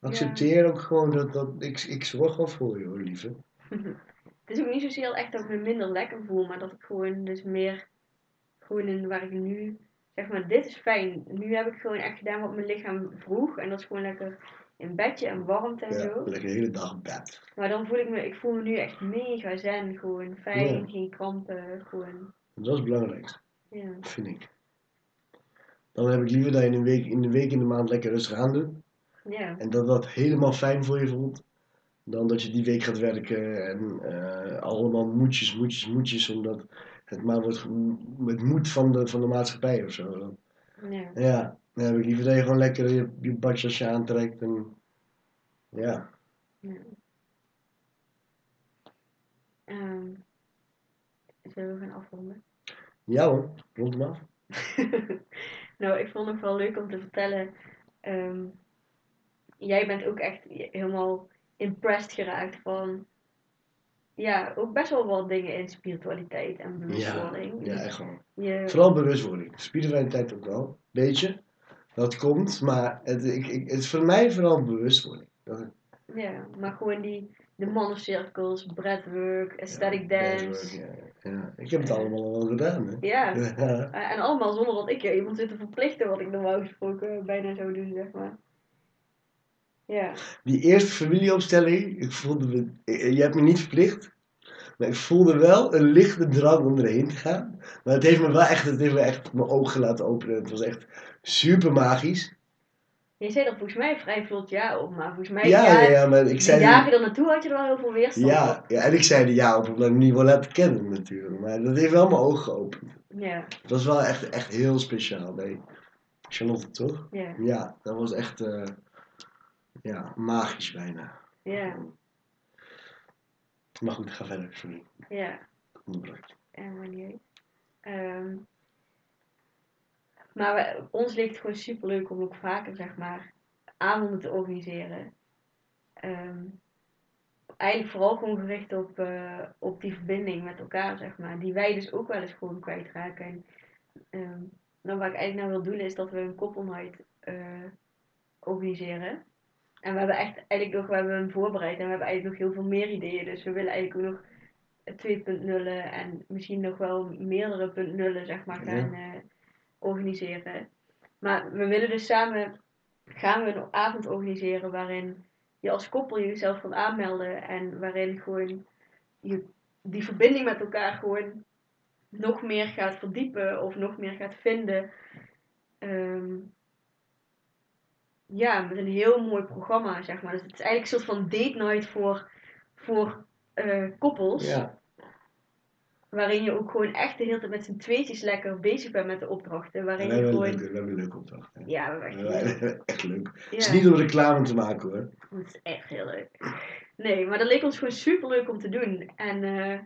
accepteer ook gewoon dat, dat ik, ik zorg wel voor je hoor, lieve. Het is ook niet zozeer echt dat ik me minder lekker voel, maar dat ik gewoon dus meer, gewoon in waar ik nu, zeg maar, dit is fijn. Nu heb ik gewoon echt gedaan wat mijn lichaam vroeg en dat is gewoon lekker in bedje en warmte en Ja, zo. lekker de hele dag op bed. Maar dan voel ik me, ik voel me nu echt mega zen, gewoon fijn, Ja. geen krampen, gewoon, Dat is het belangrijkste, ja. vind ik. Dan heb ik liever dat je een week, in de week in de maand lekker rustig aan doet. Ja, En dat dat helemaal fijn voor je voelt. Dan dat je die week gaat werken en eh, allemaal moedjes, moedjes, moedjes. Omdat het maar wordt het moed van de, van de maatschappij of zo. Ja. ja, dan heb ik liever dat je gewoon lekker je, je badjasje aantrekt. En, ja, Ehm, zullen we gaan afronden? ja hoor, rond hem af. nou, ik vond het wel leuk om te vertellen. ehm, jij bent ook echt helemaal impressed geraakt van. Ja, ook best wel wat dingen in spiritualiteit en bewustwording. ja, echt gewoon. Je, Vooral bewustwording. Spiritualiteit ook wel. Beetje. Dat komt, maar het, ik, ik, het is voor mij vooral bewustwording. Dat, ja, maar gewoon die de mannencirkels, breathwork, aesthetic dance. Ja, ja. Ik heb het allemaal al wel gedaan. Hè. Ja, Ja. eh, en allemaal zonder dat ik er iemand zit te verplichten wat ik normaal gesproken bijna zou doen, zeg maar. Ja, Die eerste familieopstelling, ik voelde me, je hebt me niet verplicht, maar ik voelde wel een lichte drang om erheen te gaan. Maar het heeft me wel echt, het heeft me echt mijn ogen laten openen. Het was echt super magisch. je zei er volgens mij vrij vlot ja op, maar volgens mij Ja, ja, ja, ja, maar ik die zei dagen er naartoe had je er wel heel veel weerstand ja, op. ja, en ik zei er ja op omdat ik me niet wil laten kennen natuurlijk. Maar dat heeft wel mijn ogen geopend. Ja, Het was wel echt, echt heel speciaal. Nee. Charlotte, toch? ja, Ja, dat was echt eh, ja, magisch bijna. ja, Maar goed, ga verder, sorry. ja. Onderbrak je. En wanneer? Ehm, maar we- ons leek het gewoon super leuk om ook vaker, zeg maar, avonden te organiseren. Ehm, eigenlijk vooral gewoon gericht op, eh, op die verbinding met elkaar, zeg maar. Die wij dus ook wel eens gewoon kwijtraken. En ehm, nou, waar ik eigenlijk naar wil doen is dat we een koppelnight eh, organiseren. En we hebben echt eigenlijk nog, we hebben hem voorbereid en we hebben eigenlijk nog heel veel meer ideeën. Dus we willen eigenlijk ook nog 2.0 en misschien nog wel meerdere punt nullen zeg maar, gaan eh, organiseren. Maar we willen dus samen, gaan we een avond organiseren waarin je als koppel jezelf kan aanmelden en waarin gewoon je die verbinding met elkaar gewoon nog meer gaat verdiepen of nog meer gaat vinden. Ehm, ja, met een heel mooi programma, zeg maar. Dus het is eigenlijk een soort van date night voor, voor eh, koppels. Ja, Waarin je ook gewoon echt de hele tijd met z'n tweetjes lekker bezig bent met de opdrachten. we Waarin je hebben, gewoon... we hebben een leuke opdracht. hè. Ja, we hebben We echt leuk. Het is niet om reclame te maken hoor. het is echt heel leuk. Nee, maar dat leek ons gewoon super leuk om te doen. En eh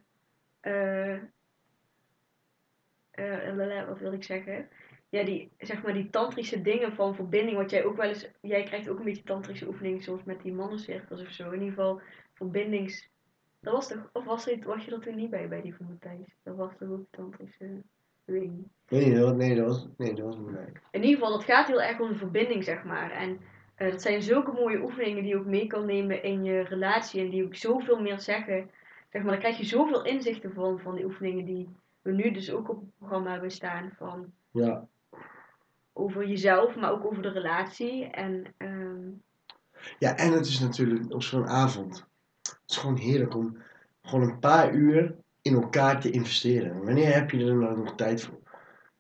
eh eh, lala, wat wil ik zeggen? Ja, die, zeg maar, die tantrische dingen van verbinding, wat jij ook wel eens, jij krijgt ook een beetje tantrische oefeningen, soms met die mannencirkels of zo. In ieder geval verbindings Dat was toch, of was, het, was je er toen niet bij, bij die van Matthijs? Dat was toch ook tantrische, weet ik niet. Nee, dat was, nee, dat was, nee, dat was niet bij. In ieder geval, dat gaat heel erg om de verbinding, zeg maar. En eh, dat zijn zulke mooie oefeningen die je ook mee kan nemen in je relatie. En die ook zoveel meer zeggen. Zeg maar, daar krijg je zoveel inzichten van, van die oefeningen die we nu dus ook op het programma hebben staan. Van Ja, over jezelf, maar ook over de relatie. En ehm, Ja, en het is natuurlijk op zo'n avond. Het is gewoon heerlijk om gewoon een paar uur in elkaar te investeren. Wanneer heb je er nou nog tijd voor?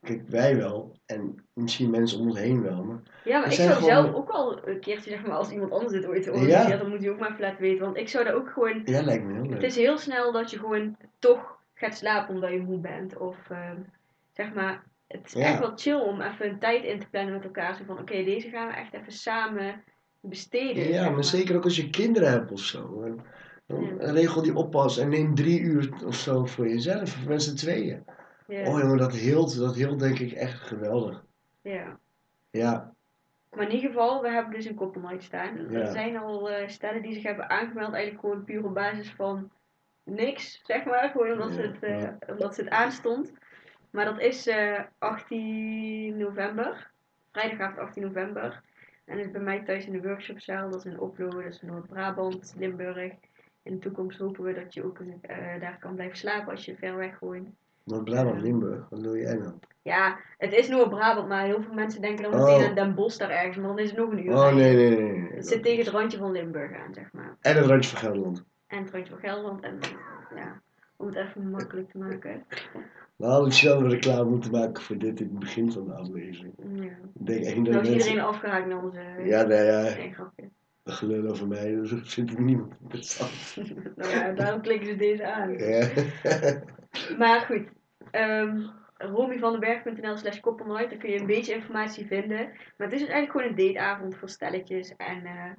Kijk, wij wel. En misschien mensen om ons heen wel. Maar ja, maar ik zou gewoon- zelf ook al een keertje, zeg maar, als iemand anders dit ooit organiseert, Ja. dan moet je ook maar even laten weten. Want ik zou daar ook gewoon ja, lijkt me heel Het leuk. is heel snel dat je gewoon toch gaat slapen omdat je moe bent. Of ehm, zeg maar, het is Ja. echt wel chill om even een tijd in te plannen met elkaar. Zo van, oké, deze gaan we echt even samen besteden. Ja, zeg maar zeker ook als je kinderen hebt of zo. En, dan Ja. regel die oppas en neem drie uur of zo voor jezelf. Of met z'n tweeën. Ja, Oh jongen, dat hield, dat hield denk ik echt geweldig. ja. Ja, Maar in ieder geval, we hebben dus een koppelnight staan. Ja. Er zijn al eh, stellen die zich hebben aangemeld, eigenlijk gewoon puur op basis van niks, zeg maar. Gewoon omdat, ze het, ja. omdat ze het aanstond. Maar dat is eh 18 november. Vrijdagavond 18 november. En is bij mij thuis in de workshopzaal. Dat is in Oplo, dat is in Noord-Brabant, Limburg. In de toekomst hopen we dat je ook eh, daar kan blijven slapen als je ver weg woont. Noord-Brabant, Limburg. Wat doe jij dan? Ja, het is Noord-Brabant, maar heel veel mensen denken dan Oh. meteen aan Den Bosch daar ergens. Maar dan is het nog een uur. Oh nee, nee. nee. Het zit tegen het randje van Limburg aan, zeg maar. En het randje van Gelderland. En het randje van Gelderland. En ja, om het even makkelijk te maken. We hadden snel een reclame moeten maken voor dit in het begin van de aflevering. Ja. Ik denk echt dat mensen... iedereen afgehaakt naar onze... Ja, nee, ja. Nee, grapje. Dat gelul over mij, dat vindt niemand interessant. nou ja, daarom klikken ze deze aan. Ja. Maar goed. ehm romyvandenberg.nl slash koppelnight. Daar kun je een beetje informatie vinden. Maar het is dus eigenlijk gewoon een dateavond voor stelletjes. En eh,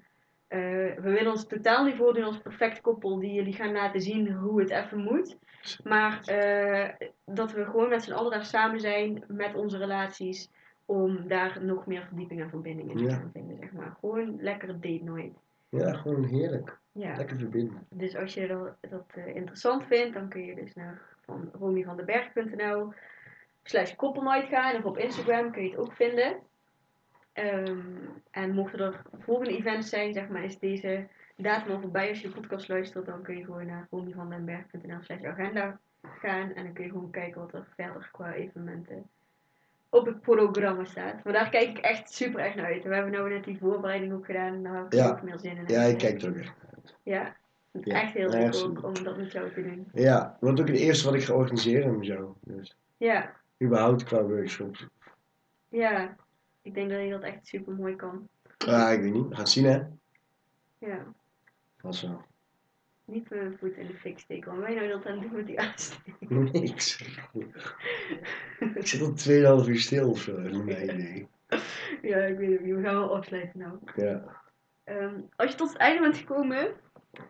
eh, we willen ons totaal niet voordoen als perfect koppel. Die jullie gaan laten zien hoe het even moet. Maar eh, dat we gewoon met z'n allen daar samen zijn met onze relaties. Om daar nog meer verdieping en verbinding in te Ja. gaan vinden. Zeg maar. Gewoon lekkere date night. ja, gewoon heerlijk. Ja. Lekker verbinden. Dus als je dat, dat eh, interessant vindt, dan kun je dus naar van romyvandenberg.nl slash koppelnight gaan. Of op Instagram kun je het ook vinden. Ehm, en mochten er volgende events zijn, zeg maar, is deze datum al voorbij. Als je de podcast luistert, dan kun je gewoon naar romyvandenberg.nl slash agenda gaan. En dan kun je gewoon kijken wat er verder qua evenementen op het programma staat. Maar daar kijk ik echt super erg naar uit. We hebben nou net die voorbereiding ook gedaan. En daar heb ik Ja. ook meer zin in. Ja, ik kijk er ook echt. Ja, Ja, echt heel leuk echt ook om dat met jou te doen. Ja, want ook het eerste wat ik ga organiseren met jou. Dus Ja, überhaupt qua workshops. ja. Ik denk dat je dat echt super mooi kan. Ah, ik weet niet. We gaan het zien, hè? Ja, Vast wel. niet mijn voet in de fik steken. Want wij nou dat aan het doen met die aansteek. Niks. ik zit al 2,5 uur stil of zo, is mijn idee. ja, ik weet het niet. We gaan wel afsluiten nou. Ja. Ehm, als je tot het einde bent gekomen,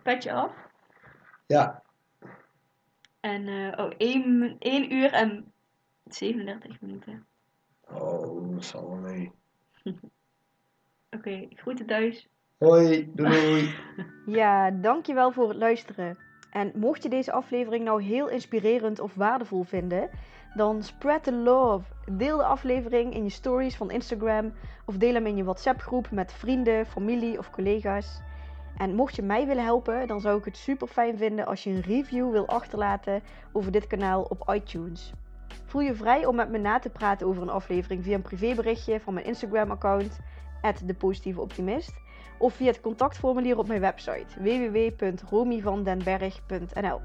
pet je af. Ja, En, eh oh, 1, 1 uur en 37 minuten. Oh, dat valt wel mee. Oké, groeten thuis. Hoi, doei doei. Ja, dankjewel voor het luisteren. En mocht je deze aflevering nou heel inspirerend of waardevol vinden, dan spread the love. Deel de aflevering in je stories van Instagram of deel hem in je WhatsApp groep met vrienden, familie of collega's. En mocht je mij willen helpen, dan zou ik het super fijn vinden als je een review wil achterlaten over dit kanaal op iTunes. Voel je vrij om met me na te praten over een aflevering via een privéberichtje van mijn Instagram account, @depositieveoptimist of via het contactformulier op mijn website www.romyvandenberg.nl.